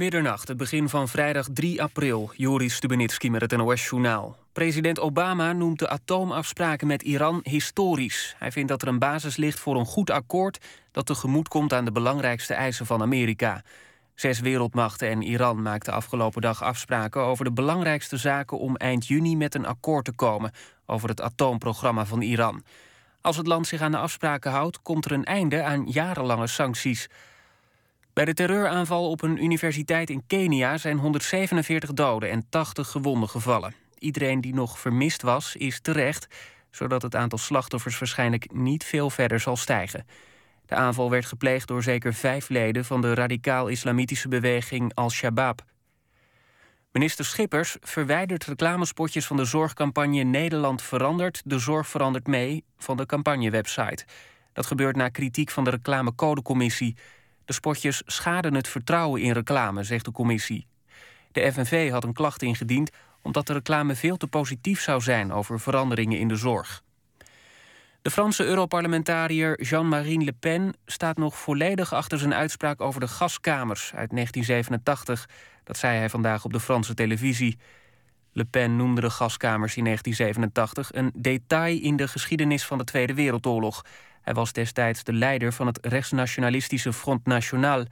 Middernacht, het begin van vrijdag 3 april. Joris Stubenitski met het NOS-journaal. President Obama noemt de atoomafspraken met Iran historisch. Hij vindt dat er een basis ligt voor een goed akkoord... dat tegemoet komt aan de belangrijkste eisen van Amerika. Zes wereldmachten en Iran maakten afgelopen dag afspraken... over de belangrijkste zaken om eind juni met een akkoord te komen... over het atoomprogramma van Iran. Als het land zich aan de afspraken houdt... komt er een einde aan jarenlange sancties... Bij de terreuraanval op een universiteit in Kenia zijn 147 doden en 80 gewonden gevallen. Iedereen die nog vermist was, is terecht, zodat het aantal slachtoffers waarschijnlijk niet veel verder zal stijgen. De aanval werd gepleegd door zeker vijf leden van de radicaal-islamitische beweging Al-Shabaab. Minister Schippers verwijdert reclamespotjes van de zorgcampagne Nederland verandert, de zorg verandert mee van de campagnewebsite. Dat gebeurt na kritiek van de reclamecodecommissie. De spotjes schaden het vertrouwen in reclame, zegt de commissie. De FNV had een klacht ingediend omdat de reclame veel te positief zou zijn over veranderingen in de zorg. De Franse Europarlementariër Jean-Marie Le Pen staat nog volledig achter zijn uitspraak over de gaskamers uit 1987. Dat zei hij vandaag op de Franse televisie. Le Pen noemde de gaskamers in 1987 een detail in de geschiedenis van de Tweede Wereldoorlog. Hij was destijds de leider van het rechtsnationalistische Front National.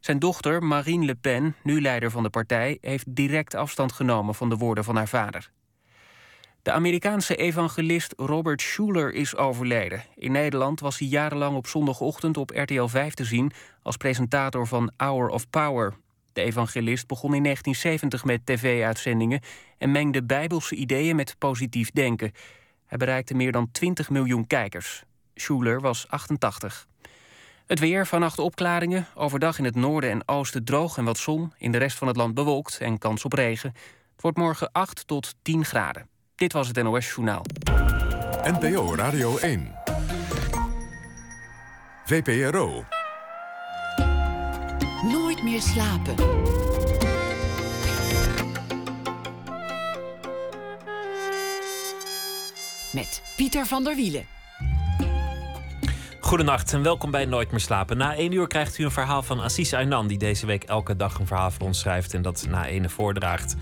Zijn dochter, Marine Le Pen, nu leider van de partij, heeft direct afstand genomen van de woorden van haar vader. De Amerikaanse evangelist Robert Schuller is overleden. In Nederland was hij jarenlang op zondagochtend op RTL 5 te zien als presentator van Hour of Power. De evangelist begon in 1970 met tv-uitzendingen en mengde bijbelse ideeën met positief denken. Hij bereikte meer dan 20 miljoen kijkers. Schuler was 88. Het weer, vannacht opklaringen. Overdag in het noorden en oosten droog en wat zon. In de rest van het land bewolkt en kans op regen. Het wordt morgen 8 tot 10 graden. Dit was het NOS Journaal. NPO Radio 1. VPRO. Nooit meer slapen. Met Pieter van der Wielen. Goedenacht en welkom bij Nooit meer slapen. Na één uur krijgt u een verhaal van Assis Aynan... die deze week elke dag een verhaal voor ons schrijft... en dat na ene voordraagt.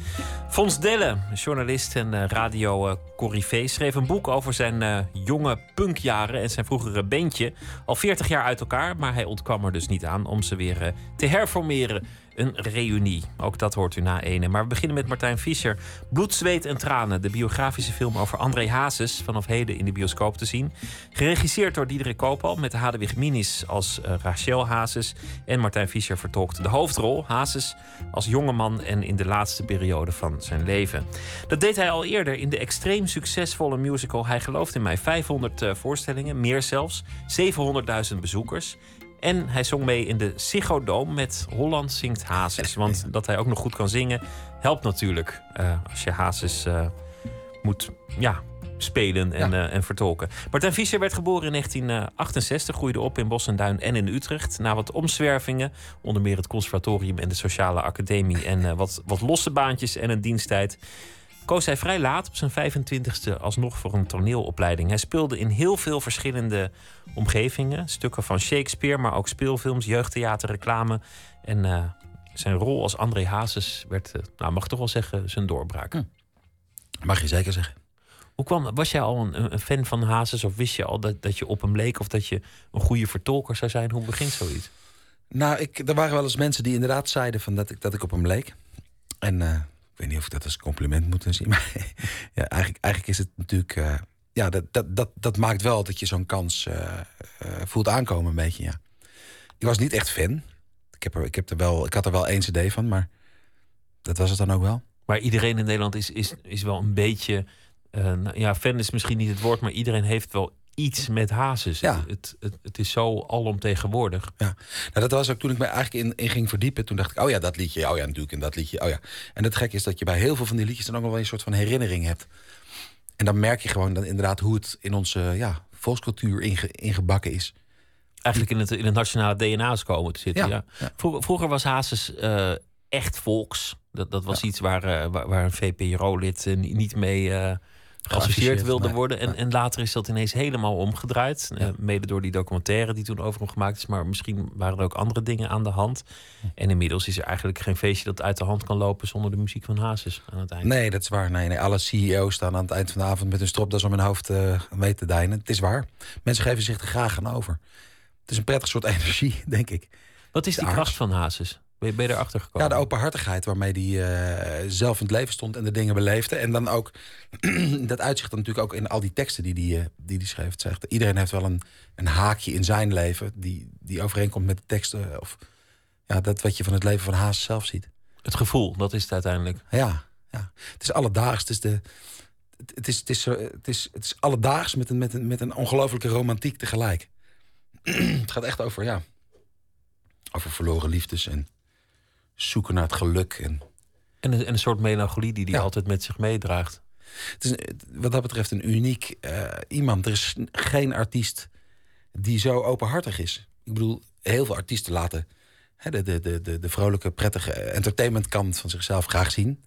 Fons Delle, journalist en uh, radio uh, schreef een boek over zijn uh, jonge punkjaren... en zijn vroegere bandje. Al 40 jaar uit elkaar, maar hij ontkwam er dus niet aan... om ze weer te herformeren een reunie. Ook dat hoort u na ene. Maar we beginnen met Martijn Fischer. Bloed, zweet en tranen. De biografische film over André Hazes. Vanaf heden in de bioscoop te zien. Geregisseerd door Diederik Koopal. Met Hadewig Minis als uh, Rachel Hazes. En Martijn Fischer vertolkt de hoofdrol. Hazes als jongeman en in de laatste periode van zijn leven. Dat deed hij al eerder in de extreem succesvolle musical Hij gelooft in mij. 500 uh, voorstellingen, meer zelfs. 700.000 bezoekers. En hij zong mee in de Ziggo met Holland zingt Hazes. Want dat hij ook nog goed kan zingen, helpt natuurlijk. Uh, als je Hazes uh, moet ja, spelen en, ja. uh, en vertolken. Martijn Fischer werd geboren in 1968, groeide op in Bos en Duin en in Utrecht. Na wat omzwervingen, onder meer het conservatorium en de sociale academie... en wat, wat losse baantjes en een diensttijd koos hij vrij laat op zijn 25ste alsnog voor een toneelopleiding. Hij speelde in heel veel verschillende omgevingen. Stukken van Shakespeare, maar ook speelfilms, jeugdtheater, reclame. En uh, zijn rol als André Hazes werd, uh, nou mag ik toch wel zeggen, zijn doorbraak. Hm. Mag je zeker zeggen. Hoe kwam, was jij al een, een, fan van Hazes of wist je al dat, dat je op hem leek of dat je een goede vertolker zou zijn? Hoe begint zoiets? Nou, ik, er waren wel eens mensen die inderdaad zeiden van dat, ik, dat ik op hem leek. En uh, weet niet of ik dat als compliment moet zien. Maar ja, eigenlijk, eigenlijk is het natuurlijk. Uh, ja, dat, dat, dat, dat maakt wel dat je zo'n kans uh, uh, voelt aankomen, een beetje. Ja. Ik was niet echt fan. Ik, heb er, ik, heb er wel, ik had er wel één CD van, maar dat was het dan ook wel. Maar iedereen in Nederland is, is, is wel een beetje. Nou, ja, fan is misschien niet het woord, maar iedereen heeft wel iets met Hazes. Ja. Het, het, het is zo alomtegenwoordig. Ja, nou, dat was ook toen ik me eigenlijk in, in ging verdiepen. Toen dacht ik, oh ja, dat liedje, oh ja, natuurlijk, en dat liedje, oh ja. En het gek is dat je bij heel veel van die liedjes dan ook wel een soort van herinnering hebt. En dan merk je gewoon dan inderdaad hoe het in onze ja, volkscultuur inge, ingebakken is. Eigenlijk in het, in het nationale DNA is komen te zitten. Ja, ja. Vroeger, vroeger, was Hazes uh, echt volks. Dat, dat was iets waar, uh, waar, waar, een VPRO-lid uh, niet mee geassocieerd wilde nee, worden. En, nee. en later is dat ineens helemaal omgedraaid. Eh, mede door die documentaire die toen over hem gemaakt is. Maar misschien waren er ook andere dingen aan de hand. En inmiddels is er eigenlijk geen feestje dat uit de hand kan lopen zonder de muziek van Hazes aan het eind. Nee, dat is waar. Nee, nee. Alle CEO's staan aan het eind van de avond met een stropdas om hun hoofd eh, mee te deinen. Het is waar. Mensen geven zich er graag aan over. Het is een prettig soort energie, denk ik. Wat is de die kracht van Hazes? Ben je, ben je erachter gekomen? Ja, de openhartigheid waarmee hij eh, zelf in het leven stond en de dingen beleefde. En dan ook, dat uitzicht dan natuurlijk ook in al die teksten die hij die die die schreef. Zegt, iedereen heeft wel een, een haakje in zijn leven die, die overeenkomt met de teksten. Of ja, dat wat je van het leven van Haas zelf ziet. Het gevoel, dat is het uiteindelijk. Ja, ja. het is alledaags. Het is, de, het, is, het, is, het, is, het is alledaags met een, met een, met een ongelofelijke romantiek tegelijk. het gaat echt over, ja, over verloren liefdes en zoeken naar het geluk. En En een, en een soort melancholie die hij Ja. altijd met zich meedraagt. het is wat dat betreft een uniek eh, iemand. Er is geen artiest die zo openhartig is. Ik bedoel, heel veel artiesten laten hè, de, de, de, de, de vrolijke, prettige entertainmentkant van zichzelf graag zien.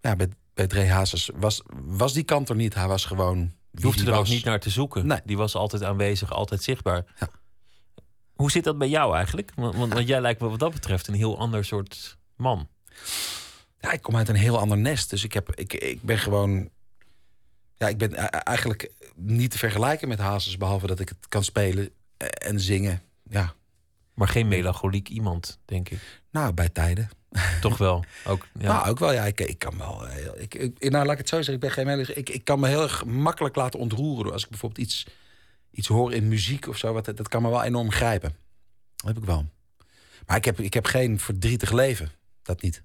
Ja, bij, bij Dre Hazes was, was die kant er niet. Hij was gewoon. Je hoefde er hij ook was. niet naar te zoeken. Nee. Die was altijd aanwezig, altijd zichtbaar. Ja. Hoe zit dat bij jou eigenlijk? Want, want, jij lijkt me wat dat betreft een heel ander soort man. Ja, ik kom uit een heel ander nest. Dus ik, heb, ik, ik ben gewoon. Ja, ik ben eigenlijk niet te vergelijken met Hazes. Behalve dat ik het kan spelen en zingen. Ja, Maar geen melancholiek iemand, denk ik. nou, bij tijden. Toch wel. Ook, ja. Nou, ook wel, ja. Ik, ik kan wel. heel- Ik, ik, nou, laat ik het zo zeggen. Ik ben geen meelig- ik, ik kan me heel erg makkelijk laten ontroeren. Als ik bijvoorbeeld iets, iets hoor in muziek of zo. Wat, dat kan me wel enorm grijpen. Dat heb ik wel. Maar ik heb, ik heb geen verdrietig leven. Dat niet.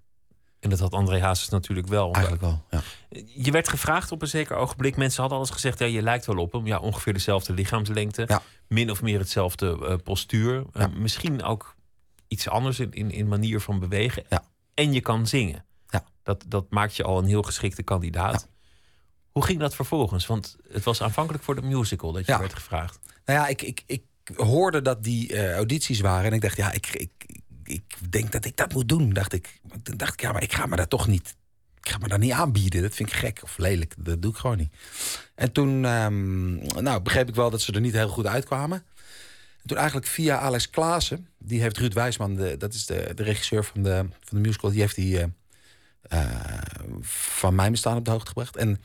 En dat had André Hazes natuurlijk wel. Eigenlijk wel. Ja. Je werd gevraagd op een zeker ogenblik. Mensen hadden alles gezegd. Ja, je lijkt wel op hem. Ja, ongeveer dezelfde lichaamslengte. Ja. Min of meer hetzelfde eh, postuur. Eh, Ja. misschien ook iets anders in, in, in manier van bewegen. Ja. En je kan zingen. Ja. Dat, dat maakt je al een heel geschikte kandidaat. Hoe ging dat vervolgens? Want het was aanvankelijk voor de musical dat je Ja. werd gevraagd. Nou ja, ik, ik, ik hoorde dat die eh, audities waren. En ik dacht, ja, ik, ik, ik denk dat ik dat moet doen. Dacht ik. Toen dacht ik, ja, maar ik ga me dat toch niet. Ik ga me dat niet aanbieden. Dat vind ik gek of lelijk. Dat doe ik gewoon niet. En toen ehm, nou, begreep ik wel dat ze er niet heel goed uitkwamen. En toen eigenlijk via Alex Klaassen, die heeft Ruud Wijsman, de, dat is de, de regisseur van de, van de musical, die heeft die eh, eh, van mijn bestaan op de hoogte gebracht. En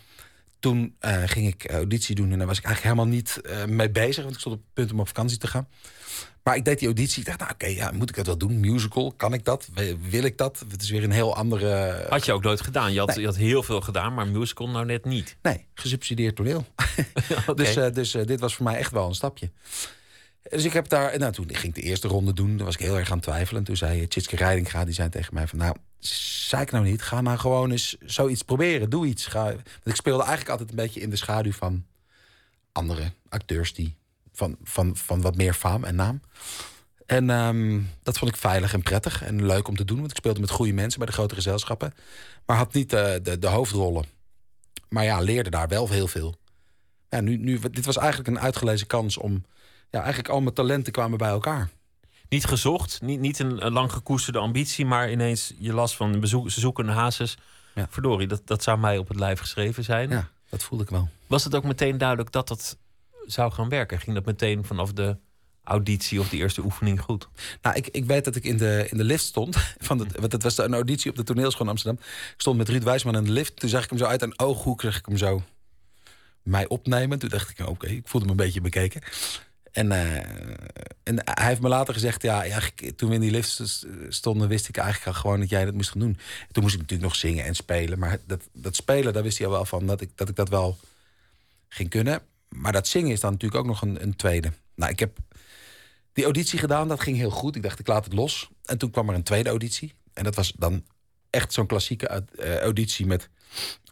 toen eh, ging ik auditie doen en daar was ik eigenlijk helemaal niet eh, mee bezig, want ik stond op het punt om op vakantie te gaan. Maar ik deed die auditie. Ik dacht, nou oké, ja, moet ik dat wel doen? Musical, kan ik dat? Wil ik dat? Het is weer een heel andere... Had je ook nooit gedaan. Je had, Nee. je had heel veel gedaan, maar musical nou net niet. Nee, gesubsidieerd toneel. Dus, eh, dus eh, dit was voor mij echt wel een stapje. Dus ik heb daar, nou toen ging ik de eerste ronde doen, toen was ik heel erg aan twijfelen. En toen zei eh, Tjitske Reidinga, die zei tegen mij van, nou, zei ik nou niet, ga nou gewoon eens zoiets proberen, doe iets. Ga, want ik speelde eigenlijk altijd een beetje in de schaduw van andere acteurs die, van, van, van wat meer faam en naam. En ehm, dat vond ik veilig en prettig en leuk om te doen, want ik speelde met goede mensen bij de grote gezelschappen. Maar had niet eh, de, de hoofdrollen. Maar ja, leerde daar wel heel veel. Ja, nu, nu, dit was eigenlijk een uitgelezen kans om... Ja, eigenlijk al mijn talenten kwamen bij elkaar. Niet gezocht, niet, niet een, een lang gekoesterde ambitie, maar ineens je las van bezoek, ze zoeken een hazes. Ja. Verdorie, dat, dat zou mij op het lijf geschreven zijn. Ja, dat voelde ik wel. Was het ook meteen duidelijk dat dat zou gaan werken? Ging dat meteen vanaf de auditie of de eerste oefening goed? Nou, ik, ik weet dat ik in de, in de lift stond. Van de, want het was een auditie op de toneelschool in Amsterdam. Ik stond met Ruud Wijsman in de lift. Toen zag ik hem zo uit een ooghoek, zag ik hem zo mij opnemen. Toen dacht ik, oké, ik voelde me een beetje bekeken. En, eh, en hij heeft me later gezegd, ja, eigenlijk, toen we in die lift st- stonden, wist ik eigenlijk al gewoon dat jij dat moest gaan doen. Toen moest ik natuurlijk nog zingen en spelen. Maar dat, dat spelen, daar wist hij al wel van dat ik, dat ik dat wel ging kunnen. Maar dat zingen is dan natuurlijk ook nog een, een tweede. Nou, ik heb die auditie gedaan, dat ging heel goed. Ik dacht, ik laat het los. En toen kwam er een tweede auditie. En dat was dan echt zo'n klassieke eh, auditie met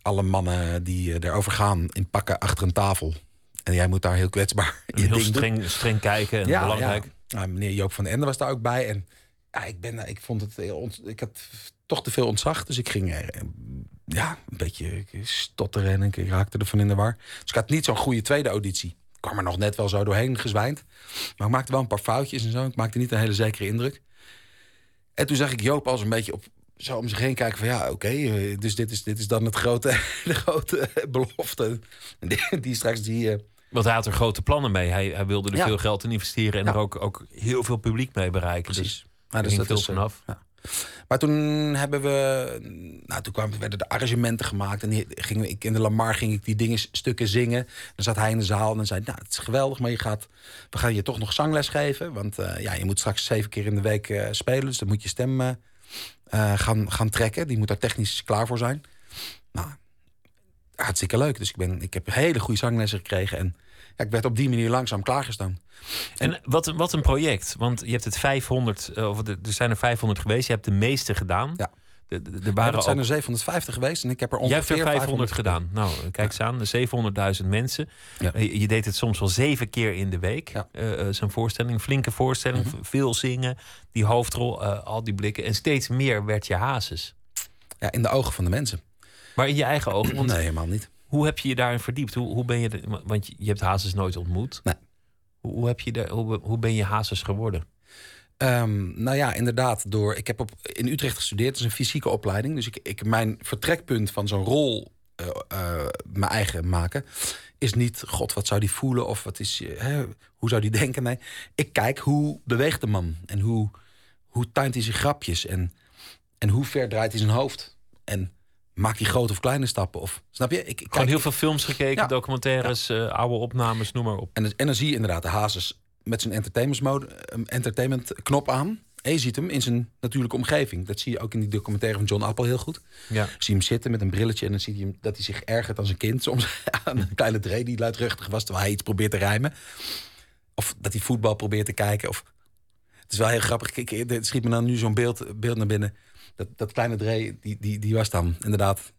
alle mannen die eh, erover gaan in pakken achter een tafel. En jij moet daar heel kwetsbaar Heel doen. streng, streng kijken en belangrijk. Ja. Nou, meneer Joop van Ende was daar ook bij. En ja, ik, ben, ik vond het heel ik had toch te veel ontzag. Dus ik ging eh, ja, een beetje stotteren en ik raakte ervan in de war. Dus ik had niet zo'n goede tweede auditie. Ik kwam er nog net wel zo doorheen gezwijnd. Maar ik maakte wel een paar foutjes en zo. Ik maakte niet een hele zekere indruk. En toen zag ik Joop als een beetje op zo om zich heen kijken van ja, oké, eh, dus dit is, dit is dan het grote, de grote belofte. Die, die straks die. Want hij had er grote plannen mee. Hij, hij wilde er veel geld in investeren en er ook, ook heel veel publiek mee bereiken. Precies. Dus, maar dus dat veel is, vanaf. Ja. Maar toen hebben we, nou, toen kwamen, werden de arrangementen gemaakt. En ging ik in de Lamar ging ik die dingen, stukken zingen. Dan zat hij in de zaal en zei: Nou, het is geweldig, maar je gaat, we gaan je toch nog zangles geven. Want uh, ja, je moet straks zeven keer in de week uh, spelen. Dus dan moet je stem uh, gaan, gaan trekken. Die moet daar technisch klaar voor zijn. Nou, hartstikke leuk. Dus ik, ben, ik heb hele goede zanglessen gekregen. En ja, ik werd op die manier langzaam klaargestaan. En wat, wat een project. Want je hebt het 500, eh, of er zijn er 500 geweest. Je hebt de meeste gedaan. Ja. De, de, waren er zijn er 750 geweest en ik heb er ongeveer Jij hebt er 500, gedaan. Nou, kijk eens aan, 700.000 mensen. Ja. Eh, je, deed het soms wel zeven keer in de week. Ja. Uh, Zo'n voorstelling, flinke voorstelling, mhm. veel zingen, die hoofdrol, al die blikken. En steeds meer werd je hazes. Ja, in de ogen van de mensen. Maar in je eigen ogen? Want nee, helemaal niet. Hoe heb je je daarin verdiept? Hoe, hoe ben je, de, want je hebt hazes nooit ontmoet. Nee. Hoe, heb je de, hoe, hoe ben je hazes geworden? Um, nou ja, inderdaad. Door, ik heb op, in Utrecht gestudeerd, dat is een fysieke opleiding. Dus ik, ik, mijn vertrekpunt van zo'n rol, uh, uh, mijn eigen maken, is niet, god, wat zou die voelen of wat is, uh, hoe zou die denken? Nee, ik kijk hoe beweegt de man en hoe, hoe tuint hij zijn grapjes en, en hoe ver draait hij zijn hoofd. En maakt hij grote of kleine stappen? Of, snap je? Ik, ik Gewoon heel veel films gekeken, documentaires, ja. oude opnames, noem maar op. En, en dan zie je inderdaad de Hazes met zijn entertainment, mode, entertainment knop aan. En je ziet hem in zijn natuurlijke omgeving. Dat zie je ook in die documentaire van John Apple heel goed. Ja. Zie je hem zitten met een brilletje en dan zie je hem, dat hij zich ergert als een kind. Soms aan een kleine Dre die luidruchtig was terwijl hij iets probeert te rijmen. Of dat hij voetbal probeert te kijken. Of... Het is wel heel grappig. Kijk, er schiet me dan nu zo'n beeld, beeld naar binnen. Dat, dat kleine Dre, die, die, die was dan inderdaad...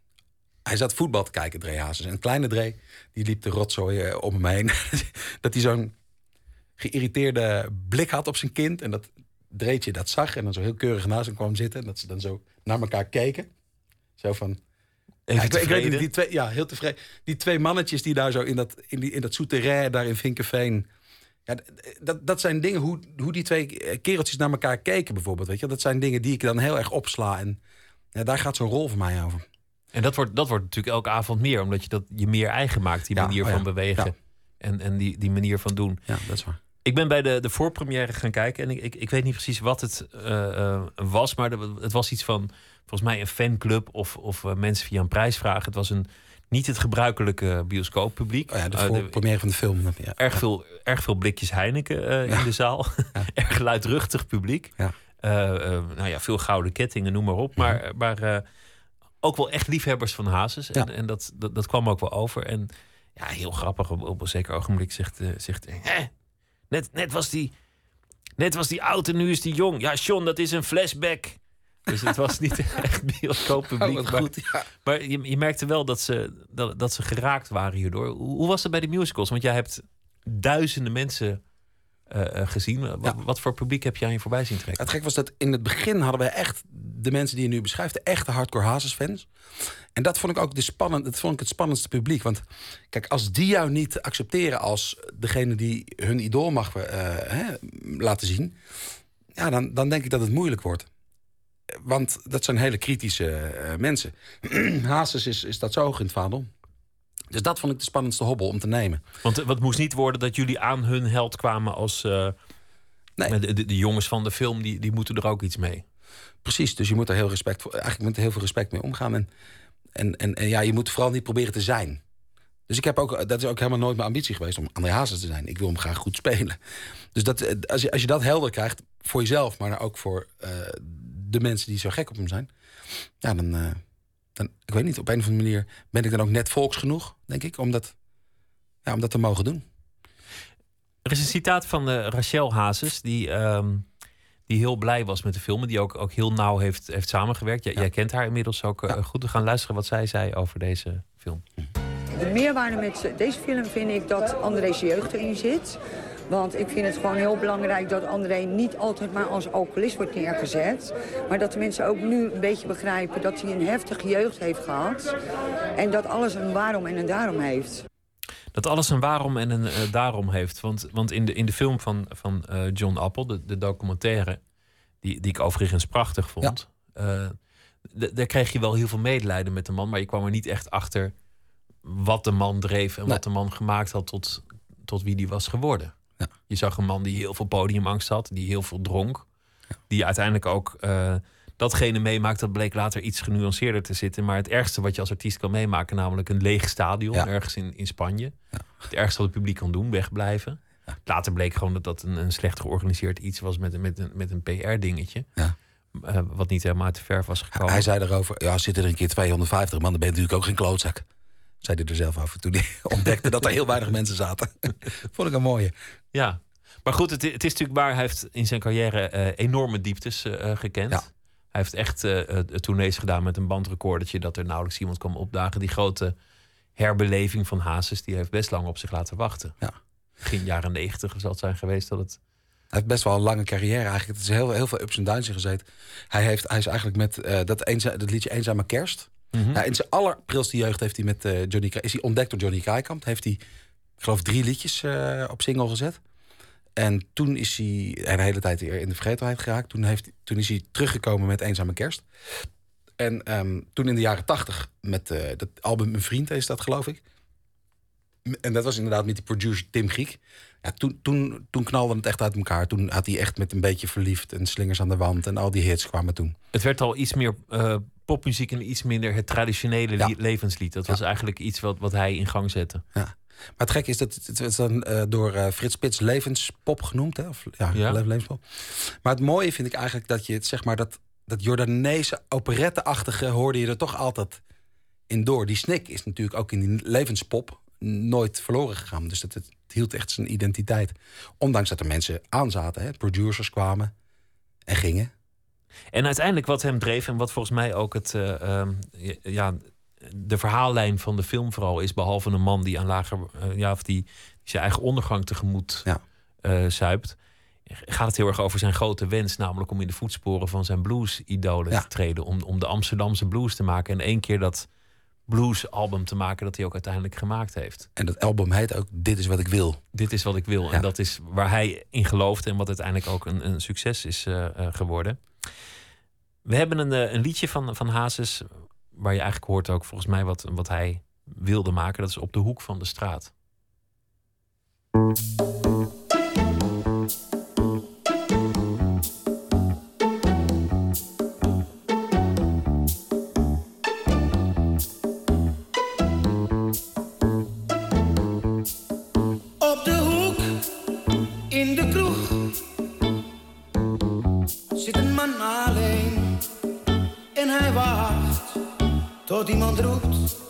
Hij zat voetbal te kijken, Dre Hazes. En kleine Dre, die liep de rotzooi eh, om hem heen. dat hij zo'n geïrriteerde blik had op zijn kind. En dat Dreetje dat zag en dan zo heel keurig naast hem kwam zitten. En dat ze dan zo naar elkaar keken. Zo van... Ja, ik, ik, weet die twee, ja, heel tevreden. Die twee mannetjes die daar zo in dat, in die, in dat souterrain daar in Vinkenveen... Ja, dat, dat zijn dingen, hoe, hoe die twee kereltjes naar elkaar keken bijvoorbeeld. Weet je? Dat zijn dingen die ik dan heel erg opsla. En ja, daar gaat zo'n rol voor mij over. En dat wordt, dat wordt natuurlijk elke avond meer, omdat je dat je meer eigen maakt, die manier oh van bewegen. En, en die, die manier van doen. Ja, dat is waar. Ik ben bij de, de voorpremière gaan kijken en ik, ik, ik weet niet precies wat het uh, was, maar het was iets van volgens mij een fanclub of, of uh, mensen via een prijs vragen. Het was een niet het gebruikelijke bioscooppubliek. Oh ja, de voorpremière van de film. Ja. Erg, veel, erg veel blikjes Heineken in de zaal. erg luidruchtig publiek. Ja. nou ja, veel gouden kettingen, noem maar op. Maar, maar ook wel echt liefhebbers van Hazes. En, en dat, dat, dat, kwam ook wel over. En ja, heel grappig. Op, op een zeker ogenblik zegt, zegt Hè? Net, net, was die, net was die oud en nu is die jong. Ja, Sean, dat is een flashback. Dus het was niet echt bioscooppubliek. Oh, maar, ja. maar je, je, merkte wel dat ze, dat, dat ze geraakt waren hierdoor. Hoe, hoe was het bij de musicals? Want jij hebt duizenden mensen uh, gezien. Wat, wat, voor publiek heb je aan je voorbij zien trekken? Het gek was dat in het begin hadden we echt de mensen die je nu beschrijft, de echte hardcore Hazes-fans. En dat vond ik ook de spannend, dat vond ik het spannendste publiek. Want kijk, als die jou niet accepteren als degene die hun idool mag uh, hè, laten zien, ja, dan, dan denk ik dat het moeilijk wordt. Want dat zijn hele kritische uh, mensen. Hazes is, is dat zo hoog in het vaandel. Dus dat vond ik de spannendste hobbel om te nemen. Want wat moest niet worden dat jullie aan hun held kwamen als. Uh, nee. de, de, de, jongens van de film, die, die moeten er ook iets mee. Precies, dus je moet er heel, respect, eigenlijk met heel veel respect mee omgaan. En, en, en, en ja, je moet vooral niet proberen te zijn. Dus ik heb ook, dat is ook helemaal nooit mijn ambitie geweest om André Hazes te zijn. Ik wil hem graag goed spelen. Dus dat, als, je, als je dat helder krijgt, voor jezelf, maar ook voor uh, de mensen die zo gek op hem zijn, ja, dan, uh, dan, ik weet niet, op een of andere manier ben ik dan ook net volks genoeg, denk ik, om dat, ja, om dat te mogen doen. Er is een citaat van uh, Rachel Hazes, die, um, die heel blij was met de film. Die ook, ook heel nauw heeft, heeft samengewerkt. Jij, jij kent haar inmiddels ook uh, goed. We gaan luisteren wat zij zei over deze film. De meerwaarde met deze film vind ik dat André's jeugd erin zit. Want ik vind het gewoon heel belangrijk dat André niet altijd maar als alcoholist wordt neergezet. Maar dat de mensen ook nu een beetje begrijpen dat hij een heftige jeugd heeft gehad. En dat alles een waarom en een daarom heeft. Dat alles een waarom en een uh, daarom heeft. Want, want in, de, in de film van, van uh, John Apple, de, de documentaire, die, die ik overigens prachtig vond. Ja. Uh, d- daar kreeg je wel heel veel medelijden met de man, maar je kwam er niet echt achter wat de man dreef en Nee. wat de man gemaakt had tot, tot wie die was geworden. Ja. Je zag een man die heel veel podiumangst had, die heel veel dronk, die uiteindelijk ook eh, datgene meemaakt, dat bleek later iets genuanceerder te zitten. Maar het ergste wat je als artiest kan meemaken, namelijk een leeg stadion Ja. ergens in, in Spanje. Het ergste wat het publiek kan doen, wegblijven. Later bleek gewoon dat dat een, een slecht georganiseerd iets was met, een- met een, met een PR-dingetje. Ja. wat niet helemaal uit de verf was gekomen. Hij zei erover, ja, zitten er een keer 250 man, dan ben je natuurlijk ook geen klootzak. Zei hij er zelf over toen hij ontdekte dat er heel weinig mensen zaten. Vond ik een mooie. Ja, maar goed, het, het is natuurlijk waar. Hij heeft in zijn carrière eh, enorme dieptes eh, eh, gekend. Ja. Hij heeft echt eh, tournees gedaan met een bandrecordertje... dat er nauwelijks iemand kwam opdagen. Die grote herbeleving van Hazes, die heeft best lang op zich laten wachten. Ja. Begin jaren negentig zal het zijn geweest dat het... Hij heeft best wel een lange carrière eigenlijk. Het is heel, heel veel ups en downs in gezeten. Hij, heeft, hij is eigenlijk met dat, eenza- dat liedje Eenzame Kerst. Ja, in zijn allerprilste jeugd heeft hij met eh, Johnny is hij ontdekt door Johnny Kaikamp. Heeft hij, ik geloof, drie liedjes eh, op single gezet. En toen is hij een hele tijd weer in de vergetelheid geraakt. Toen, heeft, toen is hij teruggekomen met Eenzame Kerst. En ehm, toen in de jaren tachtig met eh, dat album Mijn Vriend is dat, geloof ik. En dat was inderdaad met die producer Tim Griek. Ja, toen, toen, toen knalde het echt uit elkaar. Toen had hij echt met een beetje verliefd en slingers aan de wand. En al die hits kwamen toen. Het werd al iets meer popmuziek en iets minder het traditionele Ja. levenslied. Dat was eigenlijk iets wat, wat hij in gang zette. Ja. Maar het gekke is dat het, is dan eh, door eh, Frits Spits levenspop genoemd. Hè? Of, ja, Ja. le- levenspop. Maar het mooie vind ik eigenlijk dat je het zeg maar dat, dat Jordaanese operette-achtige hoorde je er toch altijd in door. Die snik is natuurlijk ook in die levenspop nooit verloren gegaan. Dus het, het hield echt zijn identiteit. Ondanks dat er mensen aanzaten, hè? producers kwamen en gingen. En uiteindelijk wat hem dreef en wat volgens mij ook het, eh, ehm, ja, de verhaallijn van de film vooral is, behalve een man die aan lager, eh, ja, of die, die zijn eigen ondergang tegemoet Ja. eh, zuipt, gaat het heel erg over zijn grote wens, namelijk om in de voetsporen van zijn blues-idolen Ja. te treden, om, om de Amsterdamse blues te maken en één keer dat blues-album te maken dat hij ook uiteindelijk gemaakt heeft. En dat album heet ook Dit is wat ik wil. Dit is wat ik wil. Ja. En dat is waar hij in gelooft en wat uiteindelijk ook een, een succes is geworden. We hebben een, eh, een liedje van, van Hazes, waar je eigenlijk hoort ook volgens mij wat, wat hij wilde maken. Dat is op de hoek van de straat. Tot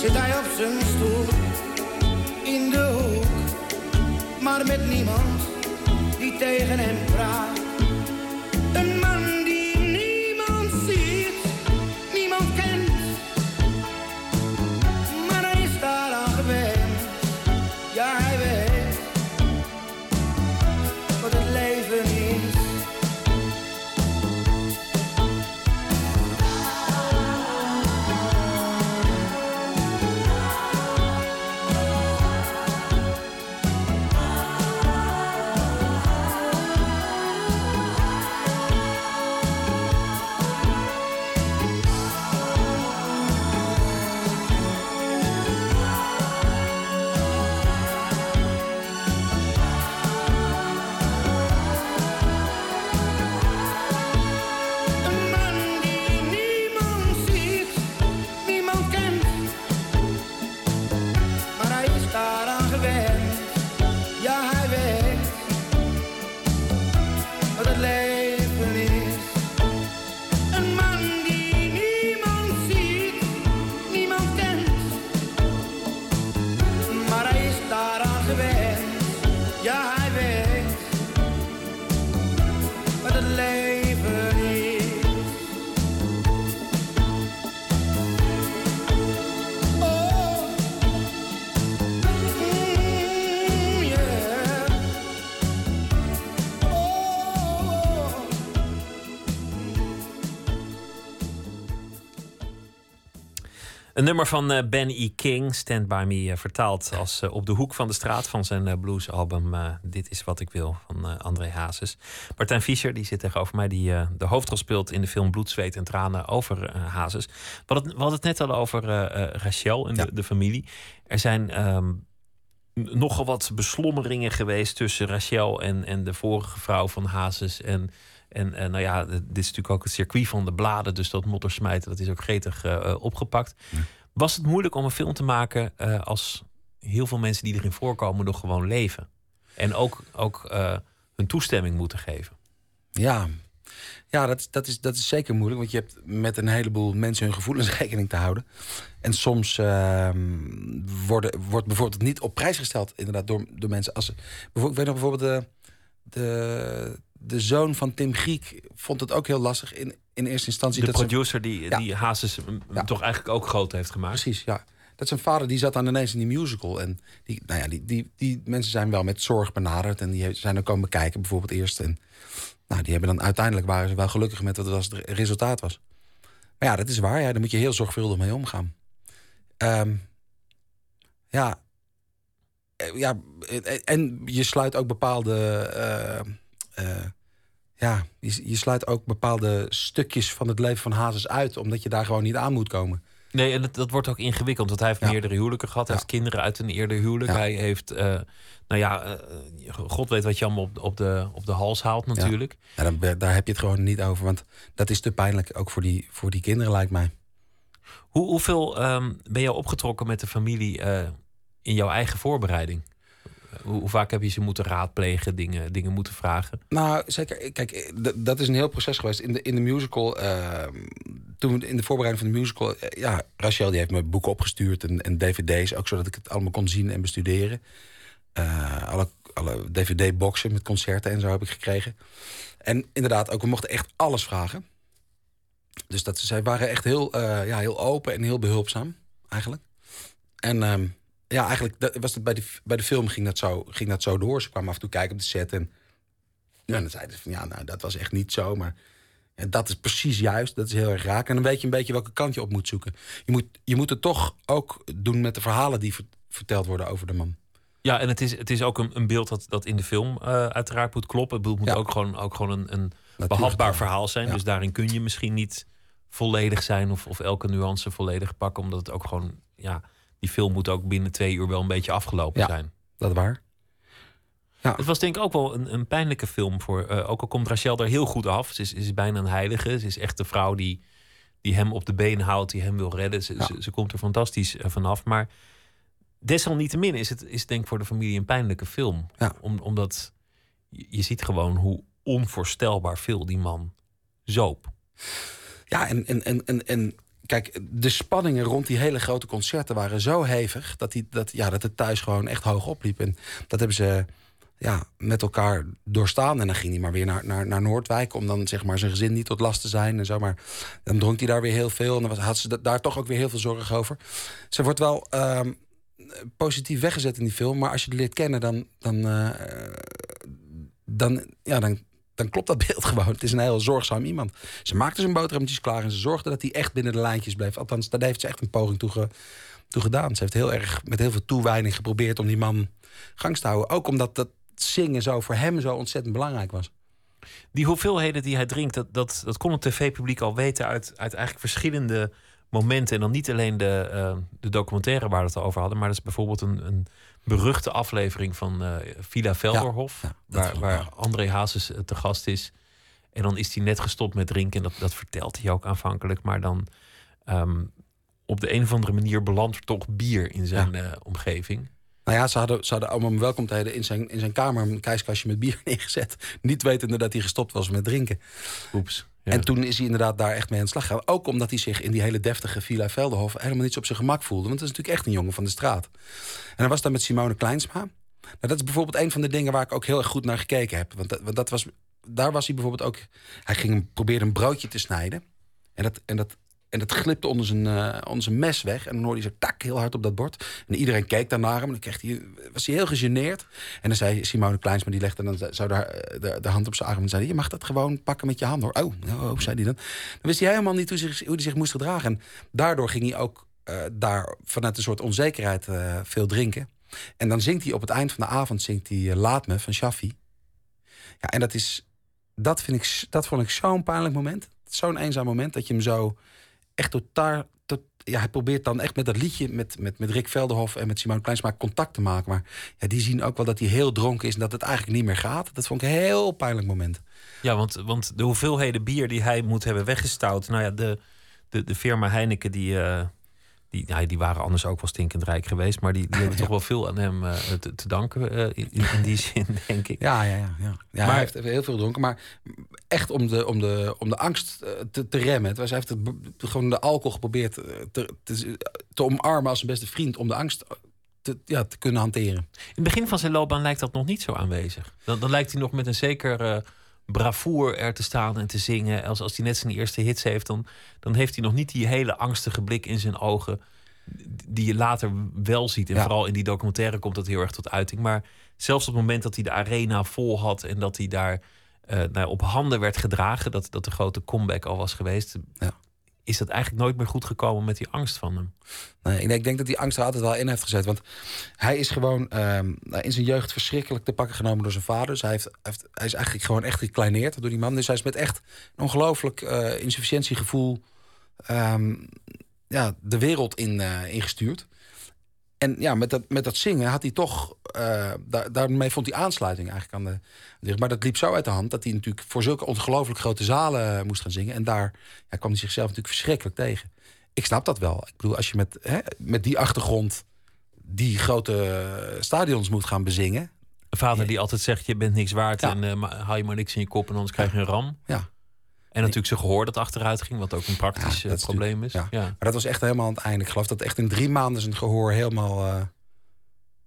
zit hij op zijn stoel in de hoek, maar met niemand die tegen hem praat. Nummer van uh, Ben E. King, Stand By Me, uh, vertaald als uh, Op de Hoek van de Straat van zijn bluesalbum Dit is Wat Ik Wil van André Hazes. Martijn Fischer, die zit tegenover mij, die de hoofdrol speelt in de film Bloed, Zweet en Tranen over Hazes. We hadden, het net al over Rachel en de, de, familie. Er zijn um, nogal wat beslommeringen geweest tussen Rachel en, en de vorige vrouw van Hazes en... En uh, nou ja, dit is natuurlijk ook het circuit van de bladen. Dus dat smijten, dat is ook gretig uh, opgepakt. Was het moeilijk om een film te maken uh, als heel veel mensen die erin voorkomen nog gewoon leven? En ook, ook hun toestemming moeten geven? Ja, ja dat, dat, is, dat is zeker moeilijk. Want je hebt met een heleboel mensen hun gevoelens rekening te houden. En soms ehm, worden, wordt bijvoorbeeld niet op prijs gesteld inderdaad, door, door mensen. Als, ik weet nog bijvoorbeeld de, de de zoon van Tim Griek vond het ook heel lastig in, in eerste instantie. De producer die, die Hazes toch eigenlijk ook groot heeft gemaakt. Precies, ja. Dat zijn vader die zat dan ineens in die musical. En die, nou ja, die, die, die mensen zijn wel met zorg benaderd. En die zijn ook komen kijken bijvoorbeeld eerst. En nou, die hebben dan uiteindelijk waren ze wel gelukkig met wat het resultaat was. Maar ja, dat is waar. Ja, daar moet je heel zorgvuldig mee omgaan. Um, ja, eh, ja, en je sluit ook bepaalde uh, uh, ja, je, je, sluit ook bepaalde stukjes van het leven van Hazes uit, omdat je daar gewoon niet aan moet komen. Nee, en dat, dat wordt ook ingewikkeld, want hij heeft meerdere huwelijken gehad. Hij heeft kinderen uit een eerder huwelijk. Hij heeft, uh, nou ja, uh, god weet wat je allemaal op, op, de, op de hals haalt natuurlijk. Ja, dan, daar heb je het gewoon niet over, want dat is te pijnlijk, ook voor die, voor die kinderen lijkt mij. Hoe, hoeveel um, ben je opgetrokken met de familie uh, in jouw eigen voorbereiding? Hoe, vaak heb je ze moeten raadplegen, dingen, dingen moeten vragen? Nou, zeker. Kijk, eh, dat is een heel proces geweest. In de, in de musical, uh, toen in de voorbereiding van de musical... Uh, ja, Rachel die heeft me boeken opgestuurd en, en dvd's... ook zodat ik het allemaal kon zien en bestuderen. Uh, alle, alle dvd-boxen met concerten en zo heb ik gekregen. En inderdaad, ook we mochten echt alles vragen. Dus dat, zij waren echt heel, ja, heel open en heel behulpzaam, eigenlijk. En... Ja, eigenlijk dat, was het bij, de, bij de film ging dat, zo, ging dat zo door. Ze kwamen af en toe kijken op de set en, ja, dan zeiden ze van ja, nou dat was echt niet zo, maar en dat is precies juist, dat is heel erg raak. En dan weet je een beetje welke kant je op moet zoeken. Je moet, je moet het toch ook doen met de verhalen die verteld worden over de man. Ja, en het is, het is ook een, een beeld dat, dat in de film uh, uiteraard moet kloppen. Het moet ook gewoon, ook gewoon een, een behapbaar verhaal zijn. Dus daarin kun je misschien niet volledig zijn of, of elke nuance volledig pakken, omdat het ook gewoon ja, die film moet ook binnen twee uur wel een beetje afgelopen ja, zijn. Dat waar. Ja. Het was denk ik ook wel een, een pijnlijke film voor. Uh, ook al komt Rachel er heel goed af. Ze is, is bijna een heilige. Ze is echt de vrouw die, die hem op de been houdt, die hem wil redden. Ze, ze, ze, komt er fantastisch uh, vanaf. Maar desalniettemin is het is denk ik voor de familie een pijnlijke film. Ja. Om, omdat je, je ziet gewoon hoe onvoorstelbaar veel die man zoop. Ja, en, en, en, en, en kijk, de spanningen rond die hele grote concerten waren zo hevig... dat, die, dat, ja, dat het thuis gewoon echt hoog opliep. En dat hebben ze ja, met elkaar doorstaan. En dan ging hij maar weer naar, naar, naar Noordwijk... om dan zeg maar zijn gezin niet tot last te zijn en zo. Maar dan dronk hij daar weer heel veel. En dan had ze daar toch ook weer heel veel zorg over. Ze wordt wel ehm, positief weggezet in die film. Maar als je het leert kennen, dan... dan uh, dan, ja, dan dan klopt dat beeld gewoon. Het is een heel zorgzaam iemand. Ze maakte zijn boterhammetjes klaar en ze zorgde dat hij echt binnen de lijntjes bleef. Althans, daar heeft ze echt een poging toe, gedaan. Ze heeft heel erg met heel veel toewijding geprobeerd om die man gangs te houden. Ook omdat dat zingen zo voor hem zo ontzettend belangrijk was. Die hoeveelheden die hij drinkt, dat, dat, dat kon het tv-publiek al weten uit, uit eigenlijk verschillende momenten. En dan niet alleen de, uh, de documentaire waar we het over hadden, maar dat is bijvoorbeeld een, een beruchte aflevering van uh, Villa Velderhof. waar, waar André Hazes eh, te gast is. En dan is hij net gestopt met drinken. En dat, dat vertelt hij ook aanvankelijk. Maar dan um, op de een of andere manier belandt er toch bier in zijn uh, omgeving. Nou ja, ze hadden, ze hadden allemaal welkomtheden in zijn, in zijn kamer een keiskastje met bier neergezet. Niet wetende dat hij gestopt was met drinken. Oeps. En toen is hij inderdaad daar echt mee aan de slag gegaan. Ook omdat hij zich in die hele deftige Villa Veldenhof helemaal niet op zijn gemak voelde. Want dat is natuurlijk echt een jongen van de straat. En hij was daar met Simone Kleinsma. Nou, dat is bijvoorbeeld een van de dingen waar ik ook heel erg goed naar gekeken heb. Want dat, want dat was, daar was hij bijvoorbeeld ook... Hij ging proberen een broodje te snijden. En dat, en dat en dat glipte onder zijn, uh, onder zijn mes weg. En dan hoorde hij zo tak heel hard op dat bord. En iedereen keek daarnaar hem. En dan kreeg hij, was hij heel gegeneerd. En dan zei Simone Kleinsma, die legde dan zo eh, de, de, hand op zijn arm. En zei je mag dat gewoon pakken met je hand hoor. Oh, oh, oh zei hij dan. Dan wist hij helemaal niet hoe, zich, hoe hij zich moest gedragen. En daardoor ging hij ook... eh, daar vanuit een soort onzekerheid eh, veel drinken. En dan zingt hij op het eind van de avond zingt hij, Laat me van Shaffi. Ja, en dat, is, dat, vind ik, dat vond ik zo'n pijnlijk moment. Zo'n eenzaam moment dat je hem zo echt totaal, ja, hij probeert dan echt met dat liedje met, met, met Rick Velderhof en met Simone Kleinsma contact te maken. Maar ja, die zien ook wel dat hij heel dronken is en dat het eigenlijk niet meer gaat. Dat vond ik een heel pijnlijk moment. Ja, want, want de hoeveelheden bier die hij moet hebben weggestouwd. Nou ja, de, de, de firma Heineken die. Uh die, die waren anders ook wel stinkend rijk geweest. Maar die, die hebben toch wel veel aan hem uh, te, te, danken. Uh, in, in, die zin, denk ik. Ja, ja, ja. ja. ja maar, hij heeft heel veel gedronken. Maar echt om de, om de, om de angst te, te remmen. Hij heeft het, gewoon de alcohol geprobeerd te, te, te omarmen als zijn beste vriend. Om de angst te, ja, te kunnen hanteren. In het begin van zijn loopbaan lijkt dat nog niet zo aanwezig. Dan, dan lijkt hij nog met een zeker bravoer er te staan en te zingen. Als, als hij net zijn eerste hits heeft, dan, dan heeft hij nog niet die hele angstige blik in zijn ogen. Die je later wel ziet. En vooral in die documentaire komt dat heel erg tot uiting. Maar zelfs op het moment dat hij de arena vol had en dat hij daar uh, nou, op handen werd gedragen, dat, dat de grote comeback al was geweest. Ja is dat eigenlijk nooit meer goed gekomen met die angst van hem. Ik denk dat die angst er altijd wel in heeft gezet. Want hij is gewoon ehm, in zijn jeugd verschrikkelijk te pakken genomen door zijn vader. Dus hij, heeft, hij is eigenlijk gewoon echt gekleineerd door die man. Dus hij is met echt een ongelooflijk uh, insufficiëntiegevoel um, ja, de wereld in, uh, ingestuurd. En ja, met dat, met dat zingen had hij toch. Uh, daar, daarmee vond hij aansluiting eigenlijk aan de. Maar dat liep zo uit de hand dat hij natuurlijk voor zulke ongelooflijk grote zalen eh, moest gaan zingen. En daar ja, kwam hij zichzelf natuurlijk verschrikkelijk tegen. Ik snap dat wel. Ik bedoel, als je met, hè, met die achtergrond die grote stadions moet gaan bezingen. Een vader die altijd zegt: Je bent niks waard en uh, haal je maar niks in je kop en anders krijg je een ram. Ja. En natuurlijk zijn gehoor dat achteruit ging, wat ook een praktisch ja, probleem is. Ja. Maar dat was echt helemaal aan het einde. Ik geloof dat echt in drie maanden zijn gehoor helemaal... Uh,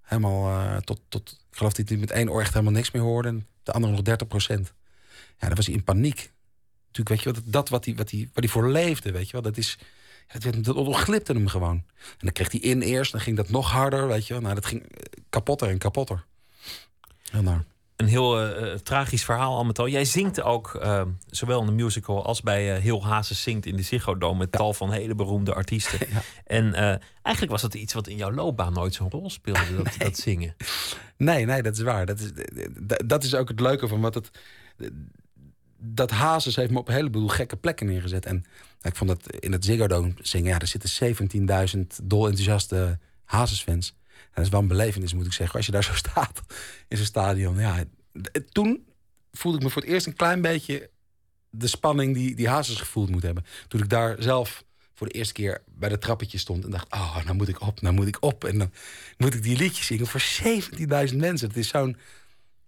helemaal uh, tot, tot... Ik geloof dat hij met één oor echt helemaal niks meer hoorde. En de andere nog 30 procent. Ja, dan was hij in paniek. Natuurlijk, weet je wat, dat wat hij, wat hij, wat hij voor leefde, weet je wel. Dat is... Het, werd, dat ontglipte hem gewoon. En dan kreeg hij in eerst, dan ging dat nog harder, weet je wel. Nou, dat ging kapotter en kapotter. Heel naar een heel uh, tragisch verhaal al met al. Jij zingt ook, uh, zowel in de musical als bij uh, Heel Hazes zingt in de Ziggo Dome... met tal van hele beroemde artiesten. Ja. En eigenlijk was dat iets wat in jouw loopbaan nooit zo'n rol speelde, dat, dat, zingen. Nee, nee, dat is waar. Dat is, dat is ook het leuke van wat het... Dat Hazes heeft me op een heleboel gekke plekken neergezet. En ik vond dat in het Ziggo Dome zingen... ja, er zitten 17.000 dol enthousiaste Hazes-fans dat is wel een belevenis, moet ik zeggen. Als je daar zo staat in zo'n stadion. Ja, toen voelde ik me voor het eerst een klein beetje de spanning die, die Hazes gevoeld moet hebben. Toen ik daar zelf voor de eerste keer bij de trappetje stond en dacht: Oh, nou moet ik op, nou moet ik op. En dan moet ik die liedjes zingen voor 17.000 mensen. Dat is zo'n.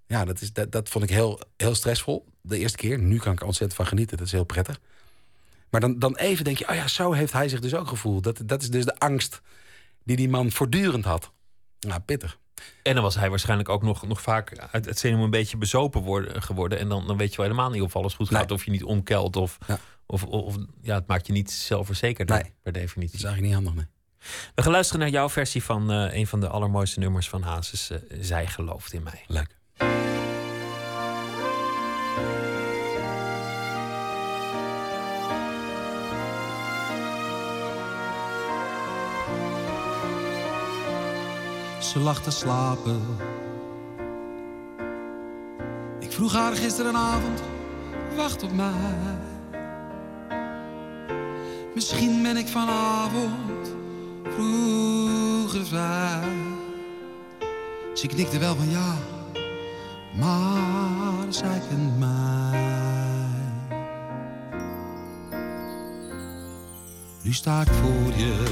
Ja, dat, is, dat, dat vond ik heel, heel stressvol. De eerste keer. Nu kan ik er ontzettend van genieten. Dat is heel prettig. Maar dan, dan even denk je: Oh ja, zo heeft hij zich dus ook gevoeld. Dat, dat is dus de angst die die man voortdurend had. Nou, pittig. En dan was hij waarschijnlijk ook nog, nog vaak uit het zenuw een beetje bezopen worden, geworden. En dan, dan weet je wel helemaal niet of alles goed gaat. Of je niet omkelt. Of, of, of, ja, het maakt je niet zelfverzekerd nee. per definitie. Dat is eigenlijk niet handig, nee. We gaan luisteren naar jouw versie van uh, een van de allermooiste nummers van Hazes. Uh, Zij gelooft in mij. Leuk. Ze te slapen. Ik vroeg haar gisterenavond, wacht op mij. Misschien ben ik vanavond vroeger vrij. Ze knikte wel van ja, maar zij kent mij. Nu sta ik voor je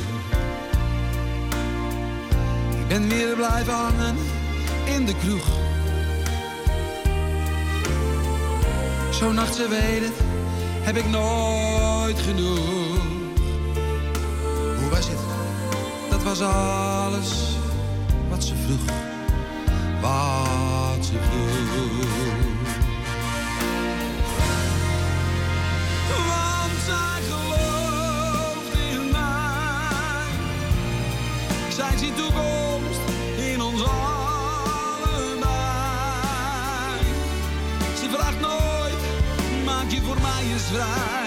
en weer blijven hangen in de kroeg. Zo'n nacht, ze weet het, heb ik nooit genoeg. Hoe was het? Dat was alles wat ze vroeg. Wat ze vroeg. Is vrij.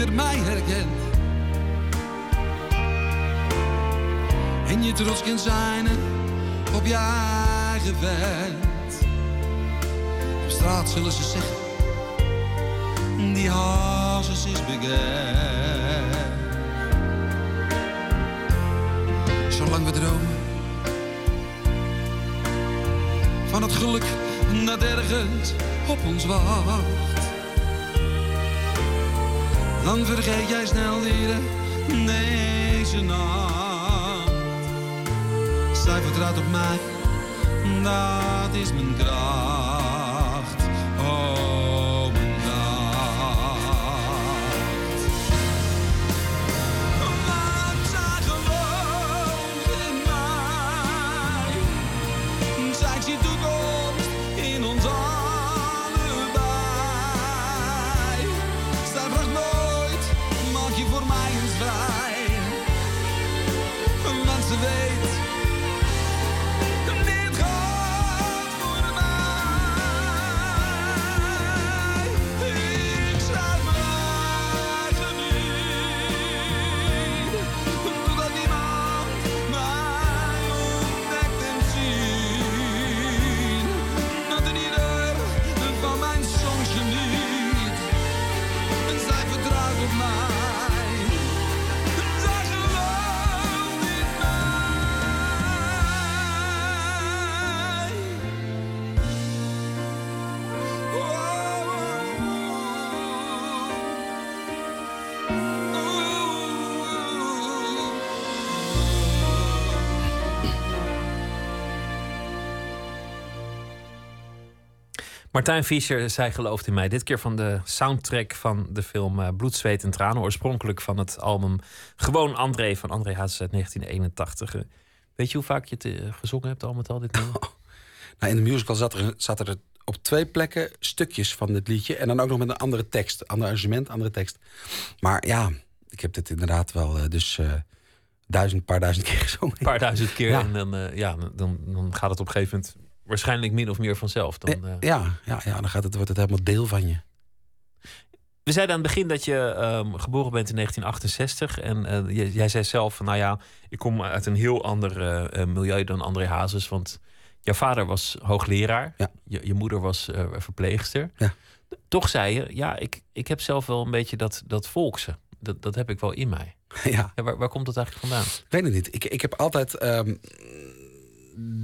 Ieder mij herkent. En je trots kunt zijn op je eigen. Op straat zullen ze zeggen, die hazes is bekend. Zolang we dromen van het geluk dat ergens op ons wacht. Dan vergeet jij snel weer deze nacht. Zij vertrouwt op mij, dat is mijn kracht. Martijn Fischer, zij gelooft in mij. Dit keer van de soundtrack van de film eh, Bloed, Zweet en Tranen. Oorspronkelijk van het album Gewoon André van André Hazes uit 1981. Eh, Weet je hoe vaak je het eh, gezongen hebt al met al dit nummer? Nou, in de musical zat er, zat er op twee plekken stukjes van dit liedje. En dan ook nog met een andere tekst. Ander arrangement, andere tekst. Maar ja, ik heb dit inderdaad wel dus duizend, paar duizend keer gezongen. Een paar duizend keer. Ja. En dan, ja, dan, dan gaat het op een gegeven moment waarschijnlijk min of meer vanzelf. Dan, eh, Ja, ja, ja, dan gaat het, wordt het helemaal deel van je. We zeiden aan het begin dat je ehm, geboren bent in 1968. En eh, jij, jij zei zelf van, nou ja, ik kom uit een heel ander eh, eh, milieu dan André Hazes. Want jouw vader was hoogleraar. Ja. Je, je moeder was eh, verpleegster. Ja. Toch zei je, ja, ik, ik heb zelf wel een beetje dat, dat volkse. Dat, dat heb ik wel in mij. ja. Ja, waar, waar komt dat eigenlijk vandaan? Ik weet het niet. Ik, ik heb altijd... ehm,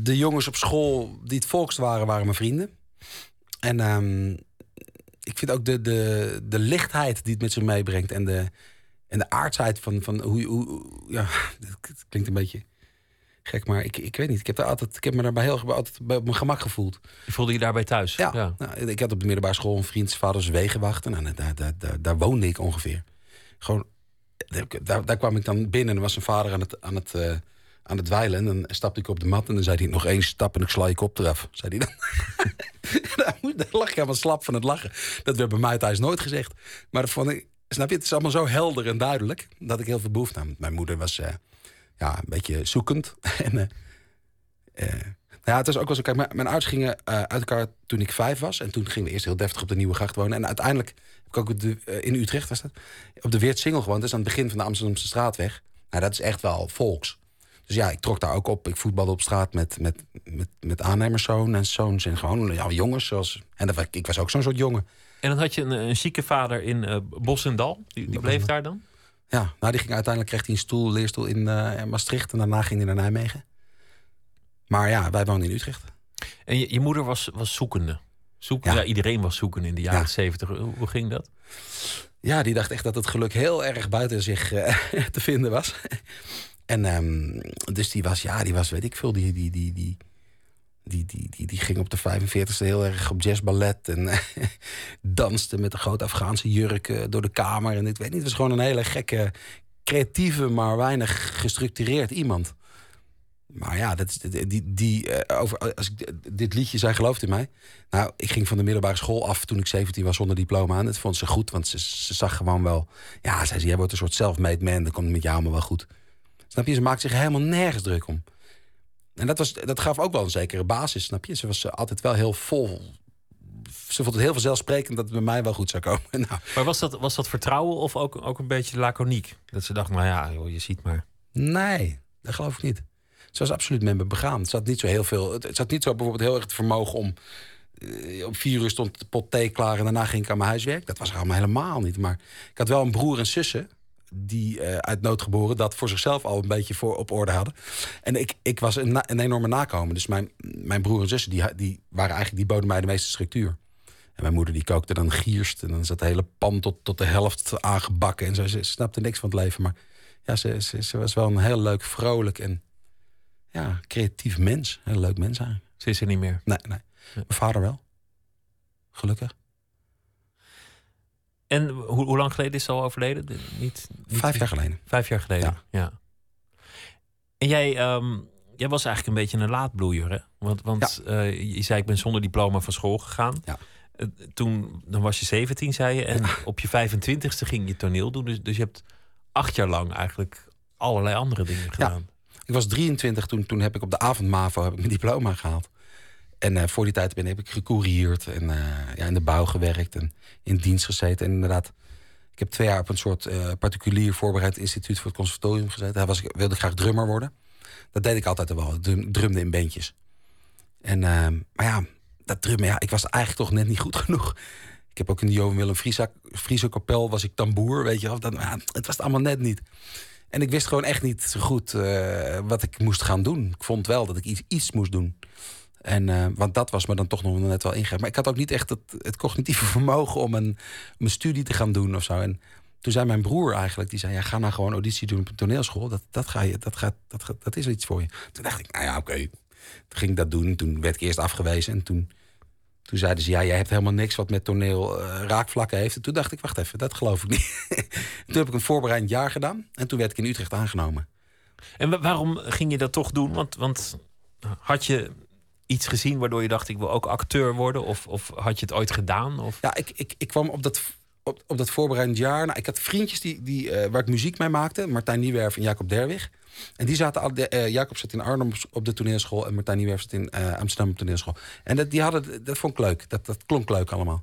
de jongens op school die het volkst waren, waren mijn vrienden. En ehm, ik vind ook de, de, de lichtheid die het met zich meebrengt... en de, en de aardsheid van, van hoe, je- hoe... Ja, het klinkt een beetje gek, maar ik, ik weet niet. Ik heb, daar altijd, ik heb me daarbij heel altijd bij op mijn gemak gevoeld. Je voelde je daarbij thuis? Ja, Nou, ik had op de middelbare school een vriend, zijn vader is wegenwacht. En daar, daar, daar, daar woonde ik ongeveer. Gewoon, daar, daar kwam ik dan binnen en was zijn vader aan het, aan het, eh, aan het dweilen. En dan stapte ik op de mat en dan zei hij nog één stap en ik sla je kop eraf. Zei hij dan. daar, lag ik helemaal slap van het lachen. Dat werd bij mij thuis nooit gezegd. Maar dat vond ik, snap je, het is allemaal zo helder en duidelijk dat ik heel veel behoefte aan. Mijn moeder was eh, ja, een beetje zoekend. en, eh, eh, nou ja, het was ook wel zo. Kijk, mijn, mijn ouders gingen uit elkaar toen ik vijf was. En toen gingen we eerst heel deftig op de Nieuwe Gracht wonen. En uiteindelijk heb ik ook in Utrecht was dat, op de Weertsingel gewoond. Dat is aan het begin van de Amsterdamse straatweg. Nou, dat is echt wel volks. Dus ja, ik trok daar ook op. Ik voetbalde op straat met, met, met, met aannemerszoon en zoons. En gewoon ja, jongens. Zoals, en dat, ik was ook zo'n soort jongen. En dan had je een, een chique vader in Bos en Dal. Die, die bleef daar dan? Ja, nou, die ging uiteindelijk kreeg hij een stoel, leerstoel in eh, Maastricht. En daarna ging hij naar Nijmegen. Maar ja, wij woonden in Utrecht. En je, je moeder was, was zoekende. Zoek, Ja. ja. iedereen was zoekende in de jaren Ja. zeventig. Hoe, hoe ging dat? Ja, die dacht echt dat het geluk heel erg buiten zich eh, te vinden was. En ehm, dus die was, ja, die was, weet ik veel, die, die, die, die, die, die, die, ging op de 45ste heel erg op jazzballet. En danste met een grote Afghaanse jurk door de kamer. En ik weet niet, het was gewoon een hele gekke, creatieve, maar weinig gestructureerd iemand. Maar ja, dat die, die, eh, over, als ik dit liedje, zij gelooft in mij. Nou, ik ging van de middelbare school af toen ik 17 was zonder diploma aan. Dat vond ze goed, want ze, ze zag gewoon wel... Ja, zei ze, jij wordt een soort self-made man, dan komt met jou allemaal wel goed. Snap je? Ze maakt zich helemaal nergens druk om. En dat, was, dat gaf ook wel een zekere basis, snap je? Ze was altijd wel heel vol. Ze vond het heel vanzelfsprekend dat het bij mij wel goed zou komen. Nou, Maar was dat, was dat vertrouwen of ook, ook een beetje laconiek? Dat ze dacht, nou ja, joh, je ziet maar. nee, dat geloof ik niet. Ze was absoluut met me begaan. Het zat niet zo heel veel. Het zat niet zo bijvoorbeeld heel erg het vermogen om. eh, Op vier uur stond de pot thee klaar en daarna ging ik aan mijn huiswerk. Dat was er allemaal helemaal niet. Maar ik had wel een broer en zussen die eh, uit nood geboren dat voor zichzelf al een beetje voor op orde hadden. En ik, ik was een, een enorme nakomen. Dus mijn, mijn broer en zussen die, die waren eigenlijk die boden mij de meeste structuur. En mijn moeder die kookte dan gierst en dan zat de hele pan tot, tot de helft aangebakken en zo. Ze snapte niks van het leven, maar ja, ze, ze, ze was wel een heel leuk, vrolijk en ja, creatief mens. Heel leuk mens eigenlijk. Ze is er niet meer. Nee, nee. Mijn vader wel. Gelukkig. En hoe, hoe lang geleden is ze al overleden? De- niet, niet- Vijf jaar geleden. Vijf jaar geleden, ja. En jij, ehm, jij was eigenlijk een beetje een laatbloeier, hè? Want, want eh, je zei, ik ben zonder diploma van school gegaan. Ja. Eh, toen dan was je 17, zei je. En op je 25ste ging je toneel doen. Dus, dus je hebt acht jaar lang eigenlijk allerlei andere dingen gedaan. Ik was 23 toen, toen heb ik op de avond MAVO heb ik mijn diploma gehaald. En eh, voor die tijd ben, heb ik gecourieerd en eh, ja, in de bouw gewerkt en in dienst gezeten. En inderdaad, ik heb twee jaar op een soort eh, particulier voorbereid instituut voor het conservatorium gezeten. Daar was wilde graag drummer worden. Dat deed ik altijd al wel. Drum- drumde in bandjes. En, maar ja, dat drummen, ja, ik was eigenlijk toch net niet goed genoeg. Ik heb ook in de Johan Willem Friese kapel was ik tamboer, weet je wel. Dat, het was het allemaal net niet. En ik wist gewoon echt niet zo goed wat ik moest gaan doen. Ik vond wel dat ik iets, iets moest doen. En, eh, want dat was me dan toch nog net wel ingegeven. Maar ik had ook niet echt het, het cognitieve vermogen om een, studie te gaan doen of zo. En toen zei mijn broer eigenlijk, die zei... Ja, ga nou gewoon auditie doen op een toneelschool. Dat, dat, ga je, dat, gaat, dat, dat is iets voor je. Toen dacht ik, nou ja, oké. Toen ging ik dat doen. Toen werd ik eerst afgewezen. En toen, toen zeiden ze, ja, jij hebt helemaal niks wat met toneel eh, raakvlakken heeft. En toen dacht ik, wacht even, dat geloof ik niet. toen heb ik een voorbereidend jaar gedaan. En toen werd ik in Utrecht aangenomen. En wa- waarom ging je dat toch doen? Want, want had je iets gezien waardoor je dacht, ik wil ook acteur worden? Of, of had je het ooit gedaan? Of... Ja, ik, ik, ik kwam op dat, op, op dat voorbereidend jaar. Nou, ik had vriendjes die, die, eh, waar ik muziek mee maakte. Martijn Niewerf en Jacob Derwig. En die zaten eh, Jacob zat in Arnhem op de toneelschool. En Martijn Niewerf zat in eh, Amsterdam op de toneelschool. En dat, die hadden, dat vond ik leuk. Dat, dat klonk leuk allemaal.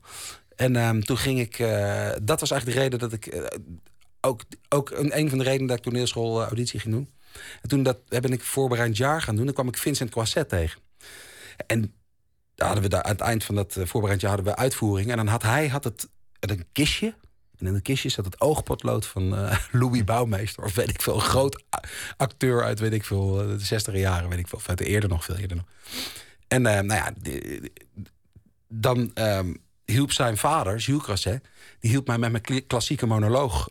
En ehm, toen ging ik... dat was eigenlijk de reden dat ik... ook, ook een, een van de redenen dat ik toneelschool auditie ging doen. En toen dat, ben ik voorbereidend jaar gaan doen. Dan kwam ik Vincent Croisset tegen. En daar hadden we daar, aan het eind van dat eh, voorbereidend jaar hadden we uitvoering. En dan had hij had het, een kistje. En in het kistje zat het oogpotlood van eh, Louis Bouwmeester. Of weet ik veel, een groot acteur uit, weet ik veel, eh, de 60 jaren, weet ik veel. Of uit eerder nog, veel eerder nog. En nou ja, dan ehm, hielp zijn vader, Jules Crasset... die hielp mij met mijn klassieke monoloog...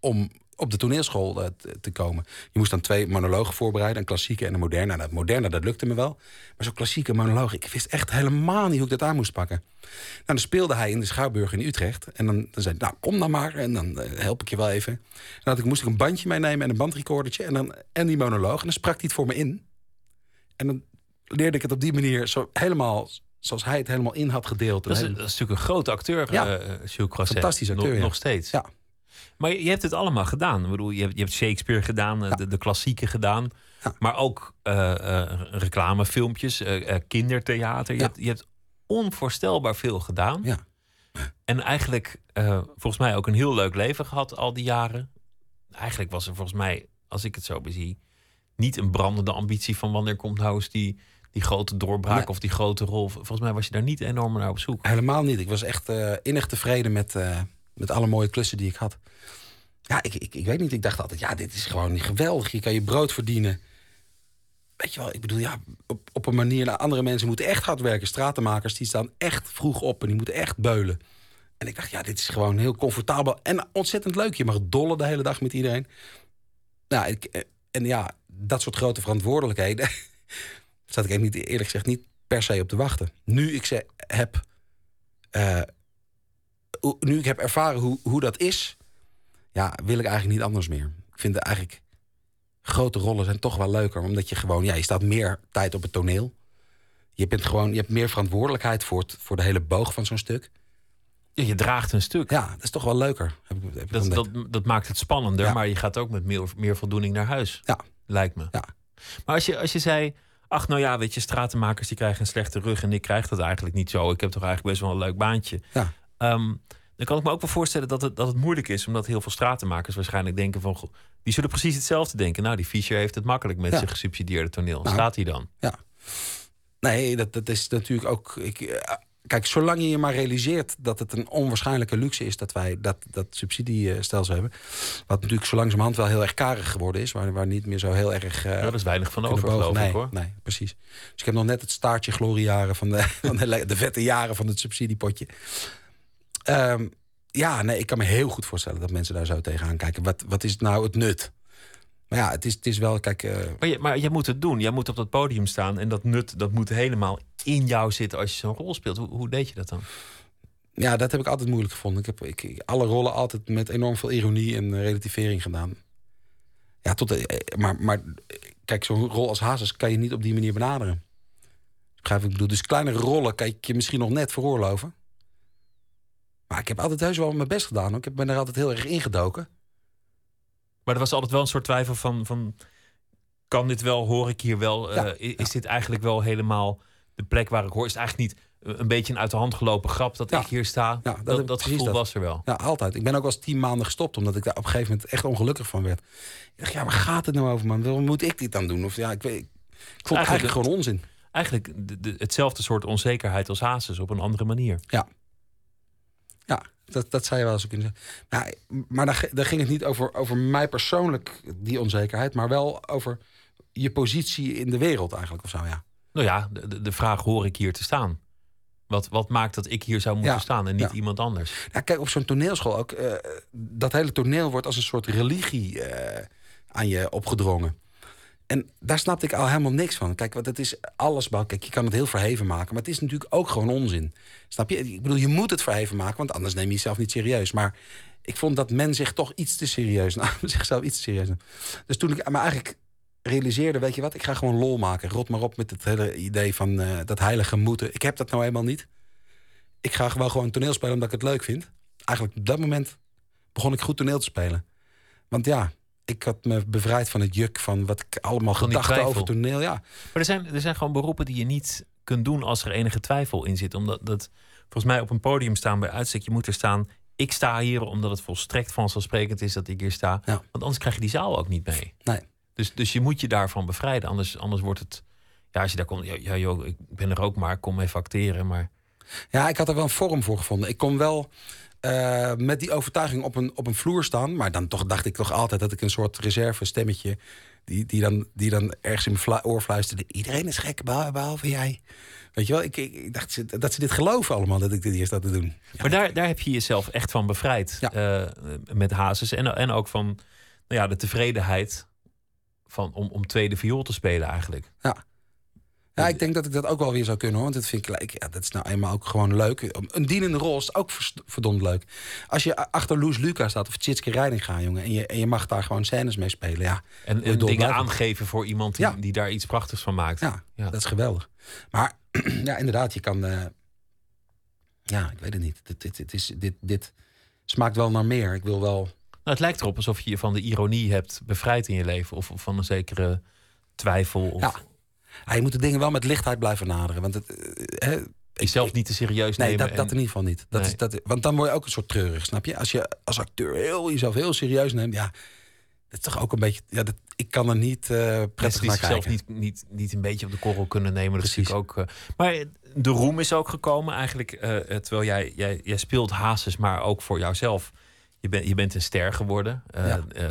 om op de toneelschool eh, te- te komen. Je moest dan twee monologen voorbereiden, een klassieke en een moderne. Nou, dat moderne, dat lukte me wel. Maar zo'n klassieke monoloog, ik wist echt helemaal niet hoe ik dat aan moest pakken. Nou, dan speelde hij in de Schouwburg in Utrecht. En dan, dan zei hij, nou, kom dan maar. En dan eh, help ik je wel even. En dan had ik, moest ik een bandje meenemen en een bandrecordertje. En, dan, en die monoloog. En dan sprak hij het voor me in. En dan leerde ik het op die manier zo helemaal... zoals hij het helemaal in had gedeeld. Dat is, En dat is natuurlijk een grote acteur, Ja. ja. Jules Croisset. Fantastisch acteur, Nog, ja. nog steeds. Ja. Maar je hebt het allemaal gedaan. Ik bedoel, je hebt, je hebt Shakespeare gedaan, eh, de, de klassieken gedaan. Ja. Maar ook eh, eh, reclamefilmpjes, kindertheater. Je, Ja. hebt, je hebt onvoorstelbaar veel gedaan. Ja. En eigenlijk volgens mij ook een heel leuk leven gehad al die jaren. Eigenlijk was er volgens mij, als ik het zo bezie, niet een brandende ambitie van wanneer komt nou eens die, die grote doorbraak Nee. of die grote rol. Volgens mij was je daar niet enorm naar op zoek. Helemaal niet. Ik was echt innig tevreden met, met alle mooie klussen die ik had. Ja, ik, ik, ik weet niet. Ik dacht altijd, ja, dit is gewoon geweldig. Je kan je brood verdienen. Weet je wel, ik bedoel, ja, op, op een manier... Nou, andere mensen moeten echt hard werken. Stratenmakers, die staan echt vroeg op en die moeten echt beulen. En ik dacht, ja, dit is gewoon heel comfortabel en ontzettend leuk. Je mag dollen de hele dag met iedereen. Nou, ik, eh, en ja, dat soort grote verantwoordelijkheden... zat ik niet, eerlijk gezegd niet per se op te wachten. Nu ik ze heb... eh, nu ik heb ervaren hoe, hoe dat is... ja, wil ik eigenlijk niet anders meer. Ik vind eigenlijk grote rollen zijn toch wel leuker. Omdat je gewoon, ja, je staat meer tijd op het toneel. Je, bent gewoon, je hebt meer verantwoordelijkheid voor, het, voor de hele boog van zo'n stuk. Ja, je draagt een stuk. Ja, dat is toch wel leuker. Heb, ik- heb ik Dat, dat, dat maakt het spannender, Ja. maar je gaat ook met meer, meer voldoening naar huis. Ja. Lijkt me. Ja. Maar als je, als je zei, ach nou ja, weet je, stratenmakers die krijgen een slechte rug en ik krijg dat eigenlijk niet zo. Ik heb toch eigenlijk best wel een leuk baantje. Ja. Ehm, dan kan ik me ook wel voorstellen dat het, dat het moeilijk is, omdat heel veel stratenmakers waarschijnlijk denken van, goh, die zullen precies hetzelfde denken. Nou, die Fischer heeft het makkelijk met Ja. zijn gesubsidieerde toneel. Nou. Staat hij dan? Nee, dat, dat is natuurlijk ook. Ik, eh, kijk, zolang je je maar realiseert dat het een onwaarschijnlijke luxe is dat wij dat, dat subsidiestelsel hebben. Wat natuurlijk zo langzamerhand wel heel erg karig geworden is, waar, waar niet meer zo heel erg. eh, Ja, er is weinig van over, geloof nee, ik hoor. Nee, precies. Dus ik heb nog net het staartje gloriejaren van de, van de vette jaren van het subsidiepotje. Ehm, ja, nee, ik kan me heel goed voorstellen dat mensen daar zo tegenaan kijken. Wat, wat is nou het nut? Maar ja, het is, het is wel, kijk, eh, Maar je, maar je moet het doen. Jij moet op dat podium staan en dat nut dat moet helemaal in jou zitten als je zo'n rol speelt. Hoe, hoe deed je dat dan? ja, dat heb ik altijd moeilijk gevonden. Ik heb ik, alle rollen altijd met enorm veel ironie en eh, relativering gedaan. Ja, tot, de- eh, maar, maar kijk, zo'n rol als Hazes kan je niet op die manier benaderen. Begrijp ik bedoel? Dus kleinere rollen kan ik je misschien nog net veroorloven. Maar ik heb altijd heus wel mijn best gedaan. hoor. Ik ben er altijd heel erg ingedoken. Maar er was altijd wel een soort twijfel van, van kan dit wel, hoor ik hier wel? Ja, Eh, is dit eigenlijk wel helemaal de plek waar ik hoor? Is het eigenlijk niet eh, een beetje een uit de hand gelopen grap dat Ja. ik hier sta? Dat dat gevoel dat. was er wel. Ja, altijd. Ik ben ook eens tien maanden gestopt, omdat ik daar op een gegeven moment echt ongelukkig van werd. Ik dacht, ja, waar gaat het nou over, man? Waarom moet ik dit dan doen? Of ja, ik weet. Ik vond het Eigenlijk- eigenlijk gewoon onzin. Eigenlijk de- de- hetzelfde soort onzekerheid als Hazes op een andere manier. Ja, dat, dat zou je wel eens kunnen zeggen. Nou, maar daar, daar ging het niet over, over mij persoonlijk, die onzekerheid, maar wel over je positie in de wereld eigenlijk of zo, ja. Nou ja, de, de- vraag hoor ik hier te staan? Wat, wat maakt dat ik hier zou moeten Ja, staan en niet ja. iemand anders? Nou, kijk, op zo'n toneelschool ook, eh, dat hele toneel wordt als een soort religie eh, aan je opgedrongen. En daar snapte ik al helemaal niks van. Kijk, want het is alles. Kijk, je kan het heel verheven maken, maar het is natuurlijk ook gewoon onzin. Snap je? Ik bedoel, je moet het verheven maken, want anders neem je jezelf niet serieus. Maar ik vond dat men zich toch iets te serieus nam. Zichzelf iets te serieus. Dus toen ik me eigenlijk realiseerde, weet je wat, ik ga gewoon lol maken. Rot maar op met het hele idee van eh, dat heilige moeten. Ik heb dat nou helemaal niet. Ik ga gewoon gewoon toneel spelen omdat ik het leuk vind. Eigenlijk op dat moment begon ik goed toneel te spelen. Want ja, ik had me bevrijd van het juk van wat ik allemaal Van gedachten over toneel. Ja, Maar er zijn, er zijn gewoon beroepen die je niet kunt doen als er enige twijfel in zit. Omdat dat, volgens mij op een podium staan bij uitstek, je moet er staan. Ik sta hier omdat het volstrekt vanzelfsprekend is dat ik hier sta. Ja. Want anders krijg je die zaal ook niet mee. Nee. Dus, dus je moet je daarvan bevrijden. Anders, anders wordt het. Ja, als je daar komt. Ja, ja, joh, ik ben er ook maar. Kom even acteren. Maar Ja, ik had er wel een vorm voor gevonden. Ik kon wel eh, met die overtuiging op een, op een vloer staan. Maar dan toch dacht ik toch altijd dat ik een soort reserve stemmetje... die, die, dan, die dan ergens in mijn oor fluisterde... iedereen is gek, behal- behalve jij. Weet je wel, ik, ik, ik dacht ze- dat ze dit geloven allemaal, dat ik dit hier sta te doen. Ja, Maar daar, daar heb je jezelf echt van bevrijd. Ja. eh, met Hazes. En, en ook van nou ja, de tevredenheid van, om, om tweede viool te spelen eigenlijk. Ja, ik denk dat ik dat ook wel weer zou kunnen, hoor. Want dat vind ik, ja, dat is nou eenmaal ook gewoon leuk. Een dienende rol is ook verdomd leuk. Als je achter Loes Lucas staat of Tjitske Reidinga, jongen... En je, en je mag daar gewoon scènes mee spelen, ja. En, dingen aangeven voor iemand die, Ja. die daar iets prachtigs van maakt. Ja, Ja. dat is geweldig. Maar ja, inderdaad, je kan... eh, ja, ik weet het niet. Dit, dit, dit, is, dit, dit smaakt wel naar meer. Ik wil wel... Nou, het lijkt erop alsof je je van de ironie hebt bevrijd in je leven. Of, of van een zekere twijfel. Of Ja. Je moet de dingen wel met lichtheid blijven naderen. Want het, eh, hè, jezelf niet te serieus Nee, nemen. dat, dat in ieder geval niet. Dat Nee. is, dat, want dan word je ook een soort treurig, snap je? Als je als acteur heel, jezelf heel serieus neemt, ja, dat is toch ook een beetje. Ja, dat, ik kan er niet Mensen prettig naar kijken. niet, niet, niet een beetje op de korrel kunnen nemen. Precies. ook, eh, maar de roem is ook gekomen eigenlijk. terwijl jij, jij, jij speelt Hazes, maar ook voor jouzelf. Je, bent je bent een ster geworden. Eh, Ja. eh,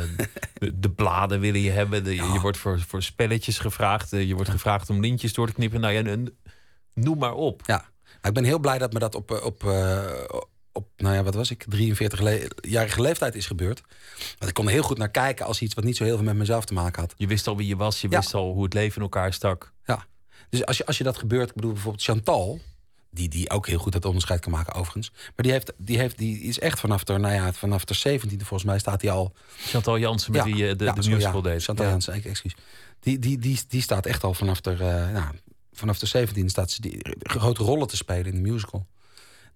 de, de bladen willen je hebben. De, je- Ja. Je wordt voor, voor spelletjes gevraagd. eh, je wordt gevraagd om lintjes door te knippen. Nou ja, noem maar op. Ja, Maar ik ben heel blij dat me dat op, op, op nou ja, wat was ik, 43-jarige leeftijd is gebeurd. Want ik kon er heel goed naar kijken als iets wat niet zo heel veel met mezelf te maken had. Je wist al wie je was. Je Ja. wist al hoe het leven in elkaar stak. Dus als je, als je dat gebeurt, ik bedoel bijvoorbeeld Chantal, Die, die ook heel goed het onderscheid kan maken, overigens. Maar die, heeft, die, heeft, die is echt vanaf de, nou ja, vanaf de 17e, volgens mij, staat hij al. Chantal Jansen met Ja, die, eh, de, ja, de musical deed. Chantal Ja. Jansen, ik- excuus. Die, die, die, die staat echt al vanaf de, eh, nou, vanaf de 17 staat ze die grote rollen te spelen in de musical.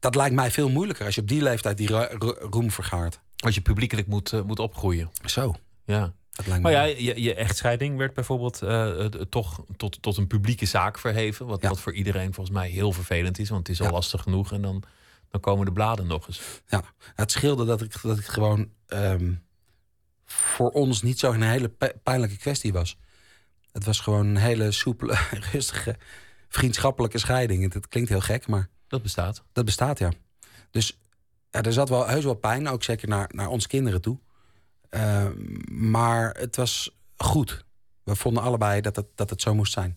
Dat lijkt mij veel moeilijker als je op die leeftijd die ro- ro- roem vergaart. Als je publiekelijk moet, eh, moet opgroeien. Zo. Ja. Maar ja, je, je echtscheiding werd bijvoorbeeld eh, eh, toch tot, tot een publieke zaak verheven. Wat, Ja. wat voor iedereen volgens mij heel vervelend is. Want het is al Ja. lastig genoeg. En dan, dan komen de bladen nog eens. Ja, het scheelde dat ik, dat ik gewoon ehm, voor ons niet zo'n hele pijnlijke kwestie was. Het was gewoon een hele soepele, rustige, vriendschappelijke scheiding. Het, het klinkt heel gek, maar Dat bestaat. dat bestaat, ja. Dus ja, er zat wel heus wel pijn, ook zeker naar, naar ons kinderen toe. Ehm, maar het was goed. We vonden allebei dat het, dat het zo moest zijn.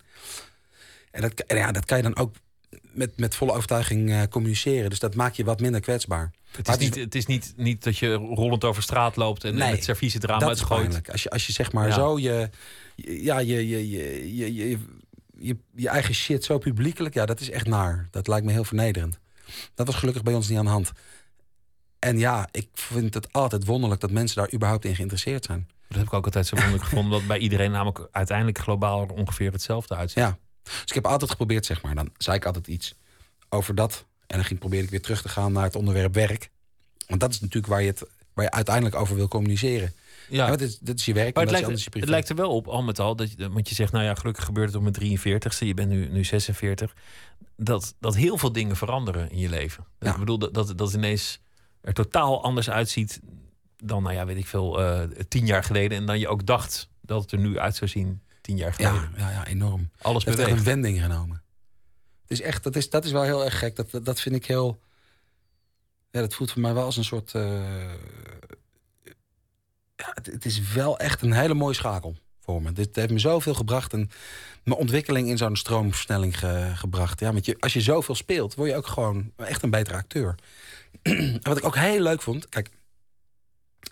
En dat, en ja, dat kan je dan ook met, met volle overtuiging eh, communiceren. Dus dat maakt je wat minder kwetsbaar. Het is, niet, het is niet, niet dat je rollend over straat loopt en, en Nee, het servies het raam dat is uitgooit. Als je, als je zeg maar Ja. zo je, je- ja, je, je, je, je, je, je, je eigen shit zo publiekelijk, ja, dat is echt naar. Dat lijkt me heel vernederend. Dat was gelukkig bij ons niet aan de hand. En ja, ik vind het altijd wonderlijk dat mensen daar überhaupt in geïnteresseerd zijn. Dat heb ik ook altijd zo wonderlijk gevonden. Dat bij iedereen namelijk uiteindelijk globaal er ongeveer hetzelfde uitziet. Ja. Dus ik heb altijd geprobeerd, zeg maar, dan zei ik altijd iets over dat. En dan ging probeerde ik weer terug te gaan naar het onderwerp werk. Want dat is natuurlijk waar je het waar je uiteindelijk over wil communiceren. Ja, dat, is, dat is je werk Maar het lijkt, je het lijkt er wel op, al met al, dat je, want je zegt, nou ja, gelukkig gebeurt het op mijn 43ste, je bent nu, nu 46, dat, dat heel veel dingen veranderen in je leven. Ja. Ik bedoel, dat, dat, dat ineens er totaal anders uitziet dan, nou ja, weet ik veel, eh, tien jaar geleden. En dan je ook dacht dat het er nu uit zou zien tien jaar geleden. Ja, ja, ja, enorm. Alles Het heeft echt een wending genomen. Het is echt, dat, is, dat is wel heel erg gek. Dat, dat, vind ik heel. Ja, dat voelt voor mij wel als een soort. eh, ja, het, het is wel echt een hele mooie schakel voor me. Dit heeft me zoveel gebracht en mijn ontwikkeling in zo'n stroomversnelling ge- gebracht. Ja, want je, als je zoveel speelt, word je ook gewoon echt een betere acteur. Wat ik ook heel leuk vond, kijk.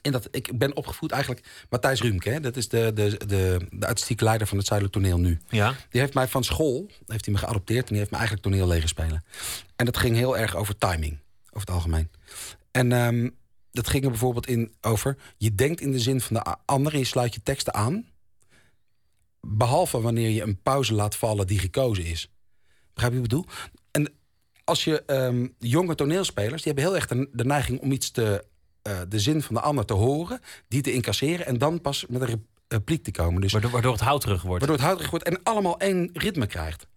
In dat, ik ben opgevoed eigenlijk Matthijs Ruumke. Hè? Dat is de, de, de, de artistieke leider van het Zuidelijk Toneel nu. Ja, Die heeft mij van school, heeft hij me geadopteerd... en die heeft me eigenlijk toneel leren spelen. En dat ging heel erg over timing, over het algemeen. En ehm, dat ging er bijvoorbeeld in over... je denkt in de zin van de ander en je sluit je teksten aan... behalve wanneer je een pauze laat vallen die gekozen is. Begrijp je wat ik bedoel? En als je ehm, jonge toneelspelers... die hebben heel erg de, de neiging om iets te... eh, de zin van de ander te horen, die te incasseren... en dan pas met een rep- repliek te komen. Dus waardoor, waardoor het houterig wordt. Waardoor het houterig wordt en allemaal één ritme krijgt.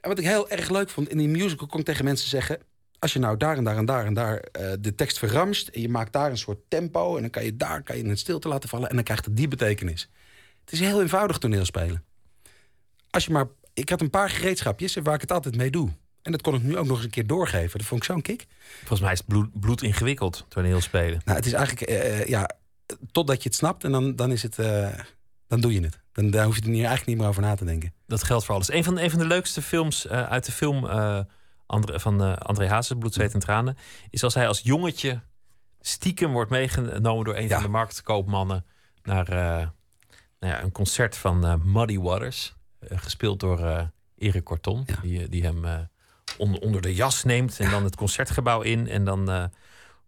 En wat ik heel erg leuk vond, in die musical kon ik tegen mensen zeggen... als je nou daar en daar en daar en daar eh, de tekst verramst... en je maakt daar een soort tempo... en dan kan je daar kan je een stilte laten vallen... en dan krijgt het die betekenis. Het is heel eenvoudig toneelspelen. Als je maar, ik had een paar gereedschapjes waar ik het altijd mee doe. En dat kon ik nu ook nog eens een keer doorgeven. Dat vond ik zo'n kick. Volgens mij is het bloed, bloed ingewikkeld, toneel spelen. Nou, het is eigenlijk, eh, eh, ja, totdat je het snapt... en dan, dan is het... eh, dan doe je het. Dan, dan hoef je er niet- eigenlijk niet meer over na te denken. Dat geldt voor alles. Een van, een van de leukste films uit de film André, van André Hazes, Bloed, Zweet en Tranen... is als hij als jongetje stiekem wordt meegenomen door een Ja. van de marktkoopmannen... naar nou ja, een concert van Muddy Waters. gespeeld door Erik Corton. Ja. Die, die hem onder, onder de jas neemt en dan het concertgebouw in. En dan eh,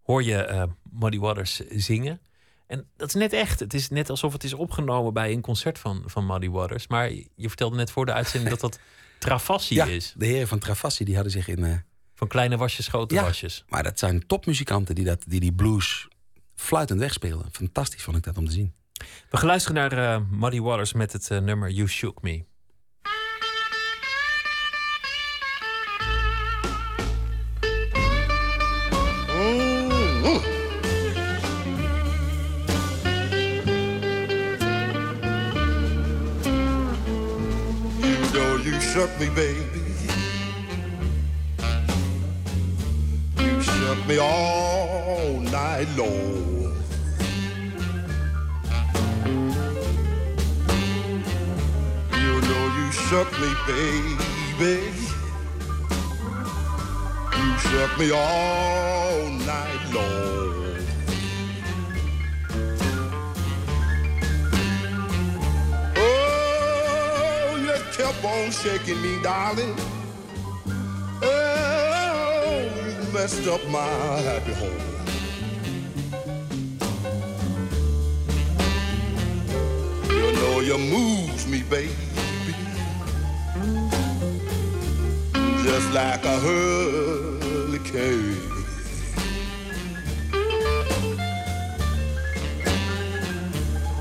hoor je eh, Muddy Waters zingen. En dat is net echt. Het is net alsof het is opgenomen bij een concert van, van Muddy Waters. Maar je vertelde net voor de uitzending dat dat Travassi Ja, is. de heren van Travassi die hadden zich in... eh, Van kleine wasjes, grote Ja. wasjes. maar dat zijn topmuzikanten die, dat, die die blues fluitend wegspelen. Fantastisch vond ik dat om te zien. We gaan luisteren naar Muddy Waters met het nummer You Shook Me. All night long. You know you shook me, baby. You shook me all night long. Oh, you kept on shaking me, darling. Oh, messed up my happy home. You know you moves me, baby, just like a hurricane.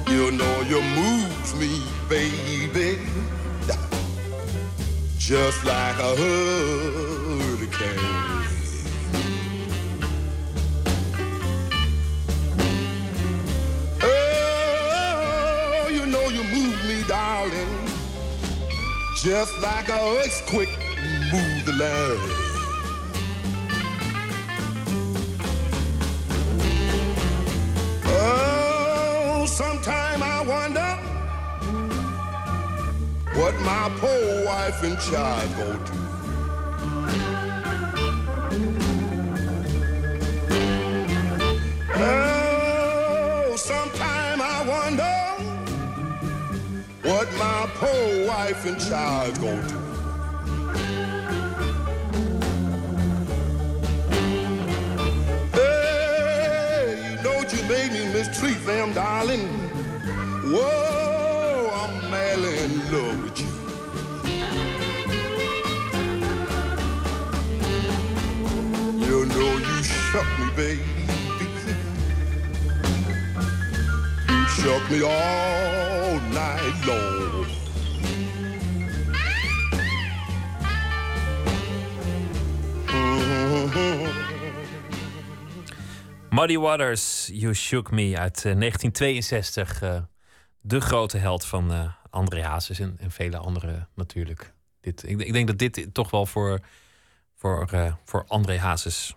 You know you moves me, baby, just like a hurricane. Just like a earthquake move the land. Oh, sometime I wonder what my poor wife and child go do. Oh, what my poor wife and child go do. Hey, you know you made me mistreat them, darling. Whoa, I'm madly in love with you. You know you shook me, baby. Shook me all night long. Mhm. Muddy Waters, You Shook Me uit eh, 1962. eh, de grote held van eh André Hazes en, en vele anderen natuurlijk. Dit, ik, ik denk dat dit toch wel voor, voor, eh, voor André Hazes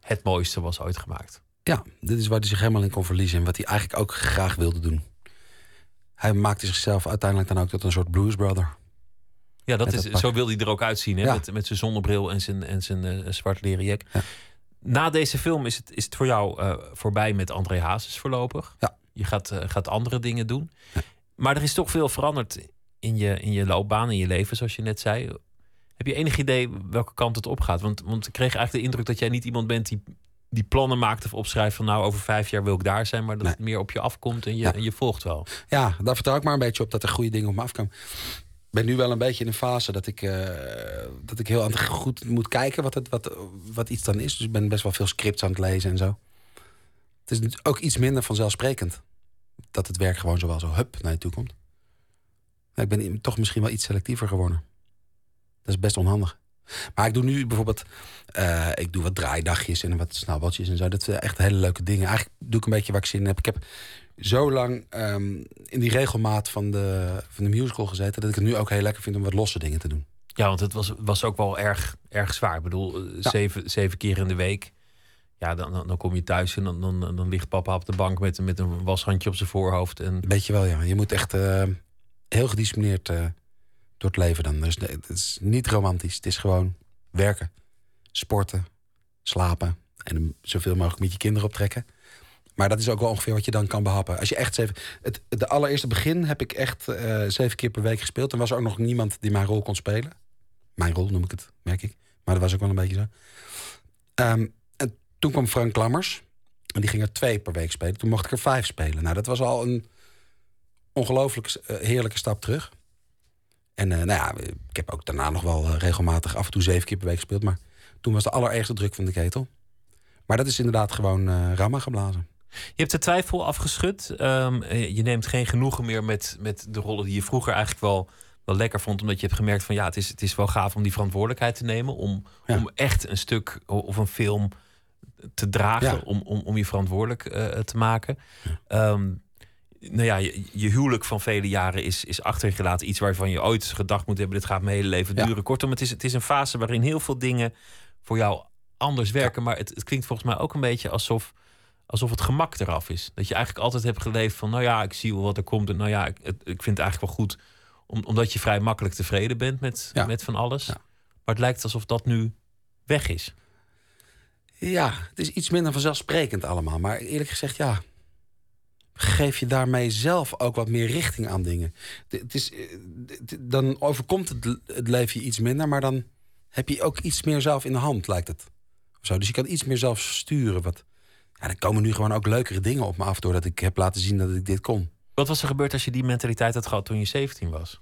het mooiste was ooit gemaakt. Ja, dit is waar hij zich helemaal in kon verliezen. En wat hij eigenlijk ook graag wilde doen. Hij maakte zichzelf uiteindelijk dan ook tot een soort blues brother. Ja, dat Met is, dat zo wil hij er ook uitzien. Hè? Ja. Met, met zijn zonnebril en zijn, en zijn eh, zwart leren jack. Na deze film is het, is het voor jou eh, voorbij met André Hazes voorlopig. Ja. Je gaat, eh, gaat andere dingen doen. Maar er is toch veel veranderd in je, in je loopbaan, in je leven, zoals je net zei. Heb je enig idee welke kant het opgaat? Want, want ik kreeg eigenlijk de indruk dat jij niet iemand bent die, die plannen maakt of opschrijft van nou over vijf jaar wil ik daar zijn, maar dat het meer op je afkomt en je, en je volgt wel. Ja, daar vertrouw ik maar een beetje op dat er goede dingen op me afkomen. Ik ben nu wel een beetje in een fase dat ik, eh, dat ik heel goed moet kijken wat, het, wat, wat iets dan is. Dus ik ben best wel veel scripts aan het lezen en zo. Het is ook iets minder vanzelfsprekend dat het werk gewoon zo wel zo hup naar je toe komt. Ik ben toch misschien wel iets selectiever geworden. Dat is best onhandig. Maar ik doe nu bijvoorbeeld, eh, ik doe wat draaidagjes en wat snabbeltjes en zo. Dat zijn echt hele leuke dingen. Eigenlijk doe ik een beetje waar ik zin in heb. Ik heb zo lang ehm, in die regelmaat van de, van de musical gezeten... dat ik het nu ook heel lekker vind om wat losse dingen te doen. Ja, want het was, was ook wel erg, erg zwaar. Ik bedoel, eh, zeven, zeven keer in de week. Ja, dan, dan, dan kom je thuis en dan, dan, dan ligt papa op de bank met, met een washandje op zijn voorhoofd. En Weet je wel, ja. Je moet echt eh, heel gedisciplineerd door het leven dan. Dus het is niet romantisch. Het is gewoon werken, sporten, slapen... en zoveel mogelijk met je kinderen optrekken. Maar dat is ook wel ongeveer wat je dan kan behappen. Als je echt zeven... Het, de allereerste begin heb ik echt eh, zeven keer per week gespeeld. En was er ook nog niemand die mijn rol kon spelen. Mijn rol noem ik het, merk ik. Maar dat was ook wel een beetje zo. Ehm, en toen kwam Frank Lammers. En die ging er twee per week spelen. Toen mocht ik er vijf spelen. Nou, dat was al een ongelooflijk eh, heerlijke stap terug. En eh, nou ja, ik heb ook daarna nog wel eh, regelmatig af en toe zeven keer per week gespeeld. Maar toen was de allerergste druk van de ketel. Maar dat is inderdaad gewoon eh rammen geblazen. Je hebt de twijfel afgeschud. Ehm, eh, je neemt geen genoegen meer met, met de rollen die je vroeger eigenlijk wel, wel lekker vond. Omdat je hebt gemerkt van ja, het is, het is wel gaaf om die verantwoordelijkheid te nemen. Om, om echt een stuk of een film te dragen. Ja. Om, om, om je verantwoordelijk te maken. Ehm, nou ja, je, je huwelijk van vele jaren is, is achter je gelaten. Iets waarvan je ooit gedacht moet hebben: dit gaat mijn hele leven Ja. duren. Kortom, het is, het is een fase waarin heel veel dingen voor jou anders werken. Maar het, het klinkt volgens mij ook een beetje alsof, alsof het gemak eraf is. Dat je eigenlijk altijd hebt geleefd van: nou ja, ik zie wel wat er komt. En nou ja, ik, het- ik vind het eigenlijk wel goed. Om, omdat je vrij makkelijk tevreden bent met, met van alles. Maar het lijkt alsof dat nu weg is. Ja, het is iets minder vanzelfsprekend allemaal. Maar eerlijk gezegd, ja. Geef je daarmee zelf ook wat meer richting aan dingen. Het is, eh, dan overkomt het, het leven je iets minder, maar dan heb je ook iets meer zelf in de hand, lijkt het. Zo. Dus je kan iets meer zelf sturen. Wat, ja, er komen nu gewoon ook leukere dingen op me af... doordat ik heb laten zien dat ik dit kon. Wat was er gebeurd als je die mentaliteit had gehad toen je 17 was?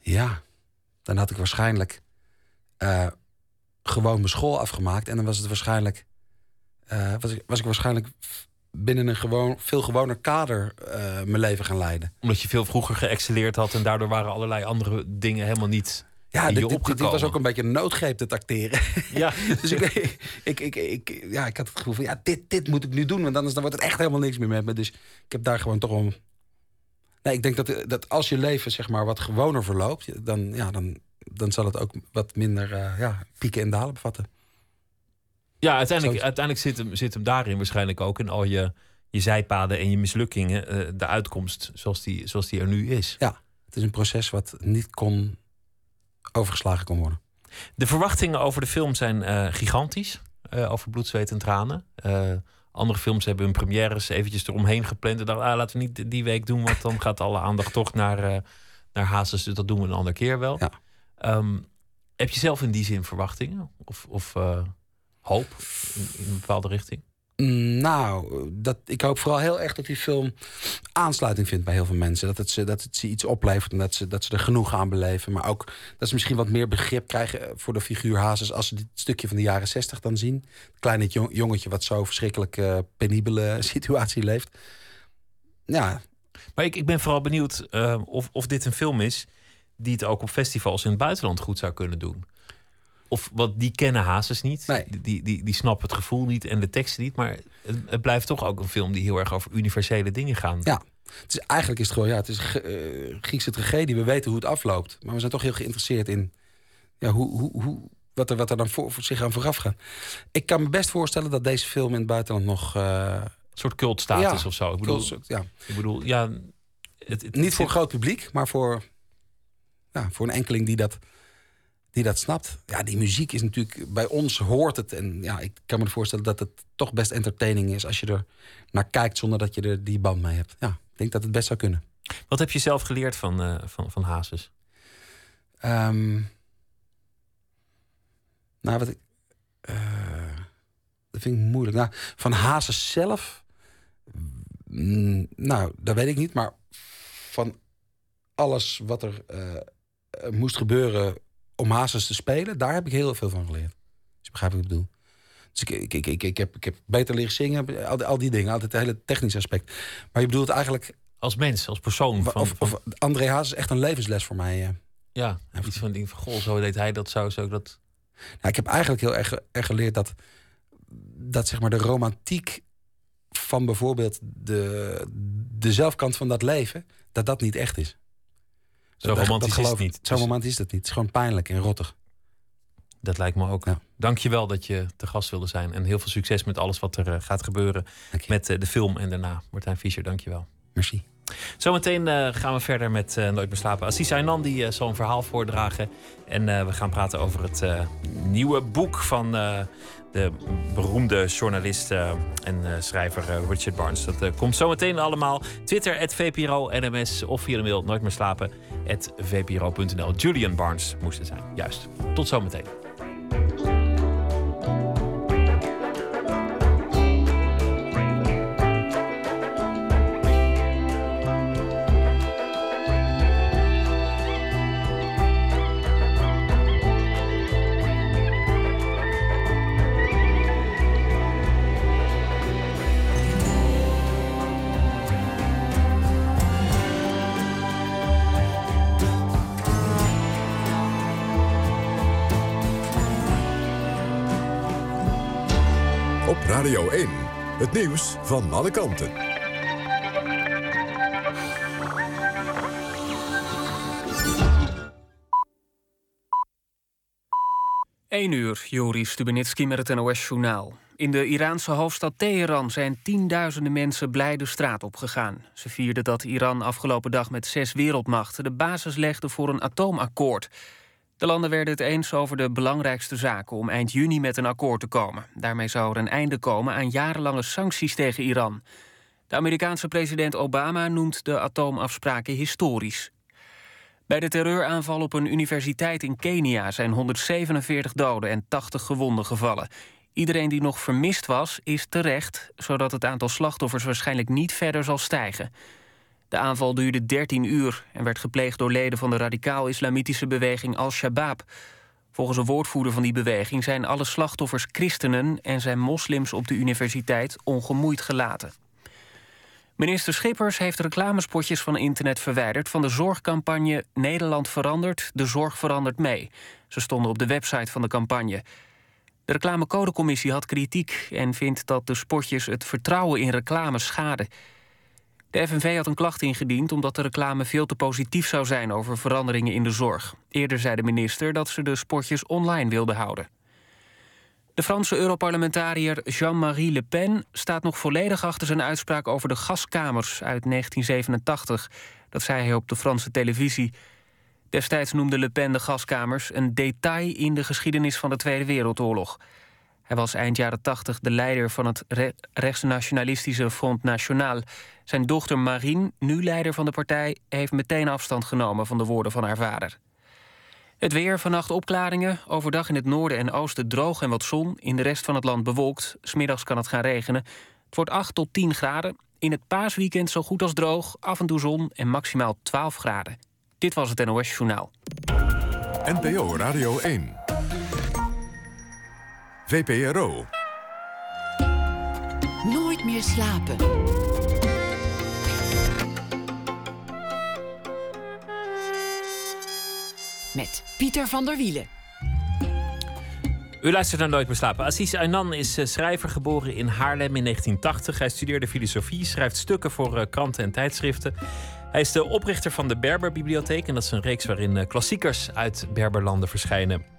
Ja, dan had ik waarschijnlijk uh, gewoon mijn school afgemaakt. En dan was het waarschijnlijk. Uh, was, ik, was ik waarschijnlijk binnen een gewoon, veel gewoner kader uh, mijn leven gaan leiden. Omdat je veel vroeger geëxceleerd had en daardoor waren allerlei andere dingen helemaal niet. Ja, dit, dit, dit, was ook een beetje een noodgreep te acteren. Ja. dus ik, ik, ik, ik, ja, ik had het gevoel van, ja, dit, dit moet ik nu doen. Want anders dan wordt het echt helemaal niks meer met me. Dus ik heb daar gewoon toch om... Nee, ik denk dat, dat als je leven zeg maar wat gewoner verloopt... dan, ja, dan, dan zal het ook wat minder uh, ja, pieken en dalen bevatten. Ja, uiteindelijk, uiteindelijk zit, hem, zit hem daarin waarschijnlijk ook in al je, je zijpaden en je mislukkingen. Uh, de uitkomst zoals die, zoals die er nu is. Ja, het is een proces wat niet kon overgeslagen kon worden. De verwachtingen over de film zijn uh, gigantisch. over bloed, zweet en tranen. andere films hebben hun premières eventjes eromheen gepland. En dachten, ah, laten we niet die week doen, want dan gaat alle aandacht toch naar, naar Hazes. Dus dat doen we een andere keer wel. Ja. Um, heb je zelf in die zin verwachtingen? Of, of hoop in, een bepaalde richting? Nou, dat, ik hoop vooral heel erg dat die film aansluiting vindt bij heel veel mensen. Dat het ze, dat het ze iets oplevert en dat ze, dat ze er genoeg aan beleven. Maar ook dat ze misschien wat meer begrip krijgen voor de figuur Hazes... als ze dit stukje van de jaren zestig dan zien. Het kleine jongetje wat zo verschrikkelijk uh, penibele situatie leeft. Ja. Maar ik, ik ben vooral benieuwd uh, of, of dit een film is die het ook op festivals in het buitenland goed zou kunnen doen. Of wat die kennen Hazes niet. Nee. Die, die, die snappen het gevoel niet en de teksten niet. Maar het, het, blijft toch ook een film die heel erg over universele dingen gaat. Ja. Het is, eigenlijk is het gewoon, ja, het is uh, Griekse tragedie. We weten hoe het afloopt. Maar we zijn toch heel geïnteresseerd in ja, hoe, hoe, hoe, wat, er, wat er dan voor, voor zich aan vooraf gaat. Ik kan me best voorstellen dat deze film in het buitenland nog. Uh, een soort cultstatus ja, of zo. Ik bedoel, cult, ja. ik bedoel ja, het, het, niet voor een groot publiek, maar voor ja, voor een enkeling die dat, die dat snapt. Ja, die muziek is natuurlijk, bij ons hoort het. En ja, ik kan me voorstellen dat het toch best entertaining is als je er naar kijkt zonder dat je er die band mee hebt. Ja, ik denk dat het best zou kunnen. Wat heb je zelf geleerd van, uh, van, van Hazes? Um, nou, wat ik. Uh, dat vind ik moeilijk. Nou, van Hazes zelf. Mm, nou, dat weet ik niet. Maar van alles wat er uh, uh, moest gebeuren om Hazes te spelen, daar heb ik heel veel van geleerd. Dus je begrijpt wat ik bedoel. Dus ik, ik, ik, ik, ik, heb, ik heb beter leren zingen, al die, al die dingen, altijd het hele technische aspect. Maar je bedoelt eigenlijk. Als mens, als persoon. Van, of, of André Hazes is echt een levensles voor mij. Uh. Ja, iets van ding van goh, zo deed hij dat, zo, zo dat. Nou, ik heb eigenlijk heel erg, erg geleerd dat, dat zeg maar de romantiek van bijvoorbeeld de, de zelfkant van dat leven, dat dat niet echt is. Zo dat, romantisch dat is het niet. Zo romantisch is het niet. Het is gewoon pijnlijk en rottig. Dat lijkt me ook. Ja. Dank je wel dat je te gast wilde zijn. En heel veel succes met alles wat er uh, gaat gebeuren. Met uh, de film en daarna. Martijn Fischer, dank je wel. Merci. Zometeen uh, gaan we verder met Nooit meer slapen. Assis Aynan die zal een verhaal voordragen. En we gaan praten over het nieuwe boek van de beroemde journalist en schrijver Richard Barnes. Dat komt zometeen allemaal. Twitter, VPRO, NMS of via de mail Nooit meer slapen vpro.nl. Julian Barnes moest het zijn. Juist. Tot zometeen. Het nieuws van alle kanten. Eén uur, Joris Stubenitski met het NOS-journaal. In de Iraanse hoofdstad Teheran zijn tienduizenden mensen blij de straat opgegaan. Ze vierden dat Iran afgelopen dag met zes wereldmachten... de basis legde voor een atoomakkoord... De landen werden het eens over de belangrijkste zaken om eind juni met een akkoord te komen. Daarmee zou er een einde komen aan jarenlange sancties tegen Iran. De Amerikaanse president Obama noemt de atoomafspraken historisch. Bij de terreuraanval op een universiteit in Kenia zijn 147 doden en 80 gewonden gevallen. Iedereen die nog vermist was, is terecht, zodat het aantal slachtoffers waarschijnlijk niet verder zal stijgen. De aanval duurde 13 uur en werd gepleegd door leden van de radicaal-islamitische beweging Al-Shabaab. Volgens een woordvoerder van die beweging zijn alle slachtoffers christenen en zijn moslims op de universiteit ongemoeid gelaten. Minister Schippers heeft reclamespotjes van internet verwijderd van de zorgcampagne Nederland verandert, de zorg verandert mee. Ze stonden op de website van de campagne. De reclamecodecommissie had kritiek en vindt dat de spotjes het vertrouwen in reclame schaden. De FNV had een klacht ingediend omdat de reclame veel te positief zou zijn over veranderingen in de zorg. Eerder zei de minister dat ze de spotjes online wilde houden. De Franse Europarlementariër Jean-Marie Le Pen staat nog volledig achter zijn uitspraak over de gaskamers uit 1987. Dat zei hij op de Franse televisie. Destijds noemde Le Pen de gaskamers een detail in de geschiedenis van de Tweede Wereldoorlog. Hij was eind jaren 80 de leider van het rechtsnationalistische Front National. Zijn dochter Marine, nu leider van de partij, heeft meteen afstand genomen van de woorden van haar vader. Het weer, vannacht opklaringen. Overdag in het noorden en oosten droog en wat zon. In de rest van het land bewolkt. Smiddags kan het gaan regenen. Het wordt 8 tot 10 graden. In het paasweekend zo goed als droog. Af en toe zon en maximaal 12 graden. Dit was het NOS Journaal. NPO Radio 1. VPRO. Nooit meer slapen. Met Pieter van der Wielen. U luistert naar Nooit meer slapen. Aziz Aynan is eh, schrijver geboren in Haarlem in 1980. Hij studeerde filosofie, schrijft stukken voor eh, kranten en tijdschriften. Hij is de oprichter van de Berberbibliotheek. En dat is een reeks waarin eh, klassiekers uit Berberlanden verschijnen.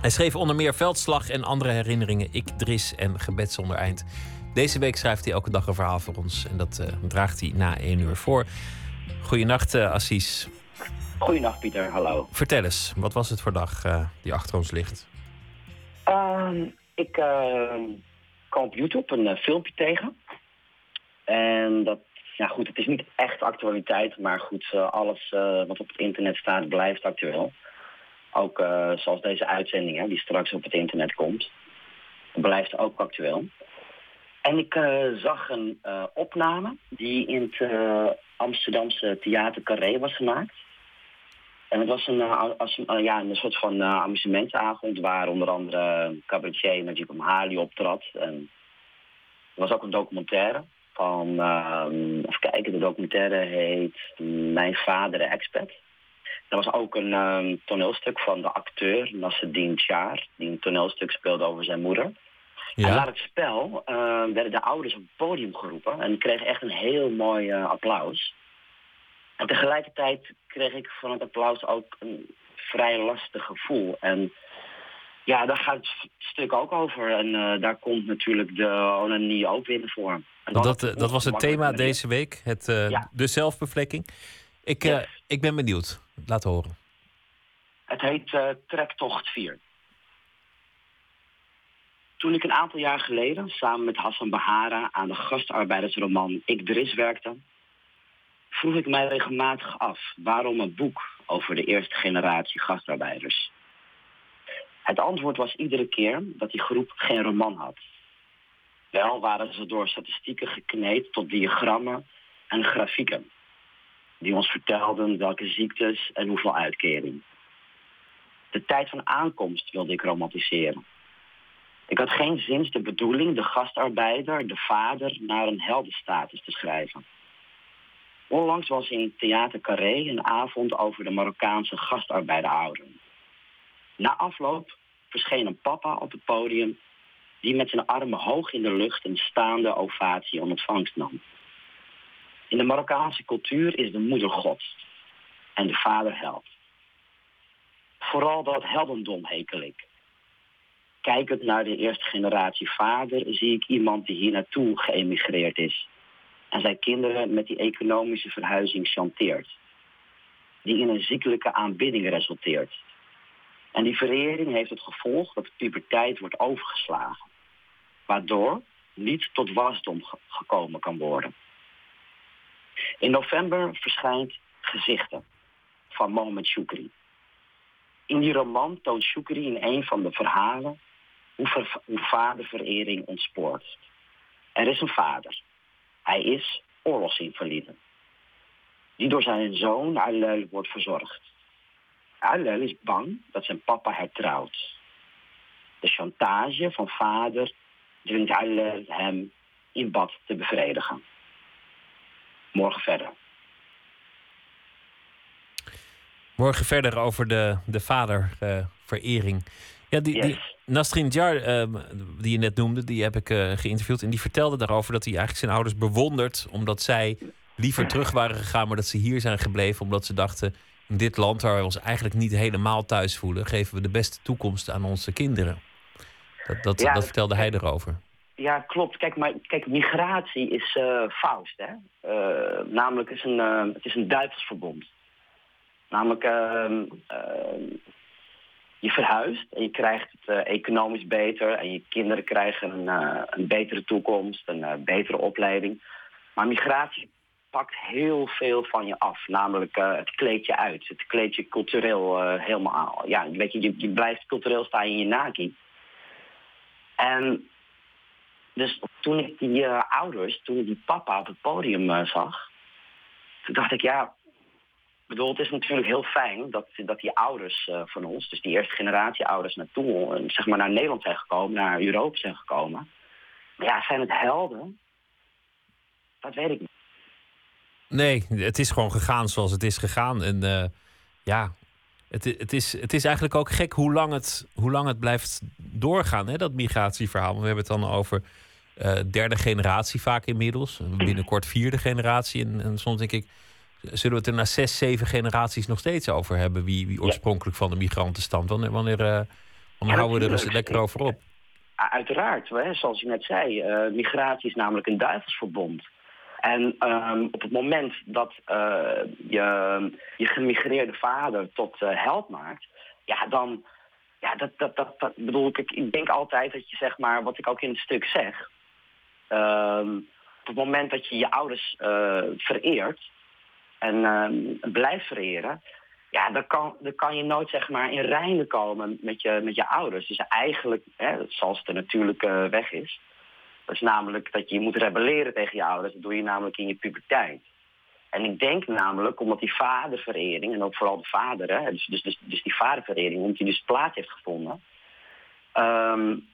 Hij schreef onder meer Veldslag en andere herinneringen, Ik, Dris en Gebed zonder eind. Deze week schrijft hij elke dag een verhaal voor ons. En dat draagt hij na één uur voor. Goedenacht, uh, Assis. Goedenacht, Pieter. Hallo. Vertel eens, wat was het voor dag die achter ons ligt? Ehm, ik uh, kwam op YouTube een filmpje tegen. En dat ja goed, het is niet echt actualiteit, maar goed, alles wat op het internet staat blijft actueel. Ook uh, zoals deze uitzending hè, die straks op het internet komt, blijft ook actueel. En ik zag een opname die in het Amsterdamse Theater Carré was gemaakt. En het was een, als, ja, een soort van amusementsavond waar onder andere cabaretier Najib Amhali optrad. En er was ook een documentaire van, uh, even kijken, de documentaire heet Mijn vader expat. Er was ook een uh, toneelstuk van de acteur Nasreddin Char, die een toneelstuk speelde over zijn moeder. Ja. En na het spel uh, werden de ouders op het podium geroepen en kregen echt een heel mooi eh, applaus. En tegelijkertijd kreeg ik van het applaus ook een vrij lastig gevoel. En ja, daar gaat het stuk ook over. En uh, daar komt natuurlijk de onanie ook weer naar voren. Dat, uh, dat was het thema deze week, het, ja. de zelfbevlekking. Ik, yes. ik ben benieuwd. Laat horen. Het heet Trektocht 4. Toen ik een aantal jaar geleden samen met Hassan Bahara aan de gastarbeidersroman Ik Dris werkte, vroeg ik mij regelmatig af waarom een boek over de eerste generatie gastarbeiders. Het antwoord was iedere keer dat die groep geen roman had. Wel waren ze door statistieken gekneed tot diagrammen en grafieken. Die ons vertelden welke ziektes en hoeveel uitkering. De tijd van aankomst wilde ik romantiseren. Ik had geen zins de bedoeling de gastarbeider, de vader, naar een heldenstatus te schrijven. Onlangs was in Theater Carré een avond over de Marokkaanse gastarbeiderouderen. Na afloop verscheen een papa op het podium die met zijn armen hoog in de lucht een staande ovatie ontvangst nam. In de Marokkaanse cultuur is de moeder God en de vader held. Vooral dat heldendom hekel ik. Kijkend naar de eerste generatie vader zie ik iemand die hier naartoe geëmigreerd is en zijn kinderen met die economische verhuizing chanteert. Die in een ziekelijke aanbidding resulteert. En die verering heeft het gevolg dat de puberteit wordt overgeslagen. Waardoor niet tot wasdom gekomen kan worden. In november verschijnt Gezichten van Mohammed Shukri. In die roman toont Shukri in een van de verhalen hoe, ver, vaderverering ontspoort. Er is een vader. Hij is oorlogsinvalide. Die door zijn zoon Alel wordt verzorgd. Alel is bang dat zijn papa hertrouwt. De chantage van vader dwingt Alel hem in bad te bevredigen. Morgen verder. Morgen verder over de, de vaderverering. ja, die, die Nasrin Jar, ehm, die je net noemde, die heb ik uh, geïnterviewd. En die vertelde daarover dat hij eigenlijk zijn ouders bewondert. Omdat zij liever terug waren gegaan, maar dat ze hier zijn gebleven. Omdat ze dachten, in dit land waar we ons eigenlijk niet helemaal thuis voelen... geven we de beste toekomst aan onze kinderen. Dat, dat, dat vertelde hij erover. Ja, klopt. Kijk, maar, kijk migratie is uh, Faust. Hè? Uh, namelijk, is een, uh, het is een duivelsverbond. Namelijk, ehm, ehm, je verhuist en je krijgt het economisch beter... en je kinderen krijgen een, een betere toekomst, een betere opleiding. Maar migratie pakt heel veel van je af. Namelijk, het kleedt je uit. Het kleedt je cultureel helemaal... Ja, weet je, je, je blijft cultureel staan in je naki. En dus toen ik die uh, ouders, toen ik die papa op het podium uh, zag, toen dacht ik, ja, bedoel, het is natuurlijk heel fijn dat, dat die ouders uh, van ons, dus die eerste generatie ouders naartoe, zeg maar naar Nederland zijn gekomen, naar Europa zijn gekomen. Maar ja, zijn het helden? Dat weet ik niet. Nee, het is gewoon gegaan zoals het is gegaan. En ja, het, het, is, het is eigenlijk ook gek hoe lang het, hoe lang het blijft doorgaan, hè, dat migratieverhaal. We hebben het dan over uh, derde generatie vaak inmiddels. Binnenkort vierde generatie. En, en, soms denk ik, zullen we het er na zes, zeven generaties nog steeds over hebben... wie, wie oorspronkelijk van de migranten stamt? Wanneer, wanneer, uh, wanneer houden we er eens lekker over op? Uiteraard, hè, zoals je net zei. Uh, migratie is namelijk een duivelsverbond. En um, op het moment dat je je gemigreerde vader tot held maakt... ja, dan... Ja, dat, dat, dat, bedoel ik. Ik denk altijd dat je zeg maar, wat ik ook in het stuk zeg. Ehm, op het moment dat je je ouders uh, vereert en uh, blijft vereren, ja, dan kan, dan kan je nooit zeg maar in rijden komen met je, met je ouders. Dus eigenlijk, hè, zoals de natuurlijke weg is, dat is namelijk dat je moet rebelleren tegen je ouders. Dat doe je namelijk in je puberteit. En ik denk namelijk, omdat die vaderverering, en ook vooral de vader, hè, dus, dus, dus, dus die vaderverering, omdat die dus plaats heeft gevonden, um,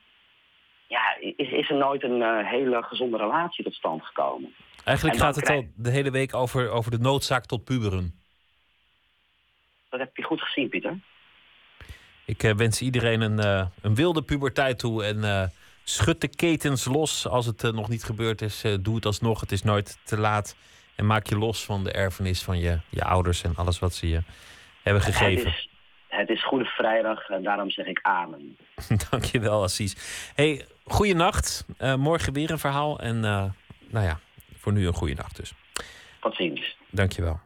ja, is, is er nooit een uh, hele gezonde relatie tot stand gekomen. Eigenlijk gaat het krijg... al de hele week over, over de noodzaak tot puberen. Dat heb je goed gezien, Pieter. Ik uh, wens iedereen een, uh, een wilde puberteit toe en schud de ketens los als het nog niet gebeurd is. doe het alsnog, het is nooit te laat. En maak je los van de erfenis van je, je ouders en alles wat ze je hebben gegeven. Het is, het is Goede Vrijdag en daarom zeg ik amen. Dankjewel, Assis. Hey, goeienacht. Uh, morgen weer een verhaal. En nou ja, voor nu een goede nacht dus. Tot ziens. Dankjewel.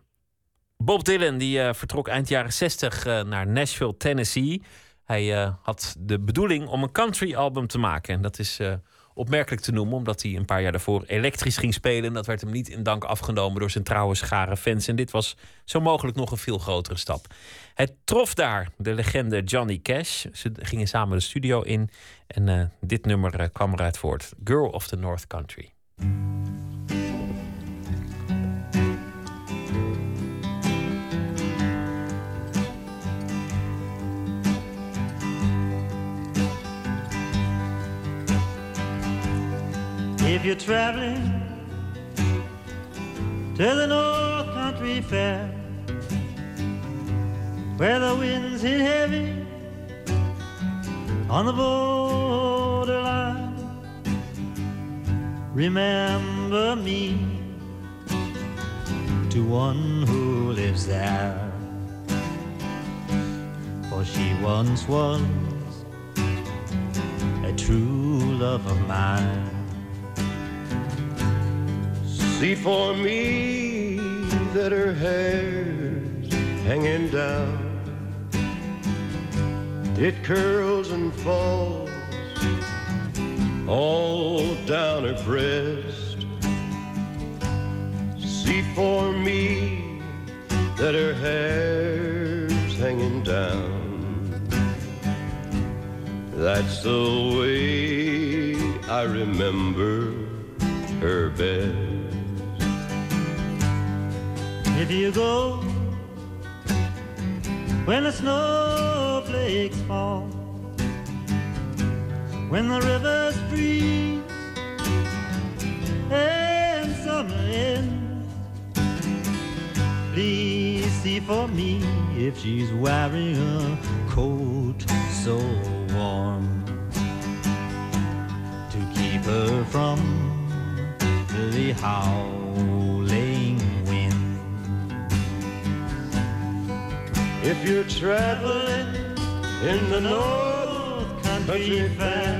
Bob Dylan die, vertrok eind jaren 60 naar Nashville, Tennessee. Hij had de bedoeling om een country album te maken. En dat is opmerkelijk te noemen, omdat hij een paar jaar daarvoor elektrisch ging spelen. Dat werd hem niet in dank afgenomen door zijn trouwe schare fans. En dit was zo mogelijk nog een veel grotere stap. Het trof daar de legende Johnny Cash. Ze gingen samen de studio in. En uh, dit nummer kwam eruit voort: Girl of the North Country. If you're traveling to the North Country Fair, where the winds hit heavy on the borderline, remember me to one who lives there. For she once was a true love of mine. See for me that her hair's hanging down. It curls and falls all down her breast. See for me that her hair's hanging down. That's the way I remember her best. If you go. When the snowflakes fall, when the rivers freeze and summer ends, please see for me if she's wearing a coat so warm to keep her from the howling If you're traveling in the North Country Fair,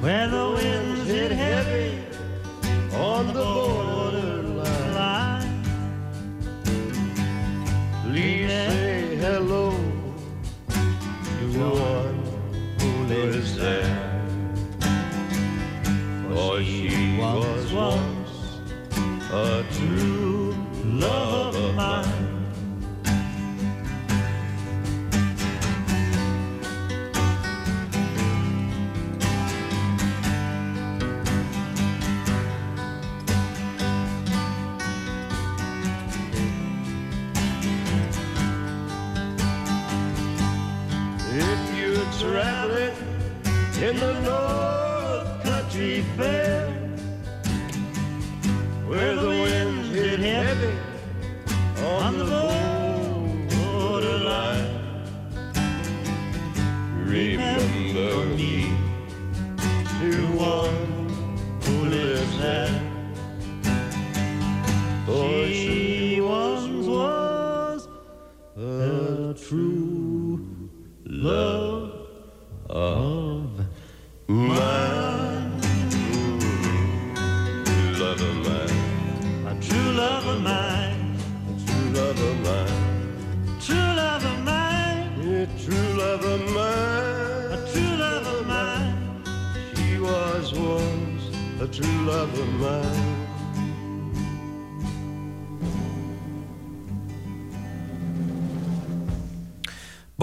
where the winds hit heavy on the borderline,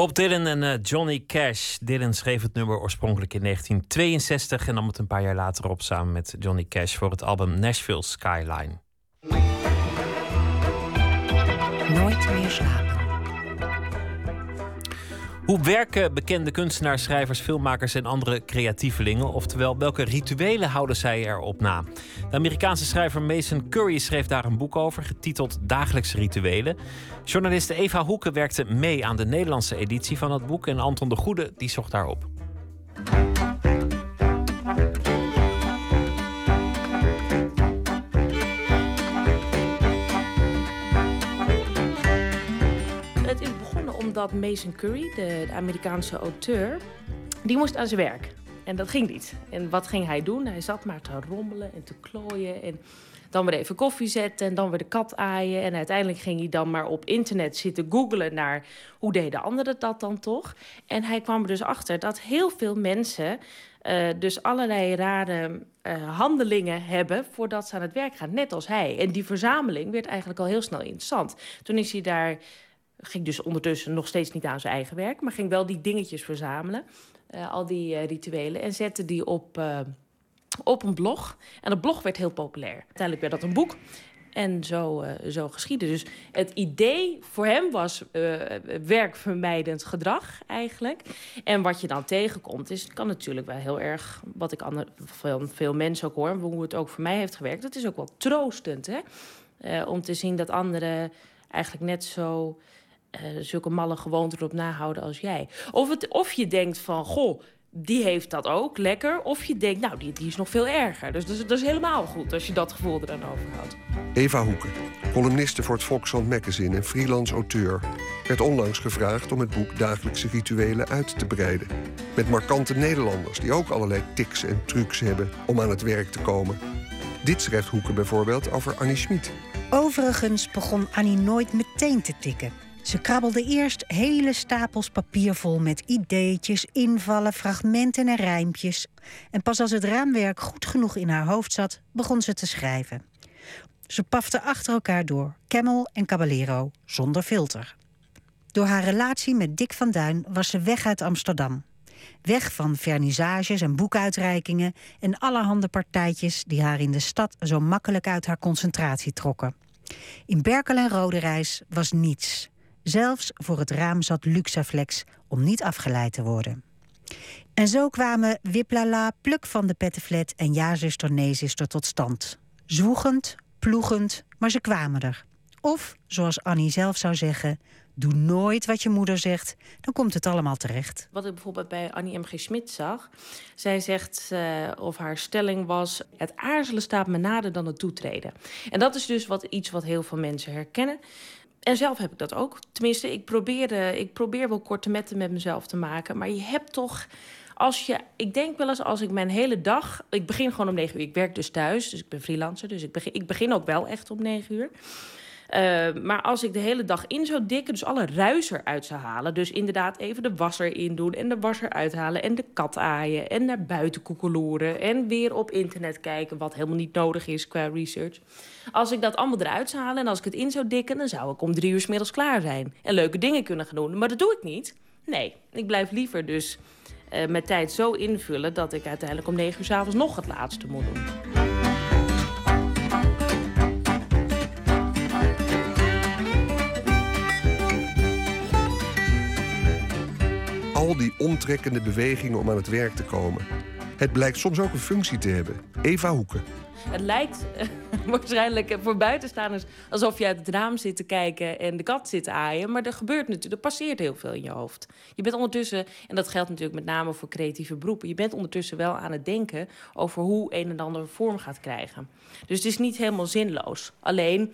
Bob Dylan en eh, Johnny Cash. Dylan schreef het nummer oorspronkelijk in 1962 en nam het een paar jaar later op samen met Johnny Cash voor het album Nashville Skyline. Nooit meer slapen. Hoe werken bekende kunstenaars, schrijvers, filmmakers en andere creatievelingen? Oftewel, welke rituelen houden zij erop na? De Amerikaanse schrijver Mason Curry schreef daar een boek over, getiteld Dagelijkse Rituelen. Journaliste Eva Hoeken werkte mee aan de Nederlandse editie van het boek en Anton de Goede die zocht daarop. Omdat Mason Curry, de, Amerikaanse auteur, die moest aan zijn werk. En dat ging niet. En wat ging hij doen? Hij zat maar te rommelen en te klooien en dan weer even koffie zetten en dan weer de kat aaien. En uiteindelijk ging hij dan maar op internet zitten googlen naar hoe deden anderen dat dan toch. En hij kwam er dus achter dat heel veel mensen eh, dus allerlei rare eh, handelingen hebben voordat ze aan het werk gaan, net als hij. En die verzameling werd eigenlijk al heel snel interessant. Toen is hij daar ging dus ondertussen nog steeds niet aan zijn eigen werk, maar ging wel die dingetjes verzamelen, eh, al die eh, rituelen, en zette die op, eh, op een blog. En dat blog werd heel populair. Uiteindelijk werd dat een boek. En zo, zo geschiedde. Dus het idee voor hem was werkvermijdend gedrag eigenlijk. En wat je dan tegenkomt, is, kan natuurlijk wel heel erg, wat ik ander, veel, veel mensen ook hoor, hoe het ook voor mij heeft gewerkt, dat is ook wel troostend. Hè? Om te zien dat anderen eigenlijk net zo eh, zulke malle gewoonten erop nahouden als jij. Of, het, of je denkt van, goh, die heeft dat ook, lekker. Of je denkt, nou, die, die is nog veel erger. Dus dat is, dat is helemaal goed als je dat gevoel er dan overhoudt. Eva Hoeken, columniste voor het Volkskrant Magazine en freelance auteur, werd onlangs gevraagd om het boek Dagelijkse Rituelen uit te breiden. Met markante Nederlanders die ook allerlei tics en trucs hebben om aan het werk te komen. Dit schrijft Hoeken bijvoorbeeld over Annie Schmid. Overigens begon Annie nooit meteen te tikken. Ze krabbelde eerst hele stapels papier vol met ideetjes, invallen, fragmenten en rijmpjes. En pas als het raamwerk goed genoeg in haar hoofd zat, begon ze te schrijven. Ze pafte achter elkaar door, Camel en Caballero, zonder filter. Door haar relatie met Dick van Duin was ze weg uit Amsterdam. Weg van vernissages en boekuitreikingen en allerhande partijtjes die haar in de stad zo makkelijk uit haar concentratie trokken. In Berkel en Roderijs was niets. Zelfs voor het raam zat Luxaflex om niet afgeleid te worden. En zo kwamen Wiplala, Pluk van de Pettenflat en Ja-zuster, tot stand. Zwoegend, ploegend, maar ze kwamen er. Of, zoals Annie zelf zou zeggen, doe nooit wat je moeder zegt, dan komt het allemaal terecht. Wat ik bijvoorbeeld bij Annie M.G. Smit zag. Zij zegt, uh, of haar stelling was... het aarzelen staat me nader dan het toetreden. En dat is dus wat, iets wat heel veel mensen herkennen. En zelf heb ik dat ook. Tenminste, ik probeer, ik probeer wel korte metten met mezelf te maken. Maar je hebt toch als je, ik denk wel eens als ik mijn hele dag. Ik begin gewoon om negen uur. Ik werk dus thuis, dus ik ben freelancer. Dus ik begin, ik begin ook wel echt om negen uur. Uh, maar als ik de hele dag in zou dikken, dus alle ruis eruit zou halen. Dus inderdaad even de wasser in doen en de wasser uithalen en de kat aaien en naar buiten koekeloeren. En weer op internet kijken, wat helemaal niet nodig is qua research. Als ik dat allemaal eruit zou halen en als ik het in zou dikken, dan zou ik om drie uur s middags klaar zijn. En leuke dingen kunnen gaan doen. Maar dat doe ik niet. Nee, ik blijf liever dus uh, mijn tijd zo invullen dat ik uiteindelijk om negen uur s avonds nog het laatste moet doen. Die omtrekkende bewegingen om aan het werk te komen. Het blijkt soms ook een functie te hebben. Eva Hoeken. Het lijkt uh, waarschijnlijk voor buitenstaanders alsof je uit het raam zit te kijken en de kat zit te aaien. Maar er gebeurt natuurlijk, er passeert heel veel in je hoofd. Je bent ondertussen, en dat geldt natuurlijk met name voor creatieve beroepen, je bent ondertussen wel aan het denken over hoe een en ander vorm gaat krijgen. Dus het is niet helemaal zinloos. Alleen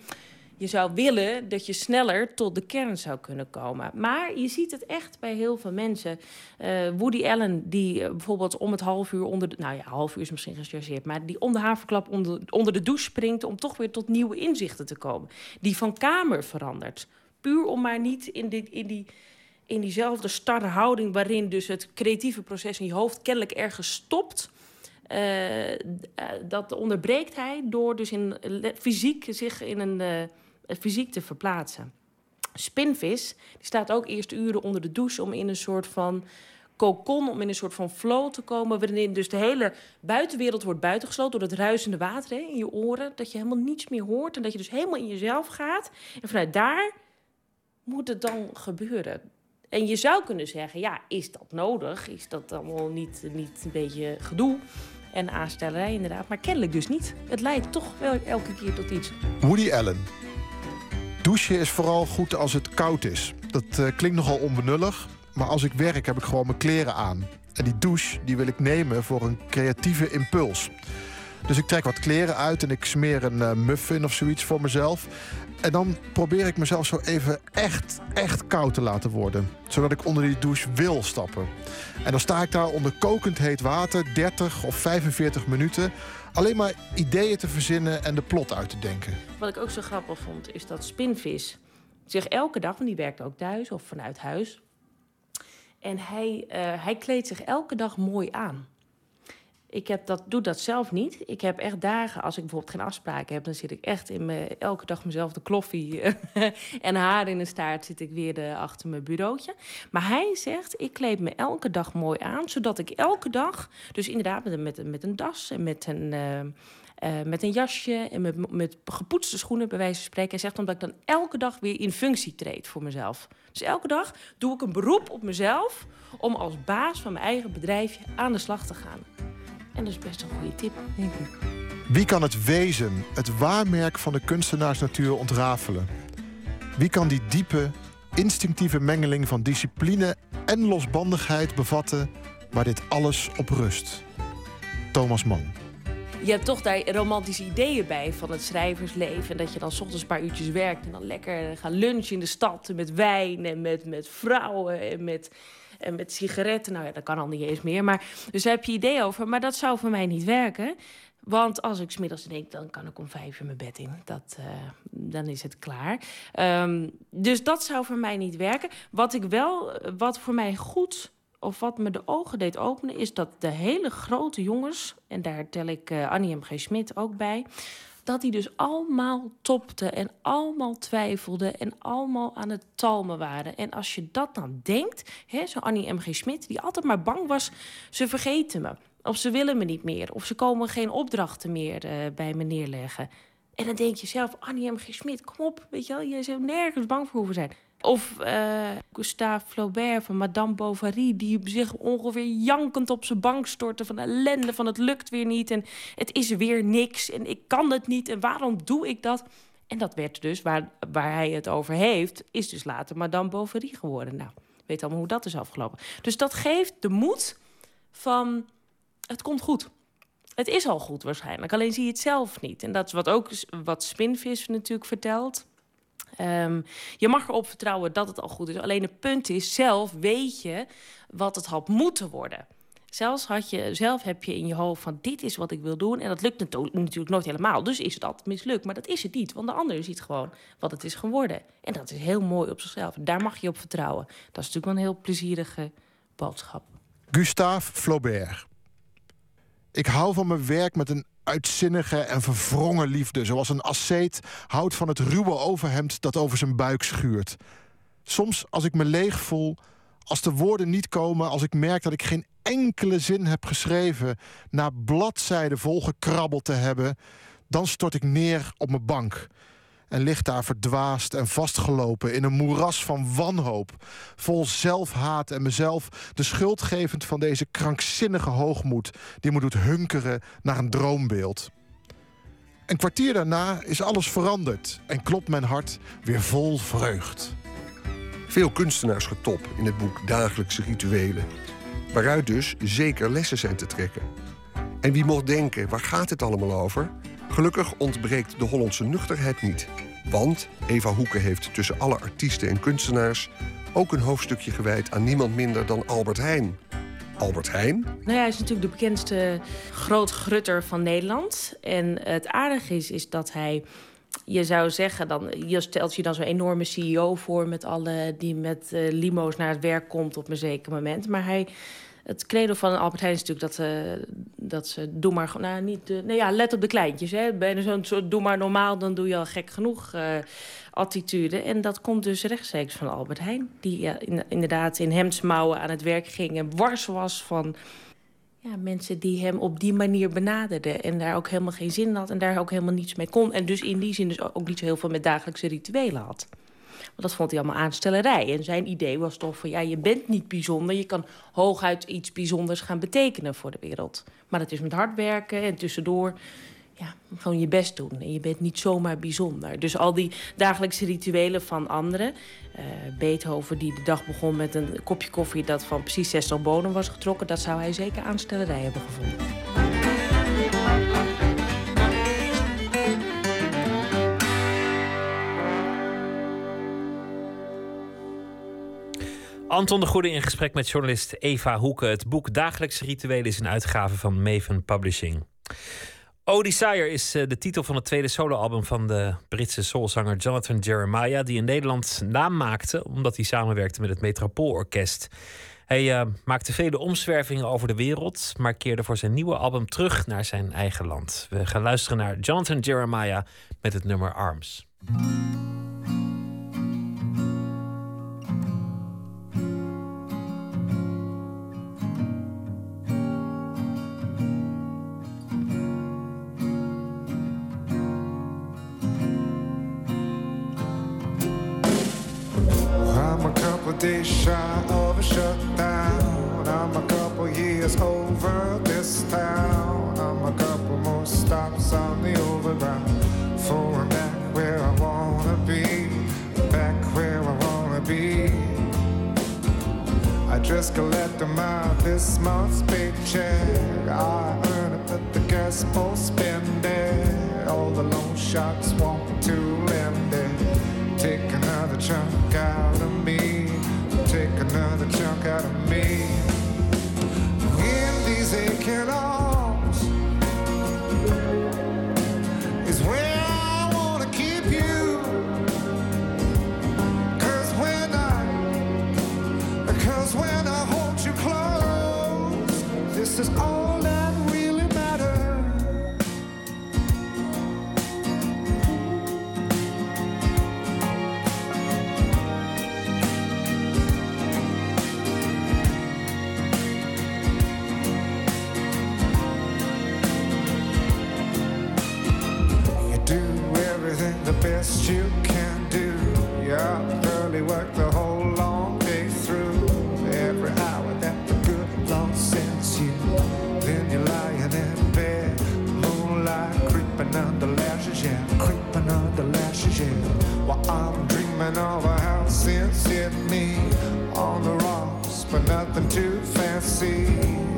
je zou willen dat je sneller tot de kern zou kunnen komen. Maar je ziet het echt bij heel veel mensen. Uh, Woody Allen, die uh, bijvoorbeeld om het half uur onder de... Nou ja, half uur is misschien gechargeerd... maar die om de haverklap onder, onder de douche springt... om toch weer tot nieuwe inzichten te komen. Die van kamer verandert. Puur om maar niet in, dit, in, die, in diezelfde starre houding... waarin dus het creatieve proces in je hoofd kennelijk ergens stopt... Uh, dat onderbreekt hij door dus in, fysiek zich in een fysiek te verplaatsen. Spinvis die staat ook eerst uren onder de douche om in een soort van kokon, om in een soort van flow te komen, waarin dus de hele buitenwereld wordt buitengesloten door het ruisende water hè, in je oren, dat je helemaal niets meer hoort en dat je dus helemaal in jezelf gaat. En vanuit daar moet het dan gebeuren. En je zou kunnen zeggen, ja, is dat nodig? Is dat allemaal niet, niet een beetje gedoe? En aanstellerij inderdaad, maar kennelijk dus niet. Het leidt toch wel elke keer tot iets. Woody Allen, Douchen is vooral goed als het koud is. Dat uh, klinkt nogal onbenullig, maar als ik werk heb ik gewoon mijn kleren aan. En die douche die wil ik nemen voor een creatieve impuls. Dus ik trek wat kleren uit en ik smeer een uh, muffin of zoiets voor mezelf. En dan probeer ik mezelf zo even echt, echt koud te laten worden. Zodat ik onder die douche wil stappen. En dan sta ik daar onder kokend heet water, 30 of 45 minuten alleen maar ideeën te verzinnen en de plot uit te denken. Wat ik ook zo grappig vond, is dat Spinvis zich elke dag, want die werkt ook thuis of vanuit huis. En hij, uh, hij kleedt zich elke dag mooi aan. Ik heb dat, doe dat zelf niet. Ik heb echt dagen, als ik bijvoorbeeld geen afspraken heb, dan zit ik echt in elke dag mezelf de kloffie en haar in de staart zit ik weer de, achter mijn bureautje. Maar hij zegt, ik kleed me elke dag mooi aan, zodat ik elke dag, dus inderdaad met, met, met een das en met een. Uh, met een jasje en met, met gepoetste schoenen, bij wijze van spreken. Hij zegt omdat ik dan elke dag weer in functie treed voor mezelf. Dus elke dag doe ik een beroep op mezelf om als baas van mijn eigen bedrijfje aan de slag te gaan. En dat is best een goede tip, denk ik. Wie kan het wezen, het waarmerk van de kunstenaarsnatuur ontrafelen? Wie kan die diepe, instinctieve mengeling van discipline en losbandigheid bevatten waar dit alles op rust? Thomas Mann. Je hebt toch daar romantische ideeën bij van het schrijversleven. En dat je dan s ochtends een paar uurtjes werkt en dan lekker gaan lunchen in de stad met wijn en met, met vrouwen en met en met sigaretten. Nou ja, dat kan al niet eens meer. Maar, dus daar heb je idee over. Maar dat zou voor mij niet werken. Want als ik smiddags denk, dan kan ik om vijf uur mijn bed in. Dat, uh, dan is het klaar. Um, dus dat zou voor mij niet werken. Wat ik wel, wat voor mij goed, of wat me de ogen deed openen, is dat de hele grote jongens, en daar tel ik uh, Annie M. G. Smit ook bij, dat die dus allemaal topte en allemaal twijfelden en allemaal aan het talmen waren. En als je dat dan denkt, hè, zo Annie M.G. Smit, die altijd maar bang was, ze vergeten me. Of ze willen me niet meer. Of ze komen geen opdrachten meer uh, bij me neerleggen. En dan denk je zelf, Annie M.G. Smit, kom op, weet je wel, je zou nergens bang voor hoeven zijn. Of uh, Gustave Flaubert van Madame Bovary, die zich ongeveer jankend op zijn bank stortte van ellende, van het lukt weer niet en het is weer niks en ik kan het niet en waarom doe ik dat? En dat werd dus, waar, waar hij het over heeft, is dus later Madame Bovary geworden. Nou, weet allemaal hoe dat is afgelopen. Dus dat geeft de moed van, het komt goed. Het is al goed waarschijnlijk, alleen zie je het zelf niet. En dat is wat ook wat Spinvis natuurlijk vertelt. Um, je mag erop vertrouwen dat het al goed is. Alleen het punt is, zelf weet je wat het had moeten worden. Zelfs had je, zelf heb je in je hoofd van dit is wat ik wil doen. En dat lukt natuurlijk nooit helemaal. Dus is het altijd mislukt. Maar dat is het niet. Want de ander ziet gewoon wat het is geworden. En dat is heel mooi op zichzelf. Daar mag je op vertrouwen. Dat is natuurlijk wel een heel plezierige boodschap. Gustave Flaubert. Ik hou van mijn werk met een uitzinnige en verwrongen liefde, zoals een asceet houdt van het ruwe overhemd dat over zijn buik schuurt. Soms, als ik me leeg voel, als de woorden niet komen, als ik merk dat ik geen enkele zin heb geschreven, na bladzijden volgekrabbeld te hebben, dan stort ik neer op mijn bank en ligt daar verdwaasd en vastgelopen in een moeras van wanhoop, vol zelfhaat en mezelf de schuld gevend van deze krankzinnige hoogmoed die me doet hunkeren naar een droombeeld. Een kwartier daarna is alles veranderd en klopt mijn hart weer vol vreugd. Veel kunstenaars getop in het boek Dagelijkse Rituelen, waaruit dus zeker lessen zijn te trekken. En wie mocht denken, waar gaat het allemaal over? Gelukkig ontbreekt de Hollandse nuchterheid niet. Want Eva Hoeken heeft tussen alle artiesten en kunstenaars ook een hoofdstukje gewijd aan niemand minder dan Albert Heijn. Albert Heijn? Nou ja, hij is natuurlijk de bekendste grootgrutter van Nederland. En het aardige is, is dat hij je zou zeggen, dan, je stelt je dan zo'n enorme CEO voor met alle die met uh, limo's naar het werk komt op een zeker moment. Maar hij het credo van Albert Heijn is natuurlijk dat, uh, dat ze doe maar nou niet uh, nee ja let op de kleintjes hè. Je zo'n soort doe maar normaal dan doe je al gek genoeg uh, attitude. En dat komt dus rechtstreeks van Albert Heijn die ja, in, inderdaad in hemdsmouwen aan het werk ging en wars was van ja, mensen die hem op die manier benaderden en daar ook helemaal geen zin had en daar ook helemaal niets mee kon. En dus in die zin dus ook niet zo heel veel met dagelijkse rituelen had. Want dat vond hij allemaal aanstellerij. En zijn idee was toch van, ja, je bent niet bijzonder. Je kan hooguit iets bijzonders gaan betekenen voor de wereld. Maar dat is met hard werken en tussendoor ja, gewoon je best doen. En je bent niet zomaar bijzonder. Dus al die dagelijkse rituelen van anderen. Uh, Beethoven die de dag begon met een kopje koffie... dat van precies 60 bonen was getrokken... dat zou hij zeker aanstellerij hebben gevonden. Anton de Goede in gesprek met journalist Eva Hoeken. Het boek Dagelijkse Rituelen is een uitgave van Maven Publishing. Desire is eh, de titel van het tweede soloalbum van de Britse soulzanger Jonathan Jeremiah, die in Nederland naam maakte omdat hij samenwerkte met het Metropoolorkest. Hij uh, maakte vele omzwervingen over de wereld, maar keerde voor zijn nieuwe album terug naar zijn eigen land. We gaan luisteren naar Jonathan Jeremiah met het nummer Arms. Days shy of a shutdown. I'm a couple years over this town. I'm a couple more stops on the. For back where I wanna be, back where I wanna be. I just collected my this month's paycheck. I earn it, but the gas will spend it. All the loan sharks want to lend it. Take another chunk out of me another chunk out of me. In these aching arms is where I wanna keep you. Cause when I, cause when I hold you close, this is all best you can do. Yeah, early work the whole long day through. Every hour that the good long sends you. Then you're lying in bed, moonlight creeping under lashes, yeah, creeping under lashes, yeah. While I'm dreaming of a house in Sydney on the rocks, but nothing too fancy.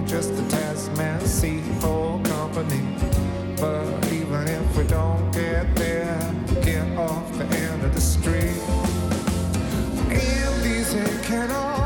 Just the Tasman Sea for company. But even if we don't get there. The street. In these canals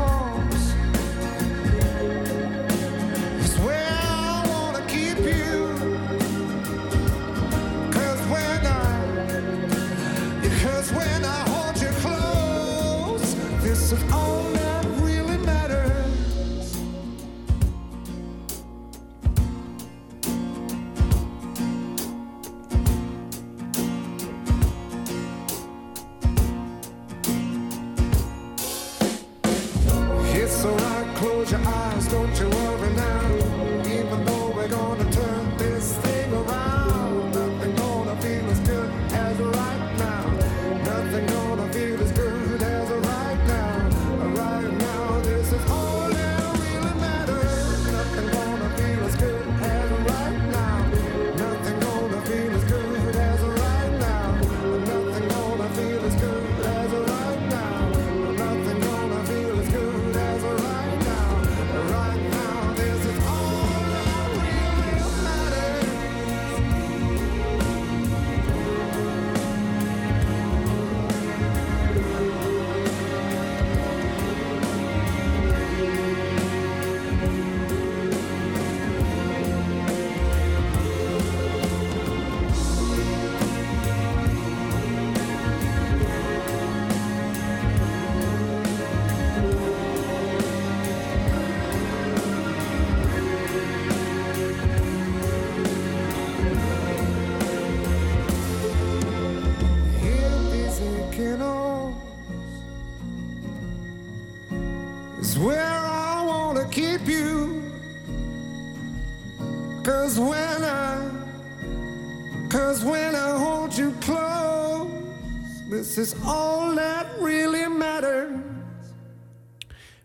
this is all that really matters.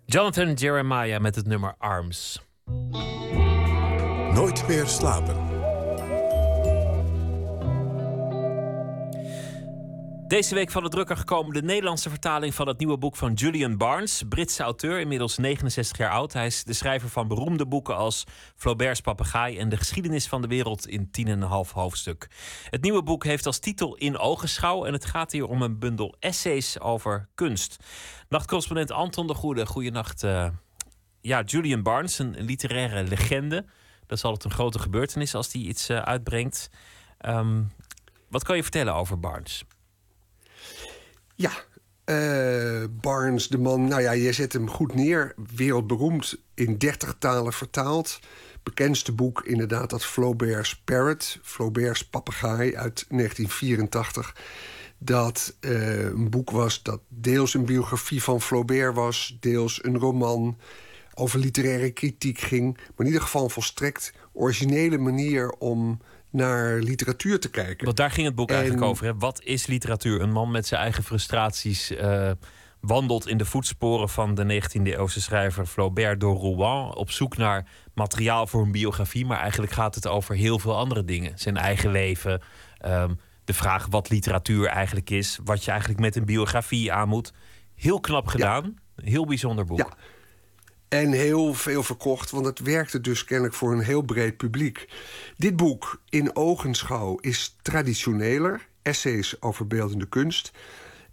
Jonathan Jeremiah met het nummer Arms. Nooit meer slapen. Deze week van de drukker gekomen de Nederlandse vertaling van het nieuwe boek van Julian Barnes, Britse auteur, inmiddels 69 jaar oud. Hij is de schrijver van beroemde boeken als Flaubert's Papegaai en De geschiedenis van de wereld in 10,5 hoofdstuk. Het nieuwe boek heeft als titel In Ogenschouw en het gaat hier om een bundel essays over kunst. Nachtcorrespondent Anton de Goede, goeienacht. eh ja, Julian Barnes, een literaire legende. Dat is altijd een grote gebeurtenis als hij iets eh, uitbrengt. Ehm, wat kan je vertellen over Barnes? Ja, eh, Barnes, de man, nou ja, je zet hem goed neer. Wereldberoemd, in 30 talen vertaald. Bekendste boek inderdaad dat Flaubert's Parrot, Flaubert's papegaai uit 1984. Dat eh, een boek was dat deels een biografie van Flaubert was, deels een roman over literaire kritiek ging. Maar in ieder geval een volstrekt originele manier om naar literatuur te kijken. Want daar ging het boek En- eigenlijk over. Hè? Wat is literatuur? Een man met zijn eigen frustraties eh, wandelt in de voetsporen van de 19e eeuwse schrijver Flaubert door Rouen. Op zoek naar materiaal voor een biografie. Maar eigenlijk gaat het over heel veel andere dingen. Zijn eigen leven. ehm, de vraag wat literatuur eigenlijk is. Wat je eigenlijk met een biografie aan moet. Heel knap gedaan. Heel bijzonder boek. Ja. En heel veel verkocht, want het werkte dus kennelijk voor een heel breed publiek. Dit boek, In Ogenschouw, is traditioneler. Essays over beeldende kunst.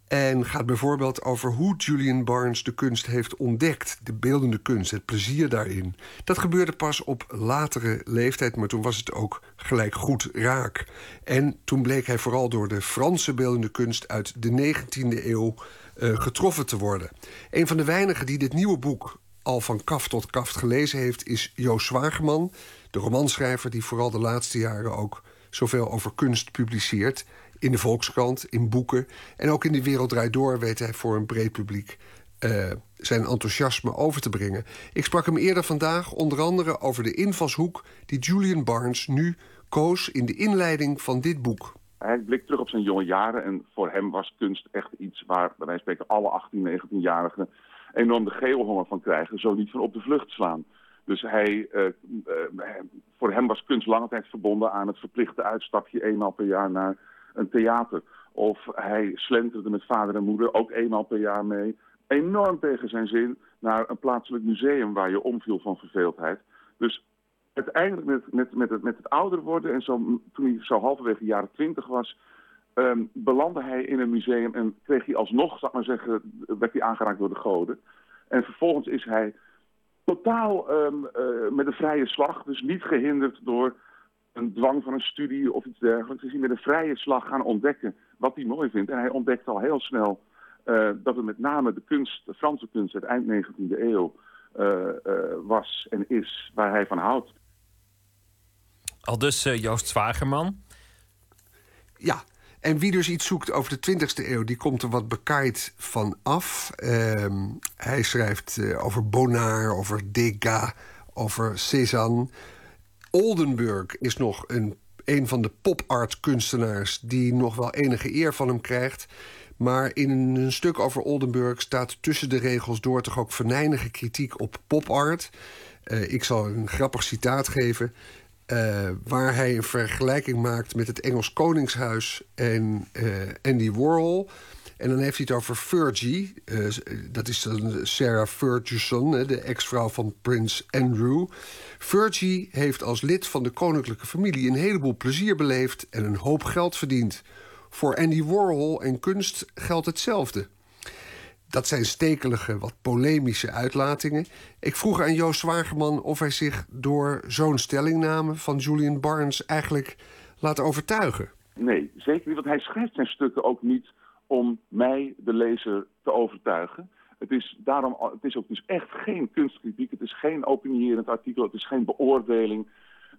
En gaat bijvoorbeeld over hoe Julian Barnes de kunst heeft ontdekt. De beeldende kunst, het plezier daarin. Dat gebeurde pas op latere leeftijd, maar toen was het ook gelijk goed raak. En toen bleek hij vooral door de Franse beeldende kunst uit de 19e eeuw eh, getroffen te worden. Een van de weinigen die dit nieuwe boek al van kaft tot kaft gelezen heeft, is Joost Zwageman, de romanschrijver die vooral de laatste jaren ook zoveel over kunst publiceert. In de Volkskrant, in boeken. En ook in de Wereld Draait Door weet hij voor een breed publiek eh, zijn enthousiasme over te brengen. Ik sprak hem eerder vandaag onder andere over de invalshoek die Julian Barnes nu koos in de inleiding van dit boek. Hij blikt terug op zijn jonge jaren en voor hem was kunst echt iets waar, bij wijze spreken, alle 18, 19-jarigen enorm de geelhonger van krijgen, zo niet van op de vlucht slaan. Dus hij, eh, eh, voor hem was kunst lange tijd verbonden aan het verplichte uitstapje eenmaal per jaar naar een theater. Of hij slenterde met vader en moeder ook eenmaal per jaar mee. Enorm tegen zijn zin, naar een plaatselijk museum waar je omviel van verveeldheid. Dus uiteindelijk met, met, met, het, met het ouder worden en zo, toen hij zo halverwege de jaren twintig was, ehm, belandde hij in een museum en kreeg hij alsnog, zal ik maar zeggen, werd hij aangeraakt door de goden. En vervolgens is hij totaal ehm, eh, met een vrije slag, dus niet gehinderd door een dwang van een studie of iets dergelijks. Is hij met een vrije slag gaan ontdekken wat hij mooi vindt. En hij ontdekt al heel snel eh, dat het met name de kunst, de Franse kunst uit eind 19e eeuw eh, was en is waar hij van houdt. Al dus Joost Zwagerman. Ja, en wie dus iets zoekt over de 20e eeuw, die komt er wat bekaaid van af. Ehm, hij schrijft uh, over Bonnard, over Degas, over Cézanne. Oldenburg is nog een, een van de pop-art kunstenaars die nog wel enige eer van hem krijgt. Maar in een stuk over Oldenburg staat tussen de regels door toch ook venijnige kritiek op pop-art. Uh, ik zal een grappig citaat geven. Uh, waar hij een vergelijking maakt met het Engels Koningshuis en Andy Warhol. En dan heeft hij het over Fergie. Uh, dat is dan Sarah Ferguson, de ex-vrouw van prins Andrew. Fergie heeft als lid van de koninklijke familie een heleboel plezier beleefd en een hoop geld verdiend. Voor Andy Warhol en kunst geldt hetzelfde. Dat zijn stekelige, wat polemische uitlatingen. Ik vroeg aan Joost Zwageman of hij zich door zo'n stellingname van Julian Barnes eigenlijk laat overtuigen. Nee, zeker niet, want hij schrijft zijn stukken ook niet om mij, de lezer, te overtuigen. Het is, daarom, het is ook dus echt geen kunstkritiek, het is geen opinierend artikel, het is geen beoordeling.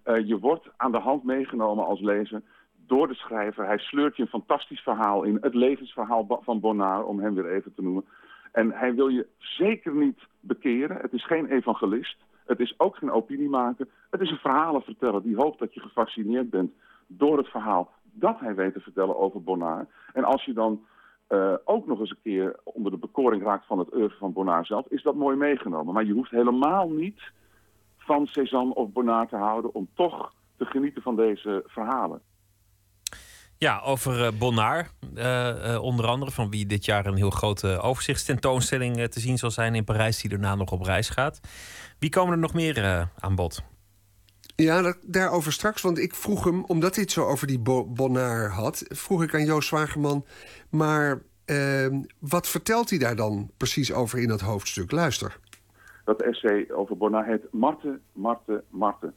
Uh, je wordt aan de hand meegenomen als lezer door de schrijver. Hij sleurt je een fantastisch verhaal in. Het levensverhaal van Bonnard, om hem weer even te noemen. En hij wil je zeker niet bekeren. Het is geen evangelist. Het is ook geen opiniemaker. Het is een verhalenverteller die hoopt dat je gefascineerd bent door het verhaal dat hij weet te vertellen over Bonnard. En als je dan uh, ook nog eens een keer onder de bekoring raakt van het oeuvre van Bonnard zelf, is dat mooi meegenomen. Maar je hoeft helemaal niet van Cézanne of Bonnard te houden om toch te genieten van deze verhalen. Ja, over uh, Bonnard, uh, uh, onder andere, van wie dit jaar een heel grote overzichtstentoonstelling te zien zal zijn in Parijs, die daarna nog op reis gaat. Wie komen er nog meer aan bod? Ja, dat, daarover straks, want ik vroeg hem, omdat hij het zo over die Bo Bonnard had, vroeg ik aan Joost Zwageman, maar ehm, wat vertelt hij daar dan precies over in dat hoofdstuk? Luister. Dat essay over Bonnard heet Marte, Marte, Marte.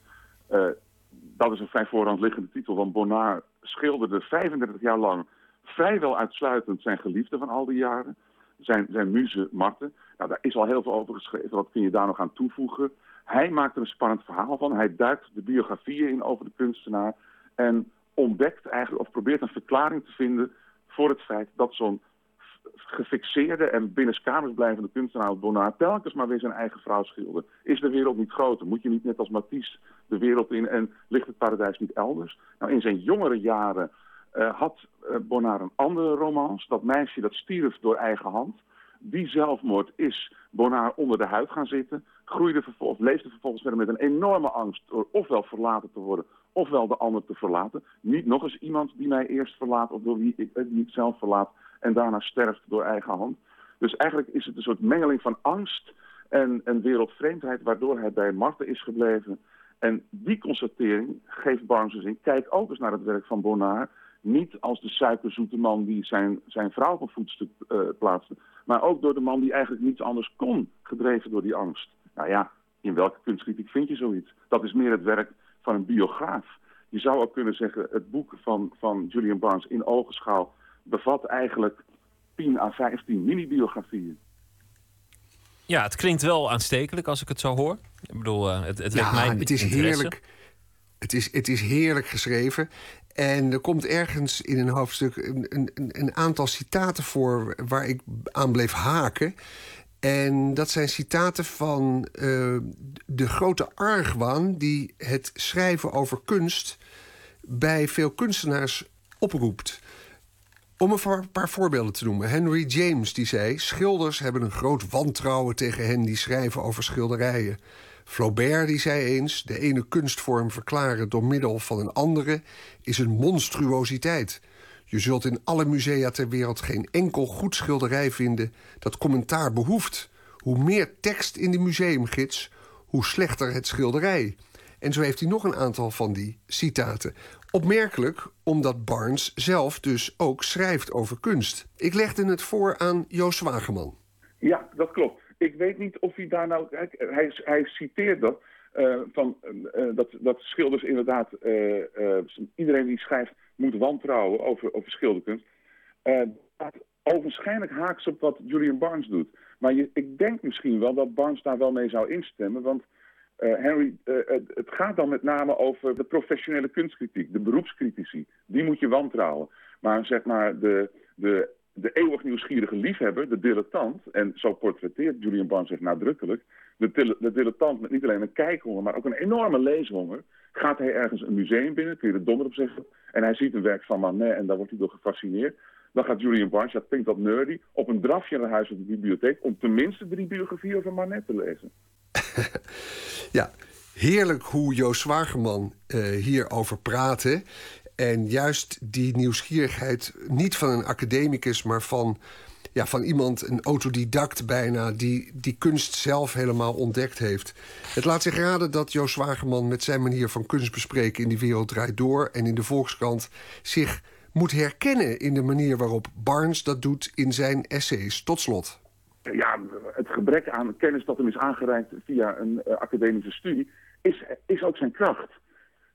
dat is een vrij voorhand liggende titel, want Bonnard schilderde 35 jaar lang vrijwel uitsluitend zijn geliefde van al die jaren. Zijn, zijn muze Marten. Nou, daar is al heel veel over geschreven. Wat kun je daar nog aan toevoegen? Hij maakt er een spannend verhaal van. Hij duikt de biografieën in over de kunstenaar. En ontdekt eigenlijk, of probeert een verklaring te vinden voor het feit dat zo'n gefixeerde en binnenskamers blijvende kunstenaar Bonnard telkens maar weer zijn eigen vrouw schildert. Is de wereld niet groter? Moet je niet net als Matisse de wereld in en ligt het paradijs niet elders? Nou, in zijn jongere jaren uh, had uh, een andere romans. Dat meisje dat stierf door eigen hand. Die zelfmoord is Bonnard onder de huid gaan zitten. Groeide vervolgens, leefde vervolgens met een enorme angst door ofwel verlaten te worden ofwel de ander te verlaten. Niet nog eens iemand die mij eerst verlaat of door wie ik, wie ik zelf verlaat en daarna sterft door eigen hand. Dus eigenlijk is het een soort mengeling van angst en, en wereldvreemdheid... waardoor hij bij Marten is gebleven. En die constatering geeft Barnes dus in. Kijk ook eens naar het werk van Bonnard. Niet als de suikerzoete man die zijn, zijn vrouw op voetstuk uh, plaatste... maar ook door de man die eigenlijk niets anders kon, gedreven door die angst. Nou ja, in welke kunstkritiek vind je zoiets? Dat is meer het werk van een biograaf. Je zou ook kunnen zeggen, het boek van, van Julian Barnes in ogenschouw bevat eigenlijk 10 à 15 mini-biografieën. Ja, het klinkt wel aanstekelijk als ik het zo hoor. Ik bedoel, uh, het, het ja, mij het is heerlijk. Het is, het is heerlijk geschreven. En er komt ergens in een hoofdstuk een, een, een aantal citaten voor waar ik aan bleef haken. En dat zijn citaten van uh, de grote argwaan die het schrijven over kunst bij veel kunstenaars oproept. Om een paar voorbeelden te noemen. Henry James die zei: Schilders hebben een groot wantrouwen tegen hen die schrijven over schilderijen. Flaubert die zei eens: De ene kunstvorm verklaren door middel van een andere is een monstruositeit. Je zult in alle musea ter wereld geen enkel goed schilderij vinden dat commentaar behoeft. Hoe meer tekst in de museumgids, hoe slechter het schilderij. En zo heeft hij nog een aantal van die citaten. Opmerkelijk, omdat Barnes zelf dus ook schrijft over kunst. Ik legde het voor aan Joost Wageman. Ja, dat klopt. Ik weet niet of hij daar nou... Hij, hij citeert dat, uh, van, uh, dat, dat schilders inderdaad... Uh, iedereen die schrijft moet wantrouwen over, over schilderkunst. dat ogenschijnlijk haaks op wat Julian Barnes doet. Maar je, ik denk misschien wel dat Barnes daar wel mee zou instemmen. Want uh, Henry, uh, het gaat dan met name over de professionele kunstkritiek, de beroepscritici. Die moet je wantrouwen. Maar zeg maar de, de, de eeuwig nieuwsgierige liefhebber, de dilettant... en zo portretteert Julian Barnes zich nadrukkelijk... De, de dilettant met niet alleen een kijkhonger, maar ook een enorme leeshonger... gaat hij ergens een museum binnen, kun je er donder op zeggen... en hij ziet een werk van Manet en daar wordt hij door gefascineerd... Dan gaat Julian Barnes, dat klinkt wat nerdy, op een drafje naar huis op de bibliotheek... om tenminste drie biografieën van Manet te lezen. ja, heerlijk hoe Joost Zwageman uh, hierover praatte. En juist die nieuwsgierigheid, niet van een academicus... maar van, ja, van iemand, een autodidact bijna... Die, die kunst zelf helemaal ontdekt heeft. Het laat zich raden dat Joost Zwageman met zijn manier van kunst bespreken... in Die Wereld Draait Door en in de Volkskrant... zich moet herkennen in de manier waarop Barnes dat doet in zijn essays. Tot slot. Ja, gebrek aan kennis dat hem is aangereikt via een uh, academische studie... Is, is ook zijn kracht.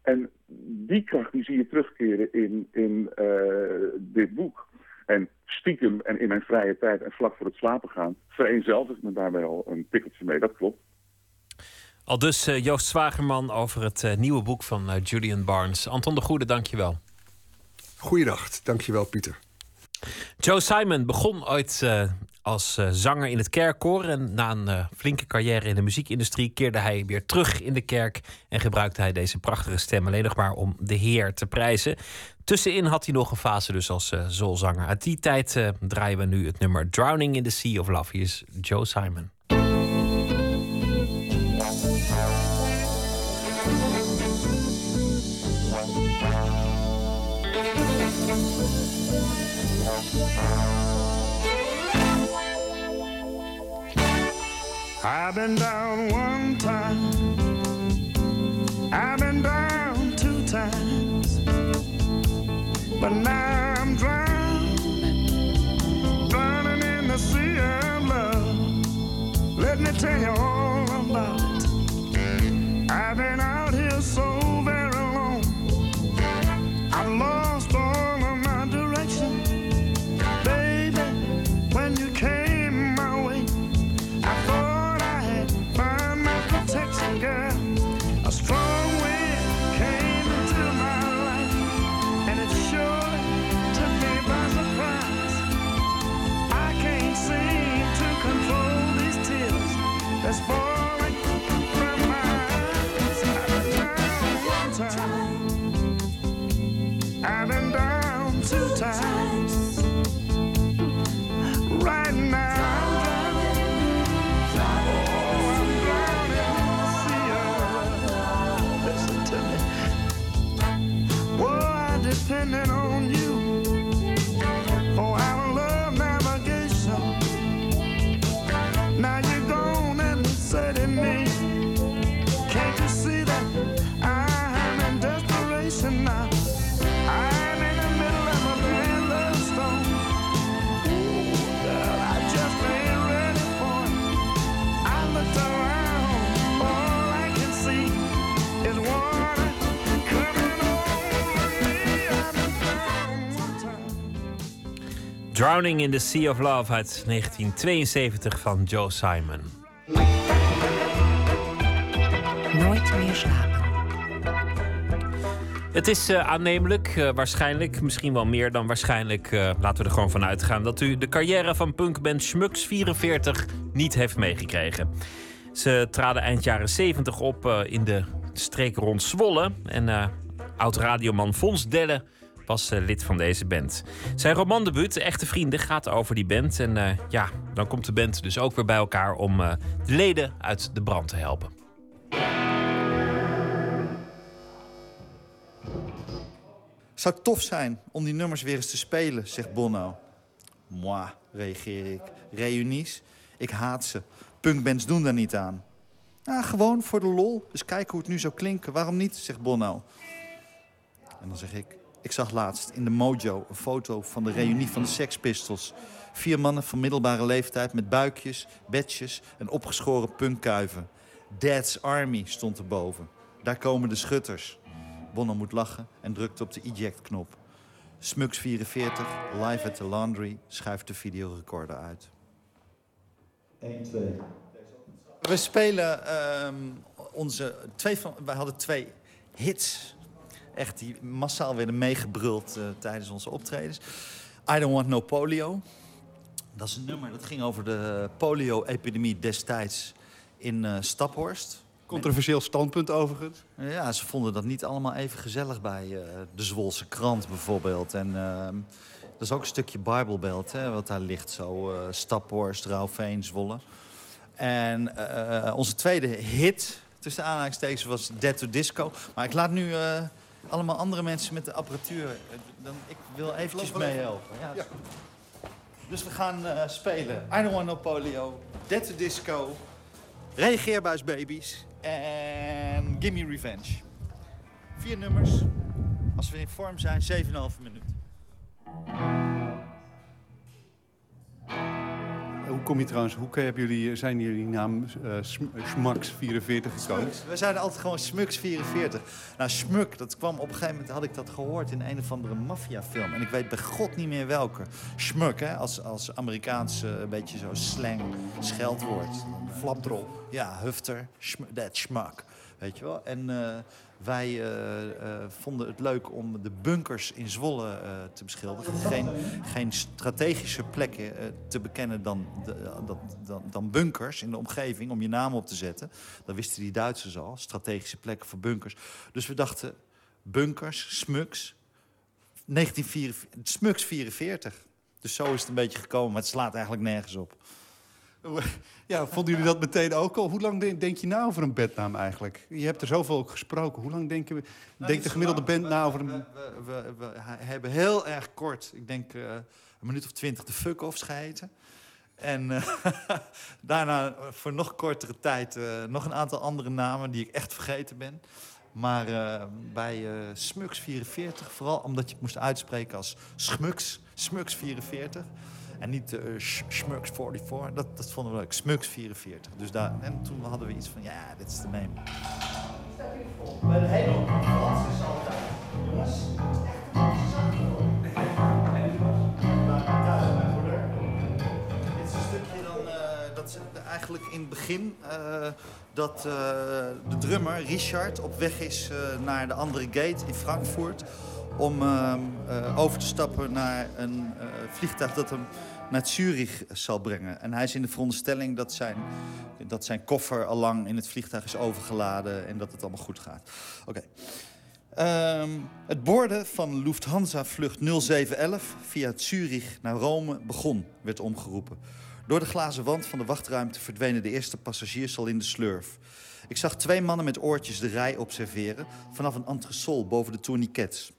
En die kracht die zie je terugkeren in, in uh, dit boek. En stiekem en in mijn vrije tijd en vlak voor het slapen gaan... vereenzelvig ik me daarbij al een tikkeltje mee, dat klopt. Al dus uh, Joost Zwagerman over het uh, nieuwe boek van Julian Barnes. Anton de Goede, dankjewel. Goeiedag, dankjewel Pieter. Joe Simon begon ooit uh, als uh, zanger in het kerkkoor. En na een uh, flinke carrière in de muziekindustrie keerde hij weer terug in de kerk. En gebruikte hij deze prachtige stem alleen nog maar om de Heer te prijzen. Tussenin had hij nog een fase dus als zoolzanger. Uit die tijd draaien we nu het nummer Drowning in the Sea of Love. Hier is Joe Simon. I've been down one time. I've been down two times. But now I'm drowning, drowning in the sea of love. Let me tell you all Drowning in the Sea of Love uit 1972 van Joe Simon. Nooit meer slapen. Het is eh, aannemelijk, eh, waarschijnlijk, misschien wel meer dan waarschijnlijk, eh, laten we er gewoon van uitgaan, dat u de carrière van punkband Schmucks 44 niet heeft meegekregen. Ze traden eind jaren 70 op in de streek rond Zwolle. En oud-radioman Fons Delle was lid van deze band. Zijn romandebuut, Echte Vrienden, gaat over die band. En ja, dan komt de band dus ook weer bij elkaar om de leden uit de brand te helpen. Zou het tof zijn om die nummers weer eens te spelen, zegt Bono. Moi, reageer ik. Reunies? Ik haat ze. Punkbands doen daar niet aan. Nou, gewoon voor de lol. Dus kijken hoe het nu zou klinken. Waarom niet, zegt Bono. En dan zeg ik... Ik zag laatst in de Mojo een foto van de reunie van de Sex Pistols. Vier mannen van middelbare leeftijd met buikjes, bedjes en opgeschoren punkkuiven. Dad's Army stond erboven. Daar komen de schutters. Bono moet lachen en drukt op de eject-knop. Smux44, live at the laundry, schuift de videorecorder uit. 1, 2. We spelen ehm, onze twee van. Wij hadden twee hits. Echt die massaal werden meegebruld eh, tijdens onze optredens. I Don't Want No Polio. Dat is een nummer dat ging over de polio-epidemie destijds in eh, Staphorst. Controversieel standpunt overigens. Ja, ze vonden dat niet allemaal even gezellig bij eh, de Zwolse krant bijvoorbeeld. En ehm, dat is ook een stukje Bijbelbelt, hè, wat daar ligt zo. Staphorst, Rauwveen, Zwolle. En onze tweede hit, tussen aanhalingstekens, was Dead to Disco. Maar ik laat nu allemaal andere mensen met de apparatuur... eh, dan, ik wil eventjes meehelpen. Ja. Dus we gaan eh, spelen I Don't Want No Polio, Dead to Disco... Reageerbuisbabies en Gimme Revenge. Vier nummers. Als we in vorm zijn, 7,5 minuut. Hoe kom je trouwens, hoe hebben jullie, zijn jullie naam eh, Sm- Schmax 44 gekomen? We zeiden altijd gewoon Smux 44. Nou, Smuk, dat kwam op een gegeven moment, had ik dat gehoord in een of andere maffiafilm. En ik weet bij god niet meer welke. Smuk, hè, als, als Amerikaans eh, een beetje zo slang, scheldwoord. Flapdrol. Ja, hufter, that schmuck. Weet je wel? En eh, wij eh, eh, vonden het leuk om de bunkers in Zwolle eh, te beschilderen. Geen, geen strategische plekken te bekennen dan, de- dan, dan, bunkers in de omgeving om je naam op te zetten. Dat wisten die Duitsers al, strategische plekken voor bunkers. Dus we dachten, bunkers, smuks, 1944, smuks 44. Dus zo is het een beetje gekomen, maar het slaat eigenlijk nergens op. Ja, vonden jullie dat meteen ook al? Hoe lang denk, je na over een bandnaam eigenlijk? Je hebt er zoveel ook gesproken. Hoe lang denk je, denkt de gemiddelde band na over een... We, we, we hebben heel erg kort, ik denk eh, een minuut of twintig, de fuck-offs geheten. En eh, daarna eh, voor nog kortere tijd nog een aantal andere namen die ik echt vergeten ben. Maar bij Smux 44, vooral omdat je het moest uitspreken als Smux, Smux 44. En niet Sch- Smux 44, dat, dat vonden we leuk. Smux 44. Dus daar, en toen hadden we iets van, ja, dit is de name. Bij de hele is altijd, jongens, Dit is een stukje dan, eh, dat ze eigenlijk in het begin eh, dat eh, de drummer Richard op weg is naar de andere gate in Frankfurt om ehm, eh, over te stappen naar een eh, vliegtuig dat hem naar Zurich zal brengen. En hij is in de veronderstelling dat zijn, dat zijn koffer al lang in het vliegtuig is overgeladen en dat het allemaal goed gaat. Oké. Ehm, het borden van Lufthansa vlucht 0711 via Zurich naar Rome begon, werd omgeroepen. Door de glazen wand van de wachtruimte verdwenen de eerste passagiers al in de slurf. Ik zag twee mannen met oortjes de rij observeren vanaf een entresol boven de tourniquets.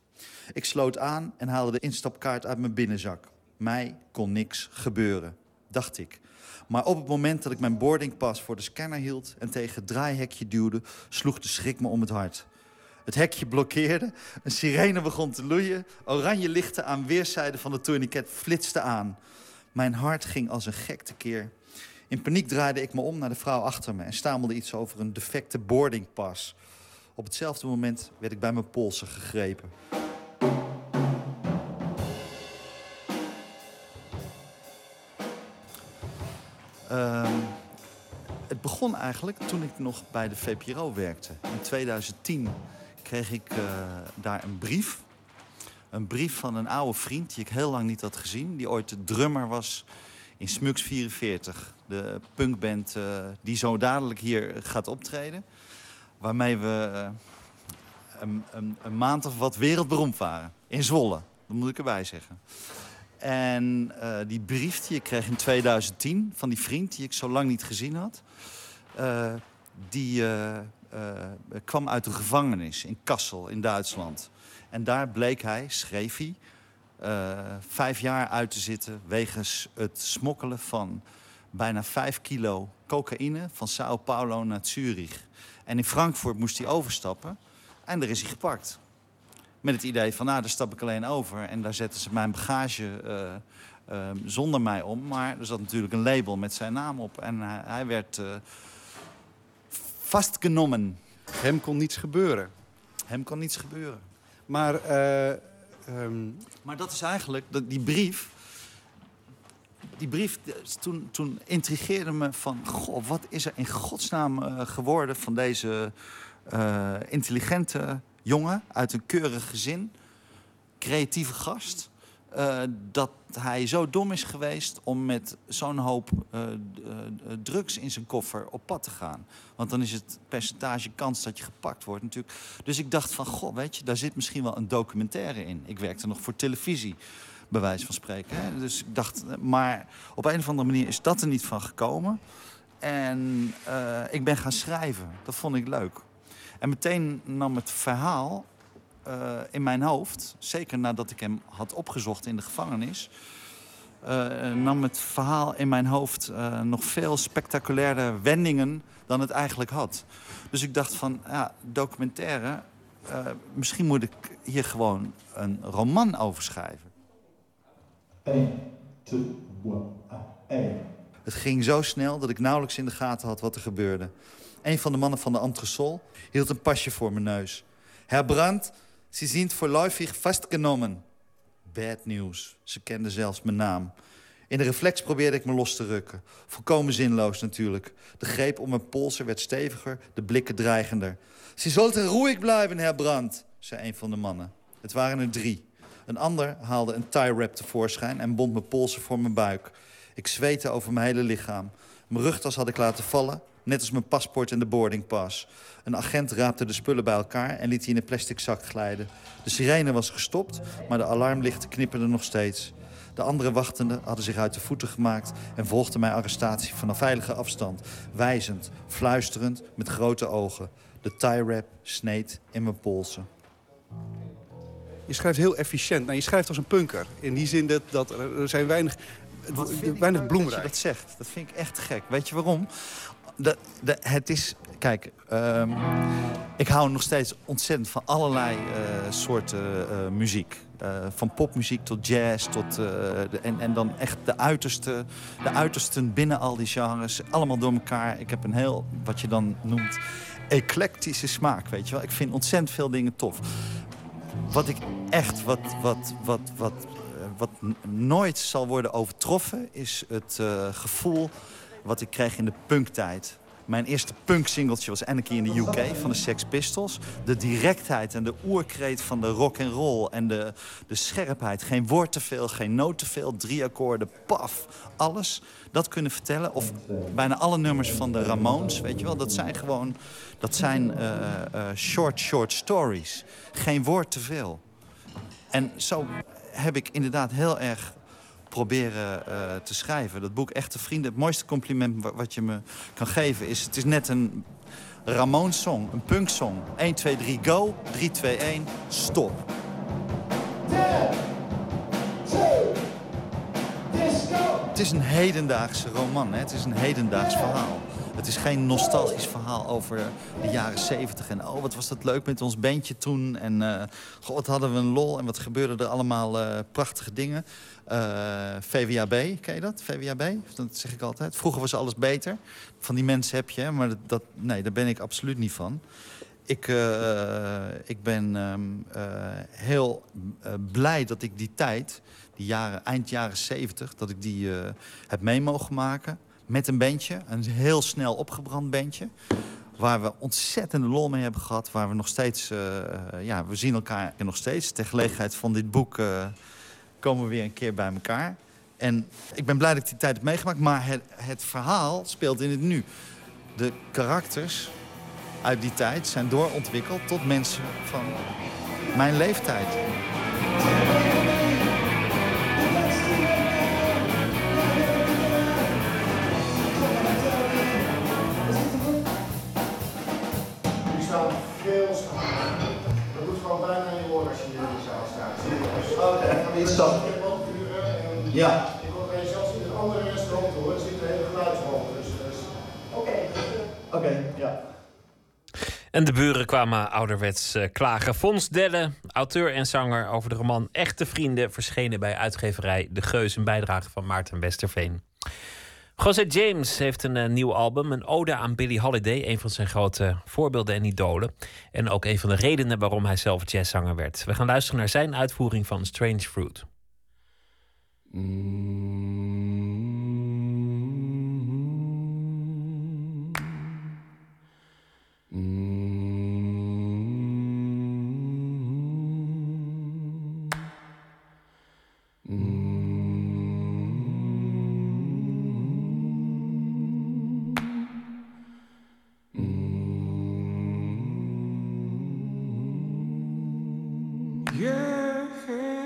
Ik sloot aan en haalde de instapkaart uit mijn binnenzak. Mij kon niks gebeuren, dacht ik. Maar op het moment dat ik mijn boardingpas voor de scanner hield en tegen het draaihekje duwde, sloeg de schrik me om het hart. Het hekje blokkeerde, een sirene begon te loeien, oranje lichten aan weerszijden van de tourniquet flitsten aan. Mijn hart ging als een gek tekeer. In paniek draaide ik me om naar de vrouw achter me en stamelde iets over een defecte boardingpas. Op hetzelfde moment werd ik bij mijn polsen gegrepen. Ehm, het begon eigenlijk toen ik nog bij de VPRO werkte. In 2010 kreeg ik eh, daar een brief. Een brief van een oude vriend die ik heel lang niet had gezien. Die ooit de drummer was in Smux 44. De punkband eh, die zo dadelijk hier gaat optreden. Waarmee we eh, een, een, een maand of wat wereldberoemd waren. In Zwolle, dat moet ik erbij zeggen. En eh, die brief die ik kreeg in 2010 van die vriend die ik zo lang niet gezien had... eh, die eh, kwam uit de gevangenis in Kassel in Duitsland. En daar bleek hij, schreef hij, vijf jaar uit te zitten... wegens het smokkelen van bijna vijf kilo cocaïne van Sao Paulo naar Zurich. En in Frankfurt moest hij overstappen. En daar is hij gepakt. Met het idee van, nou, daar stap ik alleen over. En daar zetten ze mijn bagage eh, eh, zonder mij om. Maar er zat natuurlijk een label met zijn naam op. En hij, hij werd eh, vastgenomen. Hem kon niets gebeuren. Hem kon niets gebeuren. Maar, eh, ehm, Maar dat is eigenlijk, dat, die brief... Die brief, toen, toen intrigeerde me van... Goh, wat is er in godsnaam geworden van deze intelligente jongen... uit een keurig gezin, creatieve gast... eh, dat hij zo dom is geweest om met zo'n hoop eh, eh, drugs in zijn koffer op pad te gaan. Want dan is het percentage kans dat je gepakt wordt natuurlijk. Dus ik dacht van, goh, weet je, daar zit misschien wel een documentaire in. Ik werkte nog voor televisie, bij wijze van spreken. Hè? Dus ik dacht, maar op een of andere manier is dat er niet van gekomen. En ik ben gaan schrijven. Dat vond ik leuk. En meteen nam het verhaal eh, in mijn hoofd, zeker nadat ik hem had opgezocht in de gevangenis, eh, nam het verhaal in mijn hoofd eh, nog veel spectaculairder wendingen dan het eigenlijk had. Dus ik dacht van, ja, documentaire, eh, misschien moet ik hier gewoon een roman over schrijven. Het ging zo snel dat ik nauwelijks in de gaten had wat er gebeurde. Een van de mannen van de entresol hield een pasje voor mijn neus. Herr Brandt, Sie sind voorläufig vastgenomen. Bad news. Ze kende zelfs mijn naam. In de reflex probeerde ik me los te rukken. Volkomen zinloos natuurlijk. De greep om mijn polsen werd steviger, de blikken dreigender. Sie sollten ruhig blijven, Herr Brandt, zei een van de mannen. Het waren er drie. Een ander haalde een tie-wrap tevoorschijn en bond mijn polsen voor mijn buik. Ik zweette over mijn hele lichaam. Mijn rugtas had ik laten vallen, net als mijn paspoort en de boardingpas. Een agent raapte de spullen bij elkaar en liet die in een plastic zak glijden. De sirene was gestopt, maar de alarmlichten knipperden nog steeds. De andere wachtenden hadden zich uit de voeten gemaakt... en volgden mijn arrestatie vanaf veilige afstand. Wijzend, fluisterend, met grote ogen. De tie-wrap sneed in mijn polsen. je schrijft heel efficiënt. Nou, je schrijft als een punker. In die zin dat, dat er, er zijn weinig, weinig bloemrijk. Dat je dat zegt, dat vind ik echt gek. Weet je waarom? Het is, kijk, ehm, ik hou nog steeds ontzettend van allerlei eh, soorten eh, muziek. Eh, van popmuziek tot jazz tot, de, en, en dan echt de uiterste, de uitersten binnen al die genres. Allemaal door elkaar. Ik heb een heel, wat je dan noemt, eclectische smaak, weet je wel. Ik vind ontzettend veel dingen tof. Wat ik echt, wat, wat, wat, wat, wat nooit zal worden overtroffen... is het gevoel wat ik kreeg in de punktijd. Mijn eerste punk-singeltje was Anarchy in the UK van de Sex Pistols. De directheid en de oerkreet van de rock and roll en de, de scherpheid. Geen woord te veel, geen noot te veel, drie akkoorden, paf. Alles dat kunnen vertellen. Of bijna alle nummers van de Ramones, weet je wel. Dat zijn gewoon, dat zijn eh, eh, short, short stories. Geen woord te veel. En zo heb ik inderdaad heel erg proberen eh, te schrijven. Dat boek Echte Vrienden, het mooiste compliment wa- wat je me kan geven... is het is net een Ramones-song, een punk-song. 1, 2, 3, go. 3, 2, 1, stop. Het is een hedendaagse roman, hè? het is een hedendaags verhaal. Het is geen nostalgisch verhaal over de jaren 70 en oh, wat was dat leuk met ons bandje toen. En eh, goh, wat hadden we een lol en wat gebeurde er allemaal eh, prachtige dingen. Eh, VWAB, ken je dat? VWAB, dat zeg ik altijd. Vroeger was alles beter. Van die mensen heb je, maar dat, nee, daar ben ik absoluut niet van. Ik, eh, ik ben ehm, eh, heel blij dat ik die tijd, die jaren, eind jaren 70, dat ik die heb mee mogen maken. Met een bandje, een heel snel opgebrand bandje. Waar we ontzettende lol mee hebben gehad. Waar we nog steeds, ja, we zien elkaar nog steeds. Ter gelegenheid van dit boek komen we weer een keer bij elkaar. En ik ben blij dat ik die tijd heb meegemaakt. Maar het, het verhaal speelt in het nu. De karakters uit die tijd zijn doorontwikkeld tot mensen van mijn leeftijd. en ja. in andere restaurant hoor, dus, dus- ja. En de buren kwamen ouderwets eh, klagen. Fons Delle, auteur en zanger over de roman Echte Vrienden, verschenen bij uitgeverij De Geus, een bijdrage van Maarten Westerveen. José James heeft een eh, nieuw album, een ode aan Billie Holiday, een van zijn grote voorbeelden en idolen. En ook een van de redenen waarom hij zelf jazzzanger werd. We gaan luisteren naar zijn uitvoering van Strange Fruit. Yeah.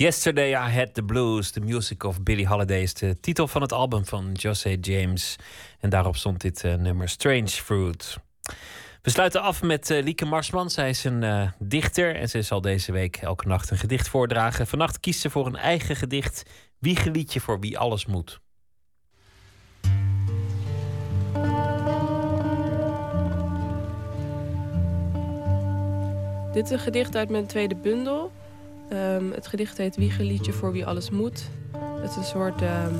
Yesterday I Had the Blues, the music of Billie Holiday is de titel van het album van José James. En daarop stond dit eh, nummer Strange Fruit. We sluiten af met eh, Lieke Marsman. Zij is een eh, dichter en ze zal deze week elke nacht een gedicht voordragen. Vannacht kiest ze voor een eigen gedicht. Wiegeliedje voor wie alles moet. Dit is een gedicht uit mijn tweede bundel. Ehm, het gedicht heet Wiegeliedje voor wie alles moet. Het is een soort ehm,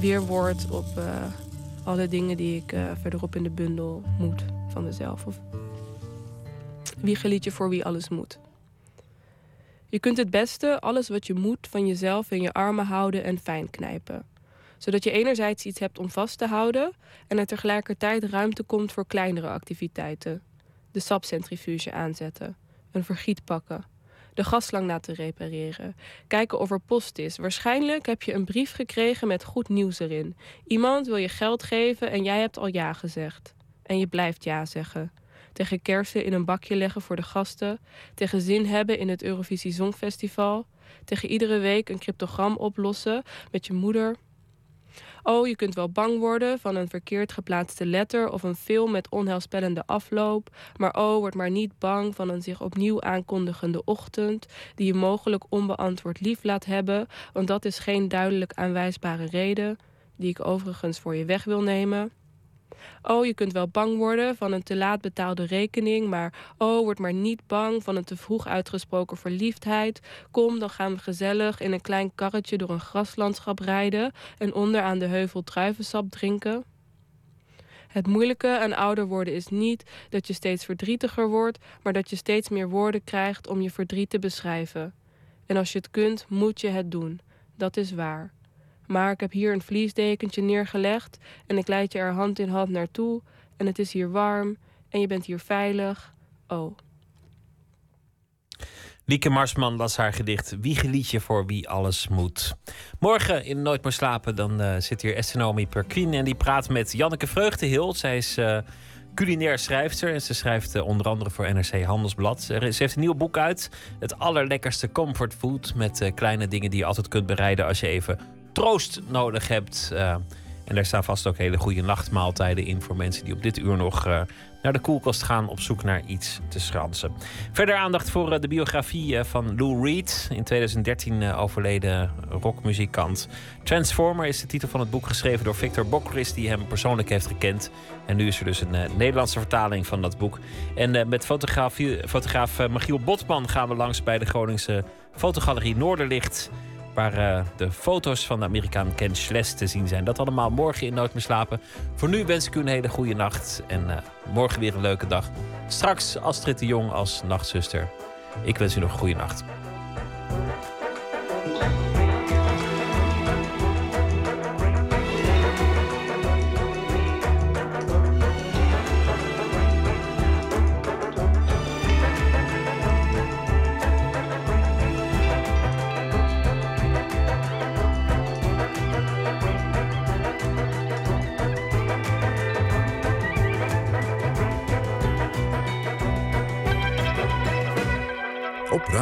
weerwoord op eh, alle dingen die ik eh, verderop in de bundel moet van mezelf. Of Wiegeliedje voor wie alles moet. Je kunt het beste alles wat je moet van jezelf in je armen houden en fijn knijpen. Zodat je enerzijds iets hebt om vast te houden en er tegelijkertijd ruimte komt voor kleinere activiteiten. De sapcentrifuge aanzetten, een vergiet pakken, de gaslang laten repareren, kijken of er post is. Waarschijnlijk heb je een brief gekregen met goed nieuws erin. Iemand wil je geld geven en jij hebt al ja gezegd. En je blijft ja zeggen. Tegen kersen in een bakje leggen voor de gasten. Tegen zin hebben in het Eurovisie Songfestival. Tegen iedere week een cryptogram oplossen met je moeder. Oh, je kunt wel bang worden van een verkeerd geplaatste letter of een film met onheilspellende afloop. Maar oh, word maar niet bang van een zich opnieuw aankondigende ochtend die je mogelijk onbeantwoord lief laat hebben, want dat is geen duidelijk aanwijsbare reden, die ik overigens voor je weg wil nemen. Oh, je kunt wel bang worden van een te laat betaalde rekening, maar oh, word maar niet bang van een te vroeg uitgesproken verliefdheid. Kom, dan gaan we gezellig in een klein karretje door een graslandschap rijden en onder aan de heuvel druivensap drinken. Het moeilijke aan ouder worden is niet dat je steeds verdrietiger wordt, maar dat je steeds meer woorden krijgt om je verdriet te beschrijven. En als je het kunt, moet je het doen. Dat is waar. Maar ik heb hier een vliesdekentje neergelegd en ik leid je er hand in hand naartoe. En het is hier warm en je bent hier veilig. Oh. Lieke Marsman las haar gedicht Wiegeliedje voor wie alles moet. Morgen in Nooit meer slapen dan eh, zit hier Estenomi Perquin en die praat met Janneke Vreugdehil. Zij is uh, culinair schrijfster en ze schrijft uh, onder andere voor NRC Handelsblad. Ze heeft een nieuw boek uit, het allerlekkerste comfort food met kleine dingen die je altijd kunt bereiden als je even troost nodig hebt. Uh, en daar staan vast ook hele goede nachtmaaltijden in voor mensen die op dit uur nog uh, naar de koelkast gaan op zoek naar iets te schransen. Verder aandacht voor uh, de biografie van Lou Reed, in 2013 overleden rockmuzikant. Transformer is de titel van het boek geschreven door Victor Bokris, die hem persoonlijk heeft gekend. En nu is er dus een Nederlandse vertaling van dat boek. En met fotograaf, fotograaf Michiel Botman gaan we langs bij de Groningse fotogalerie Noorderlicht waar uh, de foto's van de Amerikaan Ken Schles te zien zijn. Dat allemaal morgen in Nooit meer slapen. Voor nu wens ik u een hele goede nacht en uh, morgen weer een leuke dag. Straks Astrid de Jong als nachtzuster. Ik wens u nog een goede nacht.